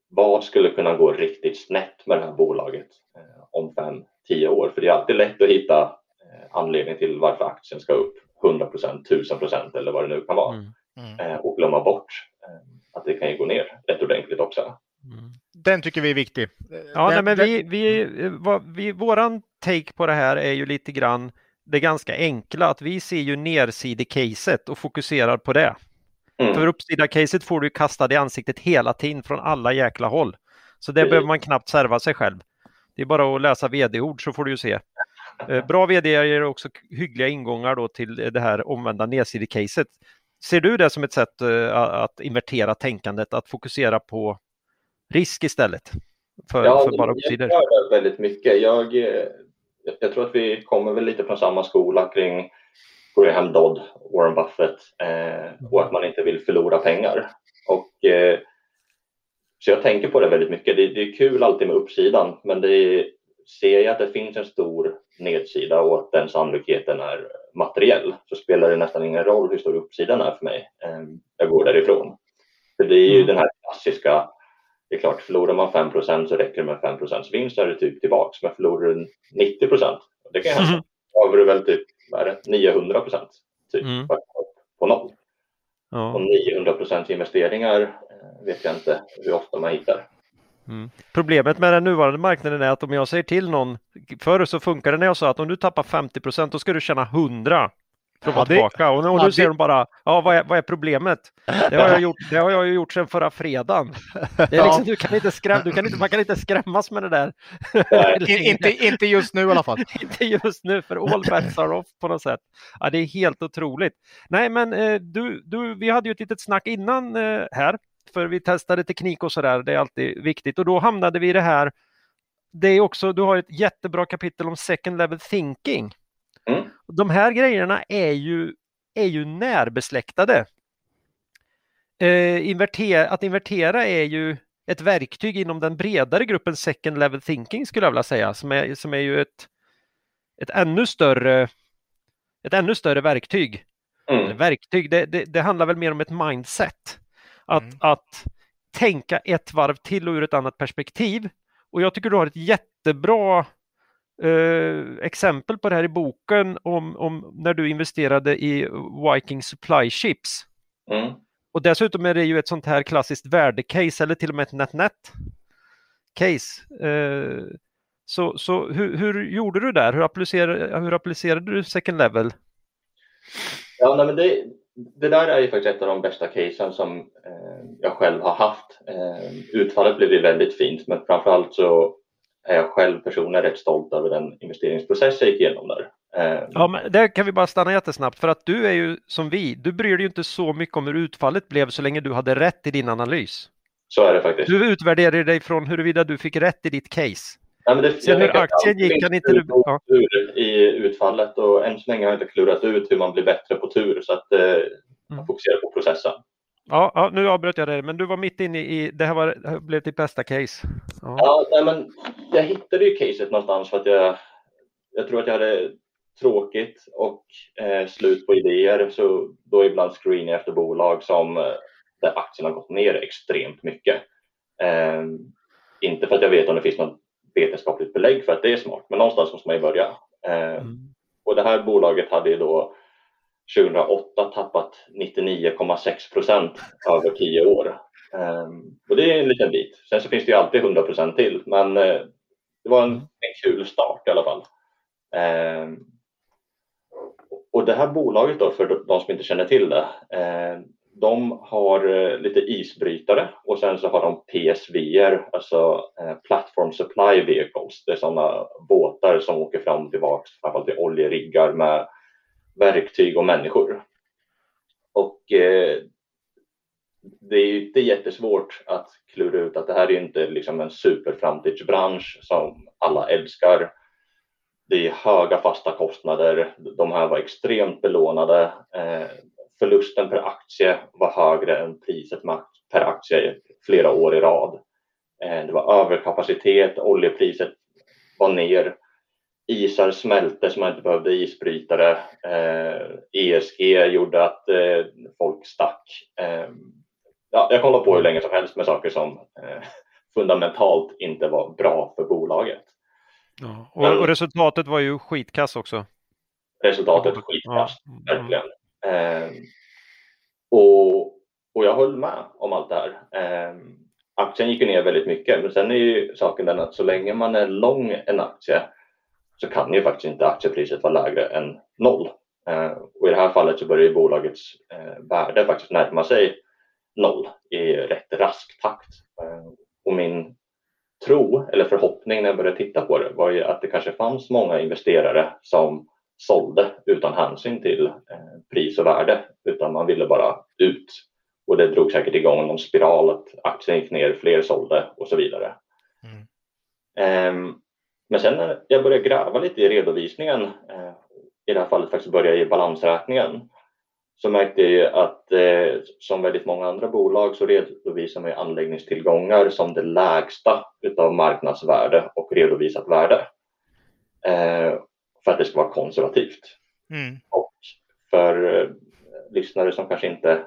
vad skulle kunna gå riktigt snett med det här bolaget eh, om fem, tio år? För det är alltid lätt att hitta eh, anledning till varför aktien ska upp 100 procent, 1000 procent eller vad det nu kan vara mm. Mm. Eh, och glömma bort att det kan ju gå ner rätt ordentligt också. Mm. Den tycker vi är viktig. Ja, den, nej, men vi, vi, vi, våran take på det här är ju lite grann det ganska enkla att vi ser ju nersidecaset och fokuserar på det. Mm. För uppsida-caset får du kasta i ansiktet hela tiden från alla jäkla håll. Så det mm. behöver man knappt serva sig själv. Det är bara att läsa vd-ord så får du ju se. Eh, bra vd ger också hyggliga ingångar då till det här omvända nedsidecaset. Ser du det som ett sätt eh, att invertera tänkandet, att fokusera på risk istället? För, ja, för bara uppsidor? jag gör det väldigt mycket. Jag, eh, jag tror att vi kommer väl lite från samma skola kring Graham Dodd, Warren Buffett eh, och att man inte vill förlora pengar. Och, eh, så jag tänker på det väldigt mycket. Det, det är kul alltid med uppsidan men det ser jag att det finns en stor nedsida och att den sannolikheten är materiell så spelar det nästan ingen roll hur stor uppsidan är för mig. Eh, jag går därifrån. För det är ju mm. den här klassiska det är klart, förlorar man 5% så räcker det med 5 vinst så är det typ tillbaks. Men förlorar du 90 det kan hända. Mm. Då har du väl typ vad är det, 900 typ, mm. på noll. Ja. Och 900% investeringar eh, vet jag inte hur ofta man hittar. Mm. Problemet med den nuvarande marknaden är att om jag säger till någon, förr så funkar det när jag sa att om du tappar 50% då ska du tjäna 100 för att vara tillbaka. Och, och nu säger de bara, ja vad är, vad är problemet? Det har jag gjort, det har jag gjort sedan förra fredagen. Det är liksom, du kan inte skräm, du kan inte, man kan inte skrämmas med det där. inte, inte just nu i alla fall. inte just nu, för all bets are off på något sätt. Ja, det är helt otroligt. Nej, men eh, du, du, vi hade ju ett litet snack innan eh, här, för vi testade teknik och så där. Det är alltid viktigt och då hamnade vi i det här. Det är också, du har ett jättebra kapitel om second level thinking. Mm. De här grejerna är ju, är ju närbesläktade. Eh, inverter, att invertera är ju ett verktyg inom den bredare gruppen second level thinking skulle jag vilja säga, som är, som är ju ett, ett ännu större ett ännu större verktyg. Mm. Verktyg, det, det, det, handlar väl mer om ett mindset. Att, mm. att tänka ett varv till och ur ett annat perspektiv. Och jag tycker du har ett jättebra eh, exempel på det här i boken om, om när du investerade i Viking Supply Ships. Mm. Och dessutom är det ju ett sånt här klassiskt värdecase eller till och med ett net-net case. Eh, så så hur, hur, gjorde du där? Hur applicerade, hur applicerade du second level? Ja, nej, men det, det där är ju faktiskt ett av de bästa casen som eh, jag själv har haft. Eh, utfallet blev ju väldigt fint, men framförallt så är jag själv personligen rätt stolt över den investeringsprocess jag gick igenom där. Eh, ja, men där kan vi bara stanna jättesnabbt för att du är ju som vi, du bryr dig ju inte så mycket om hur utfallet blev så länge du hade rätt i din analys. Så är det faktiskt. Du utvärderar dig från huruvida du fick rätt i ditt case. Ja, men det, Sen hur aktien gick kan inte du... Ja. i utfallet och än så länge har jag inte klurat ut hur man blir bättre på tur så att eh, jag mm. fokuserar på processen. Ja, ja, nu avbröt jag dig, men du var mitt inne i, det här var, blev ditt bästa case. Ja, ja nej, men jag hittade ju caset någonstans för att jag, jag tror att jag hade tråkigt och eh, slut på idéer, så då ibland screenar jag efter bolag som eh, där aktien har gått ner extremt mycket. Eh, inte för att jag vet om det finns något vetenskapligt belägg för att det är smart, men någonstans måste man ju börja. Eh, mm. Och det här bolaget hade ju då 2008 tappat 99,6 procent över tio år. Um, och det är en liten bit. Sen så finns det ju alltid 100 procent till, men uh, det var en, en, kul start i alla fall. Um, och det här bolaget då, för de som inte känner till det, uh, de har uh, lite isbrytare och sen så har de PSVR, alltså Platform Supply Vehicles. Det är sådana båtar som åker fram och tillbaka, framförallt till oljeriggar med verktyg och människor. Och eh, det är ju inte jättesvårt att klura ut att det här är inte liksom en superframtidsbransch som alla älskar. Det är höga fasta kostnader. De här var extremt belånade. Eh, förlusten per aktie var högre än priset per aktie flera år i rad. Eh, det var överkapacitet, oljepriset var ner isar smälte så man inte behövde isbrytare. Eh, ESG gjorde att eh, folk stack. Eh, ja, jag kollar på hur länge som helst med saker som eh, fundamentalt inte var bra för bolaget. Ja, och, Men, och, resultatet var ju skitkass också. Resultatet skitkass, ja. verkligen. Eh, och, och jag höll med om allt det här. Eh, aktien gick ner väldigt mycket, men sen är ju saken den att så länge man är lång en aktie så kan ju faktiskt inte aktiepriset vara lägre än noll. Eh, och i det här fallet så börjar bolagets eh, värde faktiskt närma sig noll i rätt rask takt. Eh, och min tro eller förhoppning när jag började titta på det var ju att det kanske fanns många investerare som sålde utan hänsyn till pris och värde utan man ville bara ut. Och det drog säkert igång någon spiral att aktien gick ner, fler sålde och så vidare. Mm. Ehm, men sen när jag började gräva lite i redovisningen, eh, i det här fallet faktiskt börja i balansräkningen, så märkte jag att eh, som väldigt många andra bolag så redovisar man anläggningstillgångar som det lägsta utav marknadsvärde och redovisat värde. Eh, för att det ska vara konservativt. Mm. Och för eh, lyssnare som kanske inte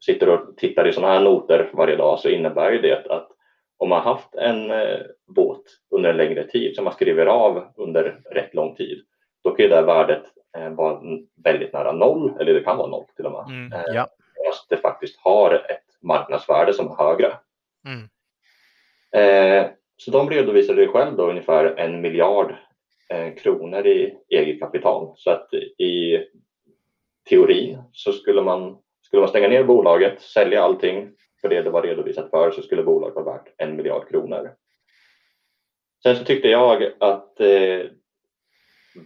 sitter och tittar i sådana här noter varje dag så innebär ju det att om man haft en eh, båt under en längre tid som man skriver av under rätt lång tid, då kan ju det värdet eh, vara väldigt nära noll, eller det kan vara noll till och med. Mm, eh, ja. Fast det faktiskt har ett marknadsvärde som är högre. Mm. Eh, så de redovisade ju själv då ungefär en miljard eh, kronor i eget kapital. Så att i teorin så skulle man, skulle man stänga ner bolaget, sälja allting för det det var redovisat för så skulle bolaget vara värt en miljard kronor. Sen så tyckte jag att eh,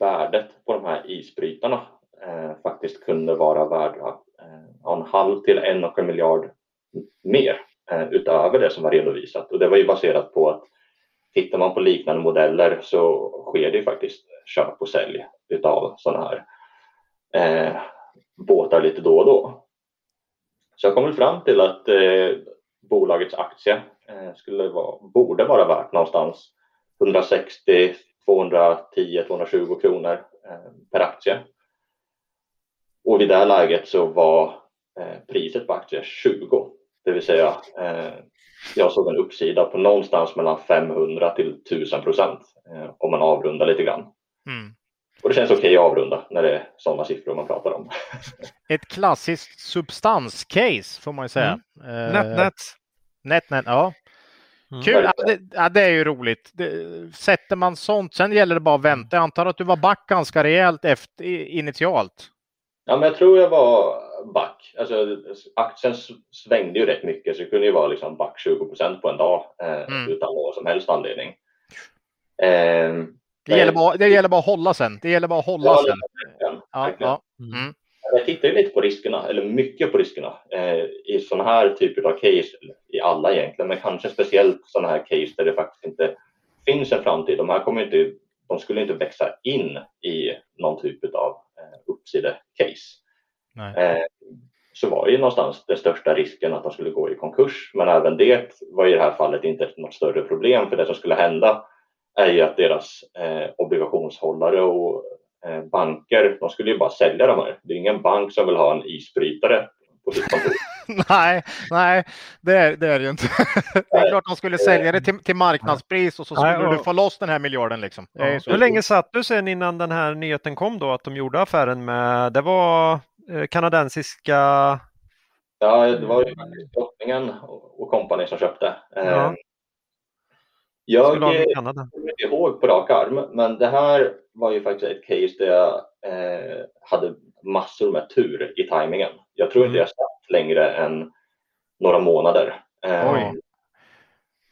värdet på de här isbrytarna eh, faktiskt kunde vara värda eh, en halv till en och en miljard mer eh, utöver det som var redovisat och det var ju baserat på att tittar man på liknande modeller så sker det ju faktiskt köp och sälj utav sådana här eh, båtar lite då och då. Så jag kom fram till att eh, bolagets aktie eh, skulle vara, borde vara värt någonstans 160, 210, 220 kronor eh, per aktie. Och vid det här läget så var eh, priset på aktier 20, det vill säga eh, jag såg en uppsida på någonstans mellan 500 till 1000 procent eh, om man avrundar lite grann. Mm. Och det känns okej okay att avrunda när det är sådana siffror man pratar om. Ett klassiskt substanscase får man ju säga. Mm. Net, net. Net, net, ja. Mm. Kul, ja det, ja det, är ju roligt. Det, sätter man sånt, sen gäller det bara att vänta. Jag antar att du var back ganska rejält efter, initialt. Ja, men jag tror jag var back. Alltså, aktien svängde ju rätt mycket så det kunde ju vara liksom back 20 procent på en dag eh, mm. utan någon som helst anledning. Eh, det, gäller bara, det gäller bara att hålla sen. Det gäller bara att hålla ja, sen. Ja, ja. Mm. Jag tittar ju lite på riskerna, eller mycket på riskerna eh, i sådana här typer av case, i alla egentligen, men kanske speciellt sådana här case där det faktiskt inte finns en framtid. De här kommer inte, de skulle inte växa in i någon typ av eh, uppside-case. Eh, så var ju någonstans den största risken att de skulle gå i konkurs, men även det var i det här fallet inte något större problem, för det som skulle hända är ju att deras eh, obligationshållare och eh, banker, de skulle ju bara sälja de här. Det är ingen bank som vill ha en isbrytare på sitt kontor. nej, nej, det är det, är det ju inte. det är klart de skulle sälja det till, till marknadspris och så skulle nej, du få loss den här miljarden. Liksom. Ja. Hur länge satt du sen innan den här nyheten kom då att de gjorde affären med, det var eh, kanadensiska Ja, det var ju drottningen och kompani som köpte. Ja. Jag kommer inte ihåg på rak arm, men det här var ju faktiskt ett case där jag eh, hade massor med tur i tajmingen. Jag tror mm. inte jag satt längre än några månader. Eh,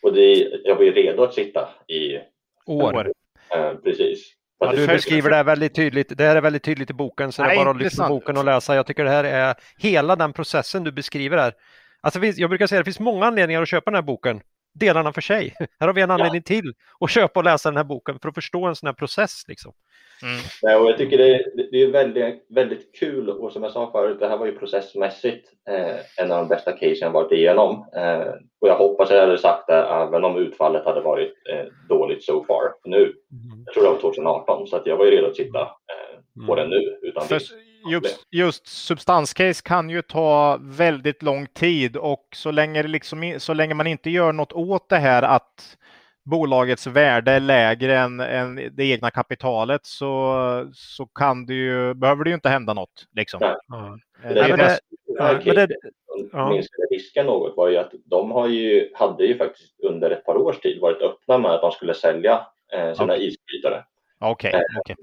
och det, jag var ju redo att sitta i år. Eh, precis. Ja, du beskriver det här väldigt tydligt. Det här är väldigt tydligt i boken, så Nej, det är bara att lyssna på boken och läsa. Jag tycker det här är hela den processen du beskriver här. Alltså, jag brukar säga att det finns många anledningar att köpa den här boken delarna för sig. Här har vi en anledning ja. till att köpa och läsa den här boken för att förstå en sån här process. Liksom. Mm. Ja, och jag tycker det är, det är väldigt, väldigt kul och som jag sa förut, det här var ju processmässigt eh, en av de bästa casen jag varit igenom. Eh, och jag hoppas jag hade sagt det även om utfallet hade varit eh, dåligt so far nu. Mm. Jag tror det var 2018 så att jag var ju redo att sitta eh, på mm. den nu. Utan för, just, just substanscase kan ju ta väldigt lång tid och så länge, liksom, så länge man inte gör något åt det här att bolagets värde är lägre än, än det egna kapitalet så, så kan det ju, behöver det ju inte hända något. Liksom. Ja. Det, det, det, ja, det, ja. minskade risken något var ju att de har ju, hade ju faktiskt under ett par års tid varit öppna med att de skulle sälja eh, sina okay. isbrytare. Okay. Eh, okay.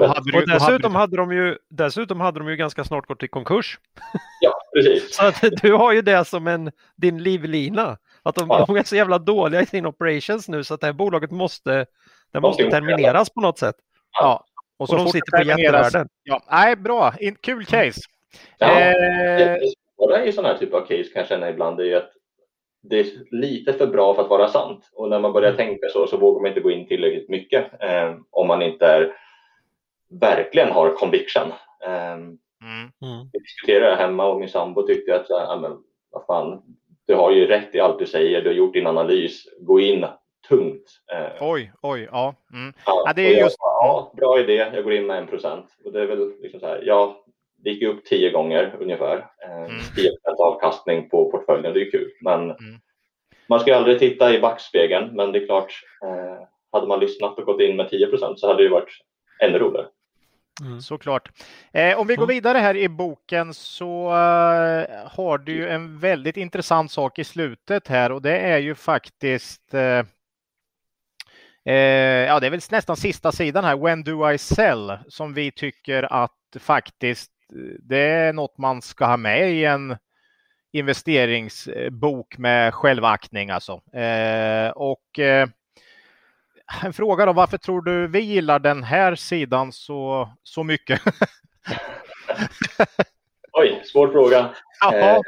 Ja. och dessutom, hade de ju, dessutom hade de ju ganska snart gått i konkurs. Ja, precis. så att du har ju det som en, din livlina. Att de, ja. de är så jävla dåliga i sin operations nu så att det här bolaget måste, det måste termineras på något sätt. Ja, och så, och de sitter på jättevärden. Ja, nej, bra, In, kul case. Ja, eh... det är ju sådana här typer av case kan jag känna ibland. Det är att det är lite för bra för att vara sant och när man börjar mm. tänka så så vågar man inte gå in tillräckligt mycket eh, om man inte är, verkligen har conviction. Eh, mm. Mm. Vi diskuterade det hemma och min sambo tyckte att ja, men, vad fan, du har ju rätt i allt du säger, du har gjort din analys, gå in tungt. Eh. Oj, oj, ja. Mm. ja, ja det är just... Bara, ja, bra idé, jag går in med en procent. Och det är väl liksom så här, ja, det gick upp tio gånger ungefär. Eh, mm. 10 avkastning på portföljen, det är kul. Men mm. man ska aldrig titta i backspegeln, men det är klart, eh, hade man lyssnat och gått in med 10 procent så hade det varit ännu roligare. Mm. Såklart. Eh, om vi går vidare här i boken så eh, har du ju en väldigt intressant sak i slutet här och det är ju faktiskt eh, eh ja, det är väl nästan sista sidan här, When do I sell? Som vi tycker att faktiskt det är något man ska ha med i en investeringsbok med självaktning alltså. Eh, och eh, en fråga då, varför tror du vi gillar den här sidan så, så mycket? Oj, svår fråga. Eh,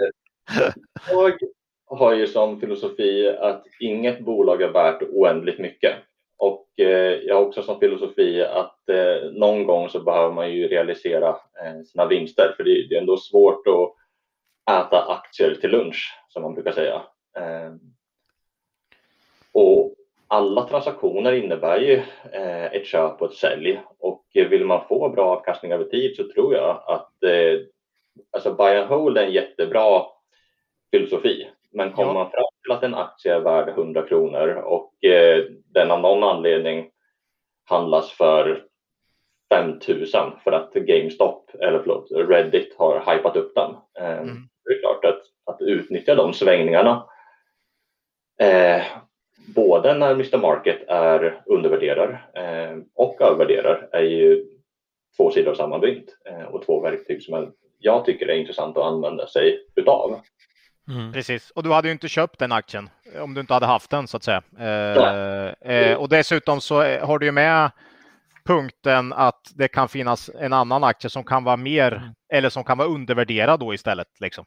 jag har ju som filosofi att inget bolag är värt oändligt mycket. Och eh, jag har också som filosofi att eh, någon gång så behöver man ju realisera eh, sina vinster för det, det är ändå svårt att äta aktier till lunch som man brukar säga. Eh, och alla transaktioner innebär ju eh, ett köp och ett sälj och vill man få bra avkastning över tid så tror jag att eh, alltså buy and hold är en jättebra filosofi. Men kommer Ja. man fram till att en aktie är värd 100 kronor och eh, den av någon anledning handlas för 5000 för att GameStop, eller förlåt, Reddit har hypat upp den. Eh, Mm. Det är klart att, att utnyttja de svängningarna eh, både när Mr Market är undervärderar eh, och övervärderar är ju två sidor av samma mynt eh, och två verktyg som jag tycker är intressant att använda sig utav. Precis, och du hade ju inte köpt den aktien om du inte hade haft den så att säga. Eh, eh, och dessutom så eh, har du ju med punkten att det kan finnas en annan aktie som kan vara mer eller som kan vara undervärderad då istället. Liksom.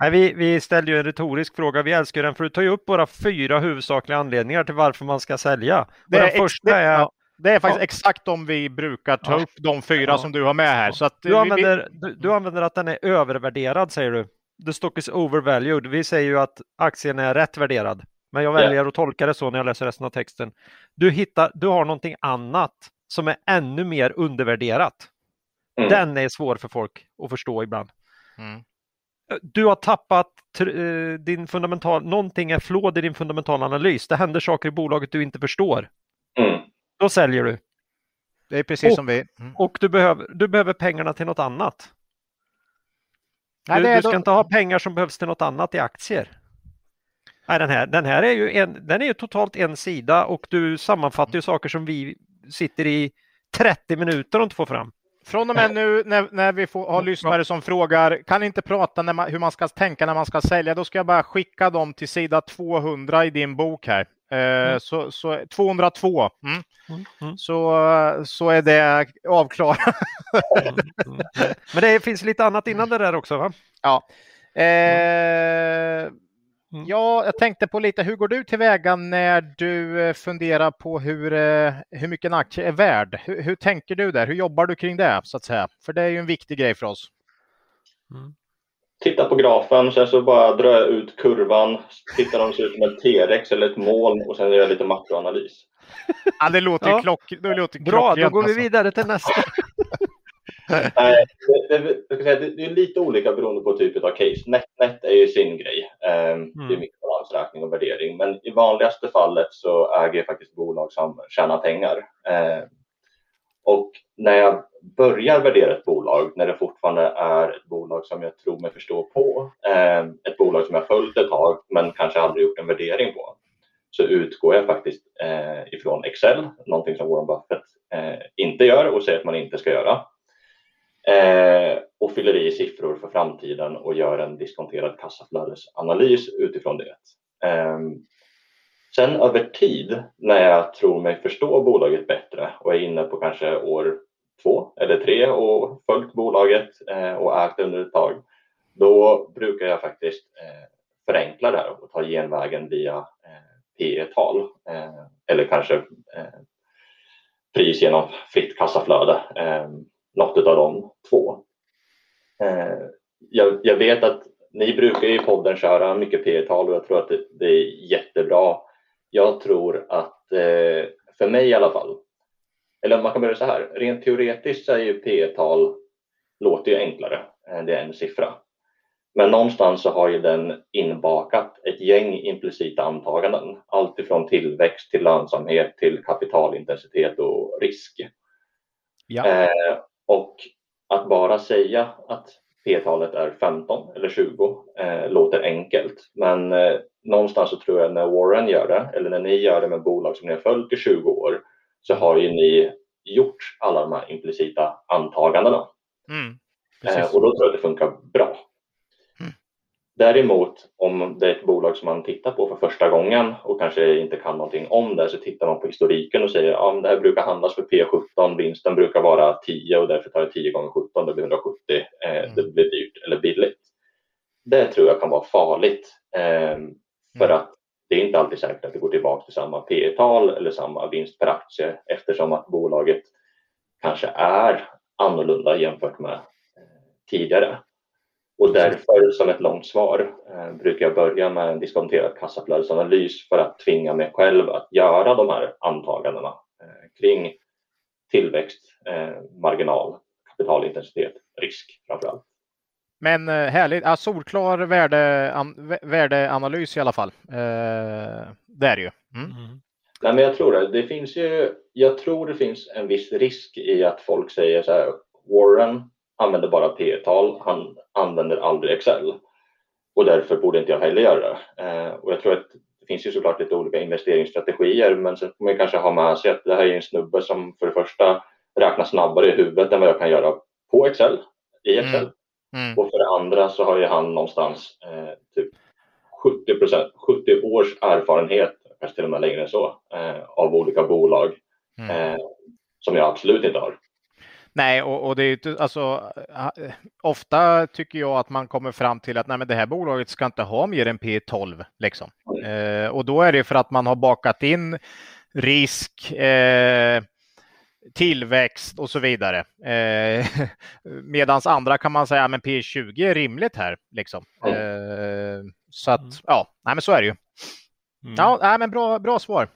Nej, vi, vi ställde ju en retorisk fråga. Vi älskar den för du tar ju upp våra fyra huvudsakliga anledningar till varför man ska sälja. Det är den första det- är ja, Det är faktiskt Ja. exakt de vi brukar ta Ja. upp, de fyra Ja. som du har med här. Så att, du, vi- vi- använder, du, du använder att den är övervärderad säger du. The stock is overvalued. Vi säger ju att aktien är rätt värderad. Men jag väljer att tolka det så när jag läser resten av texten. Du, hittar, du har någonting annat som är ännu mer undervärderat. Mm. Den är svår för folk att förstå ibland. Mm. Du har tappat eh, din fundamental, någonting är flåd i din fundamentala analys. Det händer saker i bolaget du inte förstår. Mm. Då säljer du. Det är precis Och- som vi... Mm. Och du behöver, du behöver pengarna till något annat. Nej, Du, du ska då- inte ha pengar som behövs till något annat i aktier. Nej, den, här, den här är ju en, den är ju totalt en sida och du sammanfattar ju saker som vi sitter i 30 minuter och inte får fram. Från och med nu när, när vi får, har lyssnare som frågar, kan ni inte prata när man, hur man ska tänka när man ska sälja? Då ska jag bara skicka dem till sida 200 i din bok här. Eh, så, så 202. Mm. Mm, mm, Så, så är det avklarat. mm, mm. Men det finns lite annat innan det där också va? Ja. Eh, ja, jag tänkte på lite, hur går du tillväga när du eh, funderar på hur, eh, hur mycket en aktie är värd? Hur, hur tänker du där? Hur jobbar du kring det så att säga? För det är ju en viktig grej för oss. Titta på grafen, sen så bara drar jag ut kurvan, tittar om det ser ut som en T-rex eller ett moln och sen gör jag lite makroanalys. Ja, det låter Ja. ju klock, det låter Bra, då går vi alltså. vidare till nästa. Nej, det, det, det, är lite olika beroende på typ av case. NetNet är ju sin grej. Ehm, Det är mycket balansräkning och värdering. Men i vanligaste fallet så äger jag faktiskt bolag som tjänar pengar. Ehm, Och när jag börjar värdera ett bolag, när det fortfarande är ett bolag som jag tror mig förstå på, ehm, ett bolag som jag följt ett tag men kanske aldrig gjort en värdering på, så utgår jag faktiskt eh, ifrån Excel, någonting som Warren Buffett eh, inte gör och säger att man inte ska göra eh, och fyller i siffror för framtiden och gör en diskonterad kassaflödesanalys utifrån det. Eh, sen över tid, när jag tror mig förstå bolaget bättre och är inne på kanske år två eller tre och följt bolaget eh, och ägt under ett tag, då brukar jag faktiskt eh, förenkla det här och ta genvägen via eh, P-tal eh, eller kanske eh, pris genom fritt kassaflöde. Ehm, något av de två. Eh, jag, jag vet att ni brukar i podden köra mycket P-tal och jag tror att det, det är jättebra. Jag tror att, eh, för mig i alla fall, eller man kan börja så här, rent teoretiskt så är ju P-tal låter ju enklare, eh, det är en siffra. Men någonstans så har ju den inbakat ett gäng implicita antaganden. Allt ifrån tillväxt till lönsamhet till kapitalintensitet och risk. Ja. Eh, och att bara säga att P-talet är 15 eller 20 eh, låter enkelt. Men eh, någonstans så tror jag när Warren gör det, eller när ni gör det med bolag som ni har följt i 20 år, så har ju ni gjort alla de här implicita antagandena. Mm. Eh, och då tror jag att det funkar bra. Däremot om det är ett bolag som man tittar på för första gången och kanske inte kan någonting om det så tittar man på historiken och säger att ja, det här brukar handlas för P17, vinsten brukar vara 10 och därför tar jag 10 gånger 17, det blir 170, eh, mm. det blir dyrt eller billigt. Det tror jag kan vara farligt eh, för mm. att det är inte alltid säkert att det går tillbaka till samma P tal eller samma vinst per aktie eftersom att bolaget kanske är annorlunda jämfört med tidigare. Och därför som ett långt svar eh, brukar jag börja med en diskonterad kassaflödesanalys för att tvinga mig själv att göra de här antagandena eh, kring tillväxt, eh, marginal, kapitalintensitet, risk framför allt. Men eh, härligt, ja, solklar värde, an, värdeanalys i alla fall. Eh, det är det ju. Mm. Mm. Nej, men jag tror det. det finns ju, jag tror det finns en viss risk i att folk säger så här, Warren använder bara P tal han använder aldrig Excel. Och därför borde inte jag heller göra det. Eh, och jag tror att det finns ju såklart lite olika investeringsstrategier men sen får man kanske ha med sig att det här är en snubbe som för det första räknar snabbare i huvudet än vad jag kan göra på Excel, i Excel. Mm. Mm. Och för det andra så har ju han någonstans eh, typ 70%, 70 års erfarenhet, kanske till och med längre än så, eh, av olika bolag mm. eh, som jag absolut inte har. Nej, och, och det är alltså ofta tycker jag att man kommer fram till att nej, men det här bolaget ska inte ha mer än P12 liksom. Eh, och då är det för att man har bakat in risk, eh, tillväxt och så vidare. Eh, Medan andra kan man säga men P20 är rimligt här liksom. Eh, så att mm. ja, nej, men så är det ju. Mm. Ja, nej, men bra, bra svar.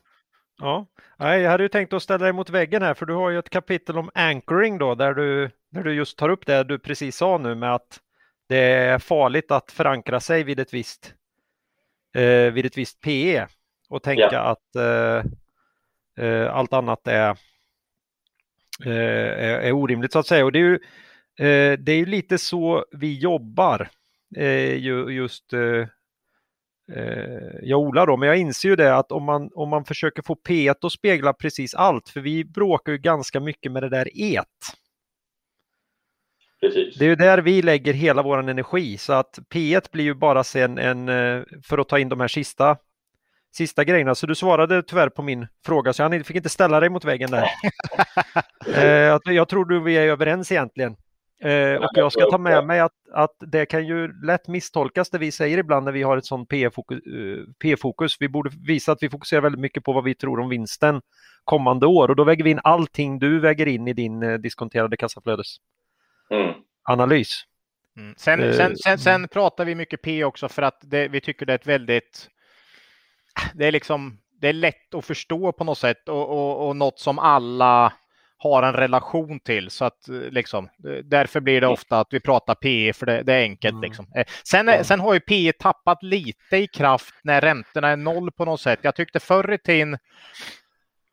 Ja, Nej, jag hade ju tänkt att ställa dig mot väggen här för du har ju ett kapitel om anchoring då där du, där du just tar upp det du precis sa nu med att det är farligt att förankra sig vid ett visst, eh, vid ett visst PE och tänka ja. att eh, eh, allt annat är, eh, är, är, orimligt så att säga. Och det är ju, eh, det är ju lite så vi jobbar eh, just jag odlar då, men jag inser ju det att om man, om man försöker få P1 att spegla precis allt, för vi bråkar ju ganska mycket med det där et. Precis. Det är ju där vi lägger hela vår energi så att P1 blir ju bara sen en, eh, för att ta in de här sista, sista grejerna. Så du svarade tyvärr på min fråga så jag fick inte ställa dig mot väggen där. eh, jag tror du vi är överens egentligen. Eh, och jag ska ta med mig att, att det kan ju lätt misstolkas det vi säger ibland när vi har ett sånt P-fokus. Vi borde visa att vi fokuserar väldigt mycket på vad vi tror om vinsten kommande år och då väger vi in allting du väger in i din eh, diskonterade kassaflödesanalys. Mm. Mm. Sen, eh, sen, sen, sen, pratar vi mycket P också för att det, vi tycker det är ett väldigt det är liksom det är lätt att förstå på något sätt och, och, och något som alla har en relation till. Så att eh, liksom, därför blir det mm. ofta att vi pratar PE för det, det är enkelt. Mm. Liksom. Eh, sen, mm. sen har ju PE tappat lite i kraft när räntorna är noll på något sätt. Jag tyckte förr i tiden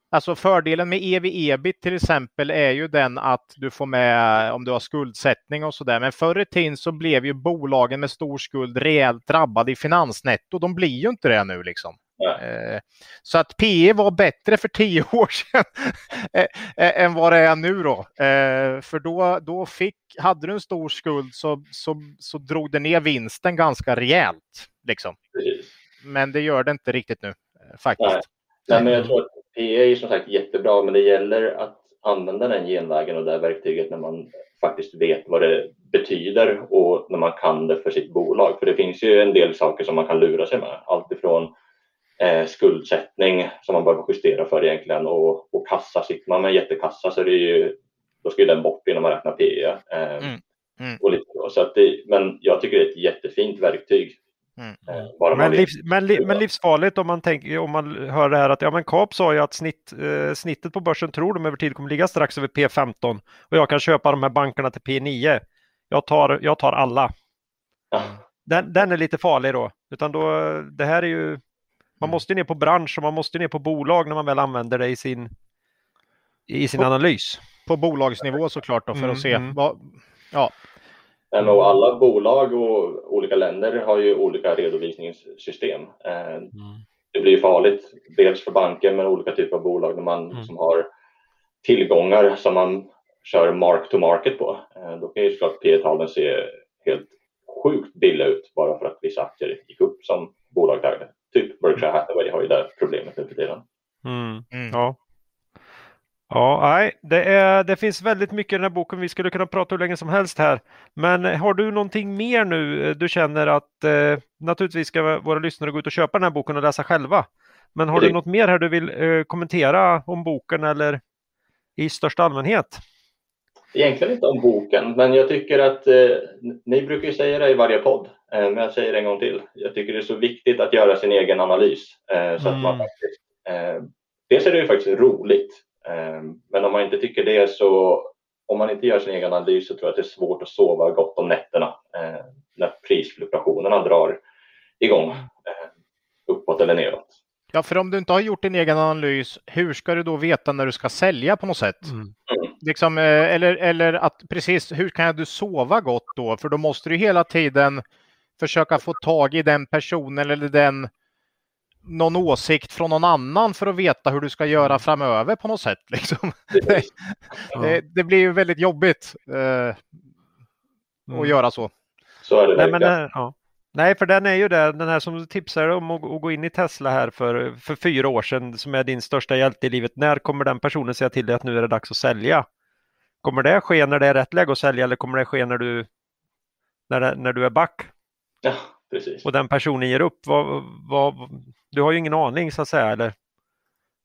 Alltså fördelen med ev-ebit till exempel är ju den att du får med om du har skuldsättning och så där. Men förr i tiden så blev ju bolagen med stor skuld rejält drabbade i finansnetto. De blir ju inte det nu liksom. Eh, så att PE var bättre för tio år sedan än vad det är nu då. Eh, för då, då fick, hade du en stor skuld så, så, så drog det ner vinsten ganska rejält. Liksom. Men det gör det inte riktigt nu eh, faktiskt. Nej. Nej, men jag tror att PE är som sagt jättebra, men det gäller att använda den genvägen och det här verktyget när man faktiskt vet vad det betyder och när man kan det för sitt bolag. För det finns ju en del saker som man kan lura sig med. Allt ifrån eh, skuldsättning som man behöver justera för egentligen och, och kassa. Sitter man med en jättekassa så är det ju, då ska ju den bort innan man räknar PE. Eh, mm. Mm. Och lite så. så att det, men jag tycker det är ett jättefint verktyg. Mm. Eh, men, livs, men, men, livsfarligt om man, tänker, om man hör det här att ja, men Kap sa ju att snitt, eh, snittet på börsen tror de över tid kommer ligga strax över P15 och jag kan köpa de här bankerna till P9. Jag tar, jag tar alla. Ja. Den, den är lite farlig då. Utan då, det här är ju man mm. måste ner på bransch och man måste ner på bolag när man väl använder det i sin, i sin på, analys. På bolagsnivå såklart då för mm, att se mm. vad, ja. Men och alla bolag och olika länder har ju olika redovisningssystem. Eh, mm. Det blir farligt, dels för banker men olika typer av bolag när man mm. som har tillgångar som man kör mark to market på, eh, då kan ju såklart P talen se helt sjukt billiga ut bara för att vissa aktier gick upp som bolaget ägde. Typ Berkshire Hathaway har ju det problemet nu för tiden. Mm. Mm. Ja. Ja, nej, det, är, det finns väldigt mycket i den här boken. Vi skulle kunna prata hur länge som helst här. Men har du någonting mer nu du känner att eh, naturligtvis ska våra lyssnare gå ut och köpa den här boken och läsa själva. Men har du Det- något mer här du vill eh, kommentera om boken eller i största allmänhet? Egentligen inte om boken, men jag tycker att eh, ni brukar ju säga det i varje podd, eh, men jag säger det en gång till. Jag tycker det är så viktigt att göra sin egen analys eh, så att man Mm. faktiskt. Eh, dels är det ju faktiskt roligt, eh, men om man inte tycker det så om man inte gör sin egen analys så tror jag att det är svårt att sova gott om nätterna eh, när prisfluktuationerna drar igång eh, uppåt eller neråt. Ja, för om du inte har gjort din egen analys, hur ska du då veta när du ska sälja på något sätt? Mm. Liksom, eh, eller, eller att precis, hur kan du sova gott då? För då måste du hela tiden försöka få tag i den personen eller den någon åsikt från någon annan för att veta hur du ska göra framöver på något sätt. Liksom. Det, det blir ju väldigt jobbigt eh, Mm. att göra så. Så är det Nej, men, eh, ja. Nej, för den är ju där, den här som du tipsade om att, gå in i Tesla här för, för fyra år sedan som är din största hjälte i livet. När kommer den personen säga till dig att nu är det dags att sälja? Kommer det ske när det är rätt läge att sälja eller kommer det ske när du, när, det, när du är back Ja, precis. och den personen ger upp? Vad, vad, du har ju ingen aning så att säga. Eller?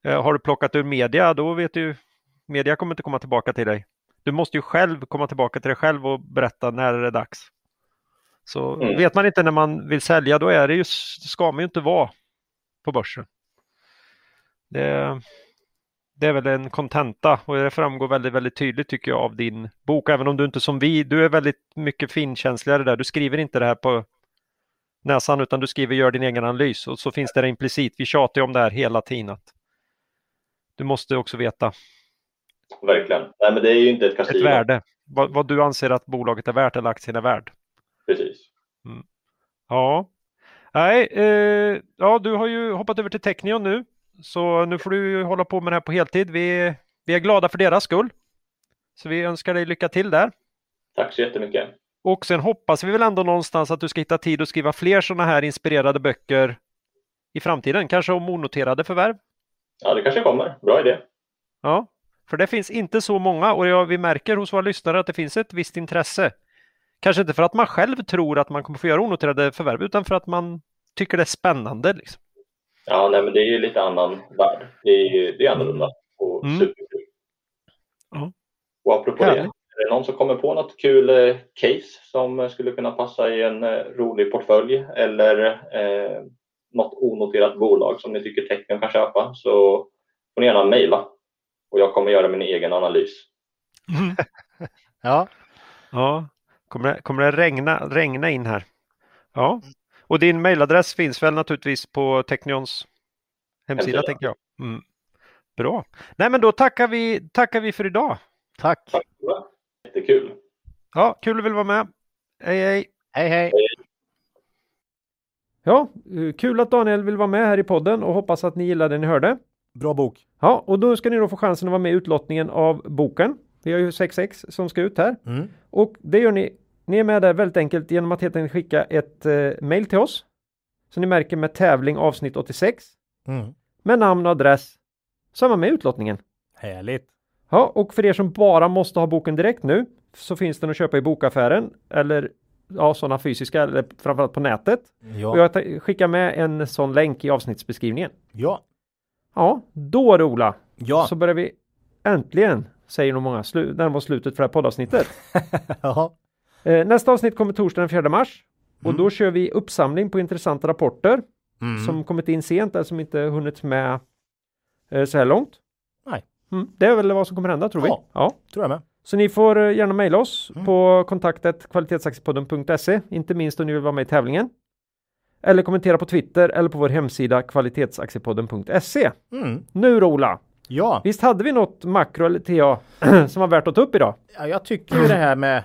Eh, Har du plockat ur media, då vet du media kommer inte komma tillbaka till dig. Du måste ju själv komma tillbaka till dig själv och berätta när det är dags. Så Mm. vet man inte när man vill sälja, då är det ju, ska man ju inte vara på börsen. Det, det är väl en kontenta och det framgår väldigt, väldigt tydligt tycker jag av din bok, även om du inte som vi, du är väldigt mycket finkänsligare där. Du skriver inte det här på näsan utan du skriver gör din egen analys och så finns det implicit. Vi tjatar ju om det här hela tiden. Att du måste också veta Verkligen. Nej, men det är ju inte ett ett värde, vad, vad du anser att bolaget är värt eller aktien är värd. Precis. Ja, nej, eh, ja, du har ju hoppat över till Technion nu, så nu får du hålla på med det här på heltid. Vi, vi är glada för deras skull, så vi önskar dig lycka till där. Tack så jättemycket. Och sen hoppas vi väl ändå någonstans att du ska hitta tid att skriva fler sådana här inspirerade böcker i framtiden, kanske om onoterade förvärv. Ja, det kanske kommer. Bra idé. Ja, för det finns inte så många och jag, vi märker hos våra lyssnare att det finns ett visst intresse. Kanske inte för att man själv tror att man kommer få göra onoterade förvärv utan för att man tycker det är spännande. Liksom. Ja, nej, men det är ju lite annan värld. Det är, det är annorlunda och Mm. superkul. Ja. Och apropå det, Härligt. är det någon som kommer på något kul eh, case som skulle kunna passa i en eh, rolig portfölj eller eh, något onoterat bolag som ni tycker Tecknion kan köpa så får ni gärna mejla och jag kommer göra min egen analys. Ja, Ja, kommer det, kommer det regna, regna in här? Ja, och din mejladress finns väl naturligtvis på Technions hemsida, Hemsida. tänker jag. Mm. Bra. Nej, men då tackar vi, tackar vi för idag. tack. Tack. Jättekul. Ja, kul att du vill vara med. Hej, hej. Hej, hej. Ja, kul att Daniel vill vara med här i podden och hoppas att ni gillade det ni hörde. Bra bok. Ja, och då ska ni då få chansen att vara med i utlottningen av boken. Vi har ju 6x som ska ut här. Mm. Och det gör ni. Ni är med där väldigt enkelt genom att helt enkelt skicka ett eh, mail till oss. Så ni märker med tävling avsnitt 86. Mm. Med namn och adress. Så är man med i utlottningen. Härligt. Ja, och för er som bara måste ha boken direkt nu så finns den att köpa i bokaffären eller ja, sådana fysiska eller framförallt på nätet. Och Ja. jag ta- skickar med en sån länk i avsnittsbeskrivningen. Ja. Ja, då Ola. Ja. Så börjar vi äntligen, säger nog många, slu- närma oss slutet för det här poddavsnittet. ja. Eh, nästa avsnitt kommer torsdag den 4 mars. Och Mm. då kör vi uppsamling på intressanta rapporter Mm. som kommit in sent eller som inte hunnit med eh, så här långt. Nej. Mm, det är väl vad som kommer hända tror vi. Ja. Ja. Tror jag med. Så ni får eh, gärna mejla oss Mm. på kontaktet kvalitetsaktiepodden.se, inte minst om ni vill vara med i tävlingen. Eller kommentera på Twitter eller på vår hemsida kvalitetsaktiepodden.se. Mm. Nu då Ola, Ja. visst hade vi något makro eller TA som var värt att ta upp idag? ja, jag tycker ju det här med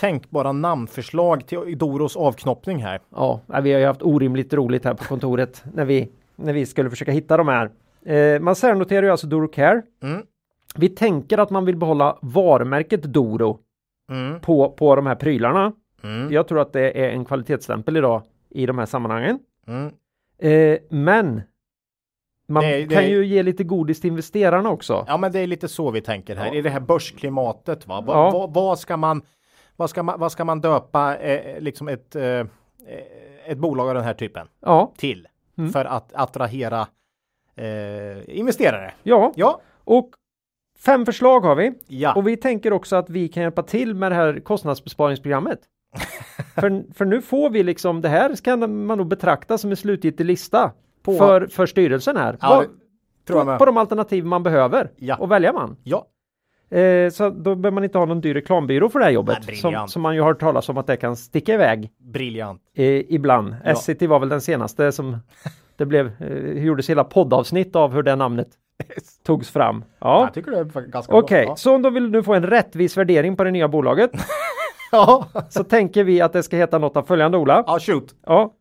tänkbara namnförslag till Doros avknoppning här. Ja, vi har ju haft orimligt roligt här på kontoret när vi, när vi skulle försöka hitta de här. Eh, man särnoterar ju alltså Doro Care. Mm. Vi tänker att man vill behålla varumärket Doro Mm. på, på de här prylarna. Mm. Jag tror att det är en kvalitetsstämpel idag i de här sammanhangen. Mm. Eh, men man Det- det- kan ju ge lite godis till investerarna också. Ja, men det är lite så vi tänker här Ja. i det här börsklimatet. Va? Va, Ja. va, vad ska man? Vad ska man? Vad ska man döpa eh, liksom ett eh, ett bolag av den här typen Ja, till Mm. för att attrahera eh, investerare? ja. Ja, Och fem förslag har vi. ja, Och vi tänker också att vi kan hjälpa till med det här kostnadsbesparingsprogrammet. för, för nu får vi liksom, det här kan man nog betrakta som en slutgiltig lista På- för, för styrelsen här. ja på, med. på de alternativ man behöver. Ja. Och välja man. Ja, Eh, så då behöver man inte ha någon dyr reklambyrå för det här jobbet. Nej, som, som man ju har hört talas om att det kan sticka iväg briljant. eh, ibland. Ja. Essity var väl den senaste som det blev, eh, gjordes hela poddavsnitt av hur det namnet togs fram. Ja. Jag tycker det är ganska Okej, bra. så om de vill nu få en rättvis värdering på det nya bolaget Ja. så tänker vi att det ska heta något av följande Ola. ja, shoot. Ja.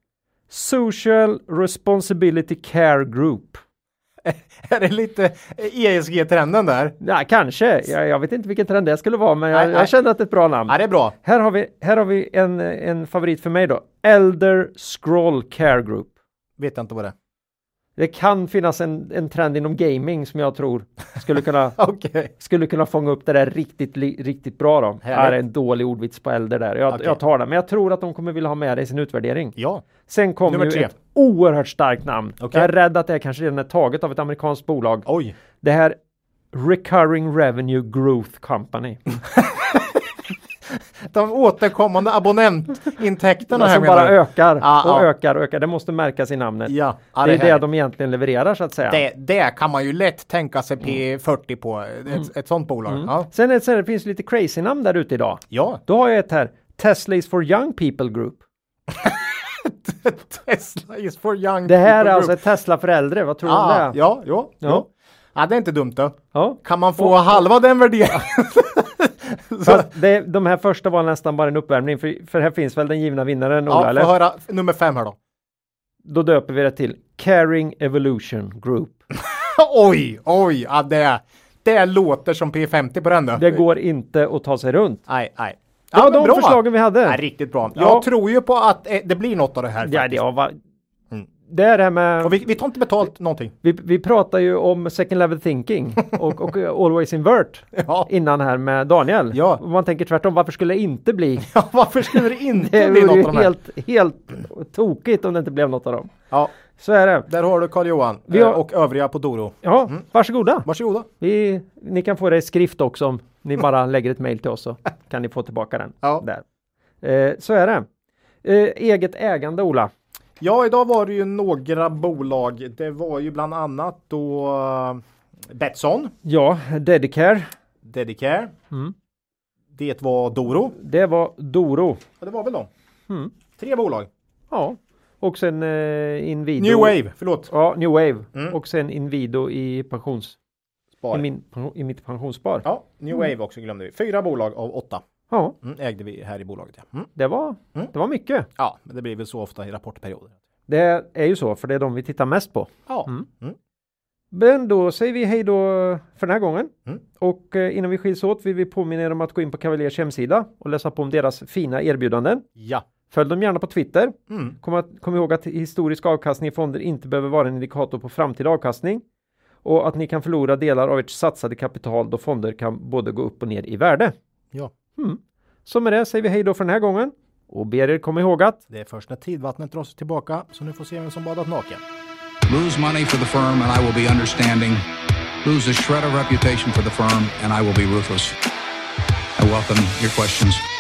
Social Responsibility Care Group. Är det lite ESG-trenden där? Ja, kanske. Jag, jag vet inte vilken trend det skulle vara, men jag, Nej, nej. jag känner att det är ett bra namn. Ja, det är bra. Här har vi, här har vi en, en favorit för mig då. Elder Scroll Care Group. Vet jag inte vad det är. Det kan finnas en, en trend inom gaming som jag tror skulle kunna, Okej. skulle kunna fånga upp det där riktigt, riktigt bra då. Härligt. Här är en dålig ordvits på äldre där. Jag, Okej. jag tar den, men jag tror att de kommer vilja ha med det i sin utvärdering. Ja. Sen kommer Nummer ju tre. ett oerhört starkt namn. Okej. Jag är rädd att det kanske redan är taget av ett amerikanskt bolag. Oj. Det här Recurring Revenue Growth Company. De återkommande abonnentintäkterna här som bara du? ökar Ja, och ja. ökar och ökar. Det måste märkas i namnet. Ja, ja det är det här- de egentligen levererar så att säga. det, det kan man ju lätt tänka sig P40 på. Ett, ett sånt bolag. Mm. Ja. Sen, är, sen det finns lite crazy namn där ute idag. ja. Då har jag ett här. Tesla is for young people group. Tesla is for young Det här är alltså group. ett Tesla för äldre. Vad tror du om ah, det? Ja, ja, Ja. ja. Ja, det är inte dumt då. Ja. Kan man få halva den värderingen? Det, de här första var nästan bara en uppvärmning. För, för här finns väl den givna vinnaren Ola, ja, eller? höra nummer fem här då. Då döper vi det till Caring Evolution Group. oj, oj, ja, det, det låter som P50 på den då. Det går inte att ta sig runt. Nej, nej. Ja, men de bra. förslagen vi hade. Nej, riktigt bra. Ja. Jag tror ju på att eh, det blir något av det här. Ja, faktiskt. det, ja, va, Mm. Det är det här med... Och vi, vi tar inte betalt någonting. Vi, vi pratar ju om second level thinking och, och always invert Ja. innan här med Daniel. Ja. Och man tänker tvärtom, varför skulle det inte bli? ja, varför skulle det Det inte bli vore något av de här? helt, helt tokigt om det inte blev något av dem. Ja, Så är det. där har du Carl-Johan Vi eh, har- och övriga på Doro. Ja, Mm. varsågoda. Varsågoda. Vi, ni kan få det i skrift också om ni bara lägger ett mejl till oss så kan ni få tillbaka den. Ja. Där. Eh, så är det. Eh, eget ägande Ola. Ja, idag var det ju några bolag. Det var ju bland annat då eh, Betsson, Ja, Dedicare. Dedicare. Mm. Det var Doro. Det var Doro. Ja, det var väl de. Mm. Tre bolag. Ja, och sen eh, Inwido. New Wave, förlåt. Ja, New Wave. Mm. Och sen Inwido i, pensions, Spar. i, min, i mitt pensionsspar. Ja, New Wave också glömde vi. Fyra bolag av åtta Ja, mm, ägde vi här i bolaget. Ja. Mm. det var, Mm. det var mycket. ja, men det blir väl så ofta i rapportperioder. Det är ju så, för det är de vi tittar mest på. Ja, Mm. Mm. Men då säger vi hej då för den här gången. Mm. Och eh, innan vi skiljs åt vill vi påminna er om att gå in på Cavaliers hemsida och läsa på om deras fina erbjudanden. ja. Följ dem gärna på Twitter. Kom, att, kom ihåg att historisk avkastning i fonder inte behöver vara en indikator på framtida avkastning. Och att ni kan förlora delar av ert satsade kapital då fonder kan både gå upp och ner i värde. ja. Mm. Så med det säger vi hej då för den här gången. Och ber er komma ihåg att Det är först när tidvattnet drar sig tillbaka så nu får se vem som badat naken. Lose money for the firm and I will be understanding. Lose a shred of reputation for the firm and I will be ruthless. I welcome your questions.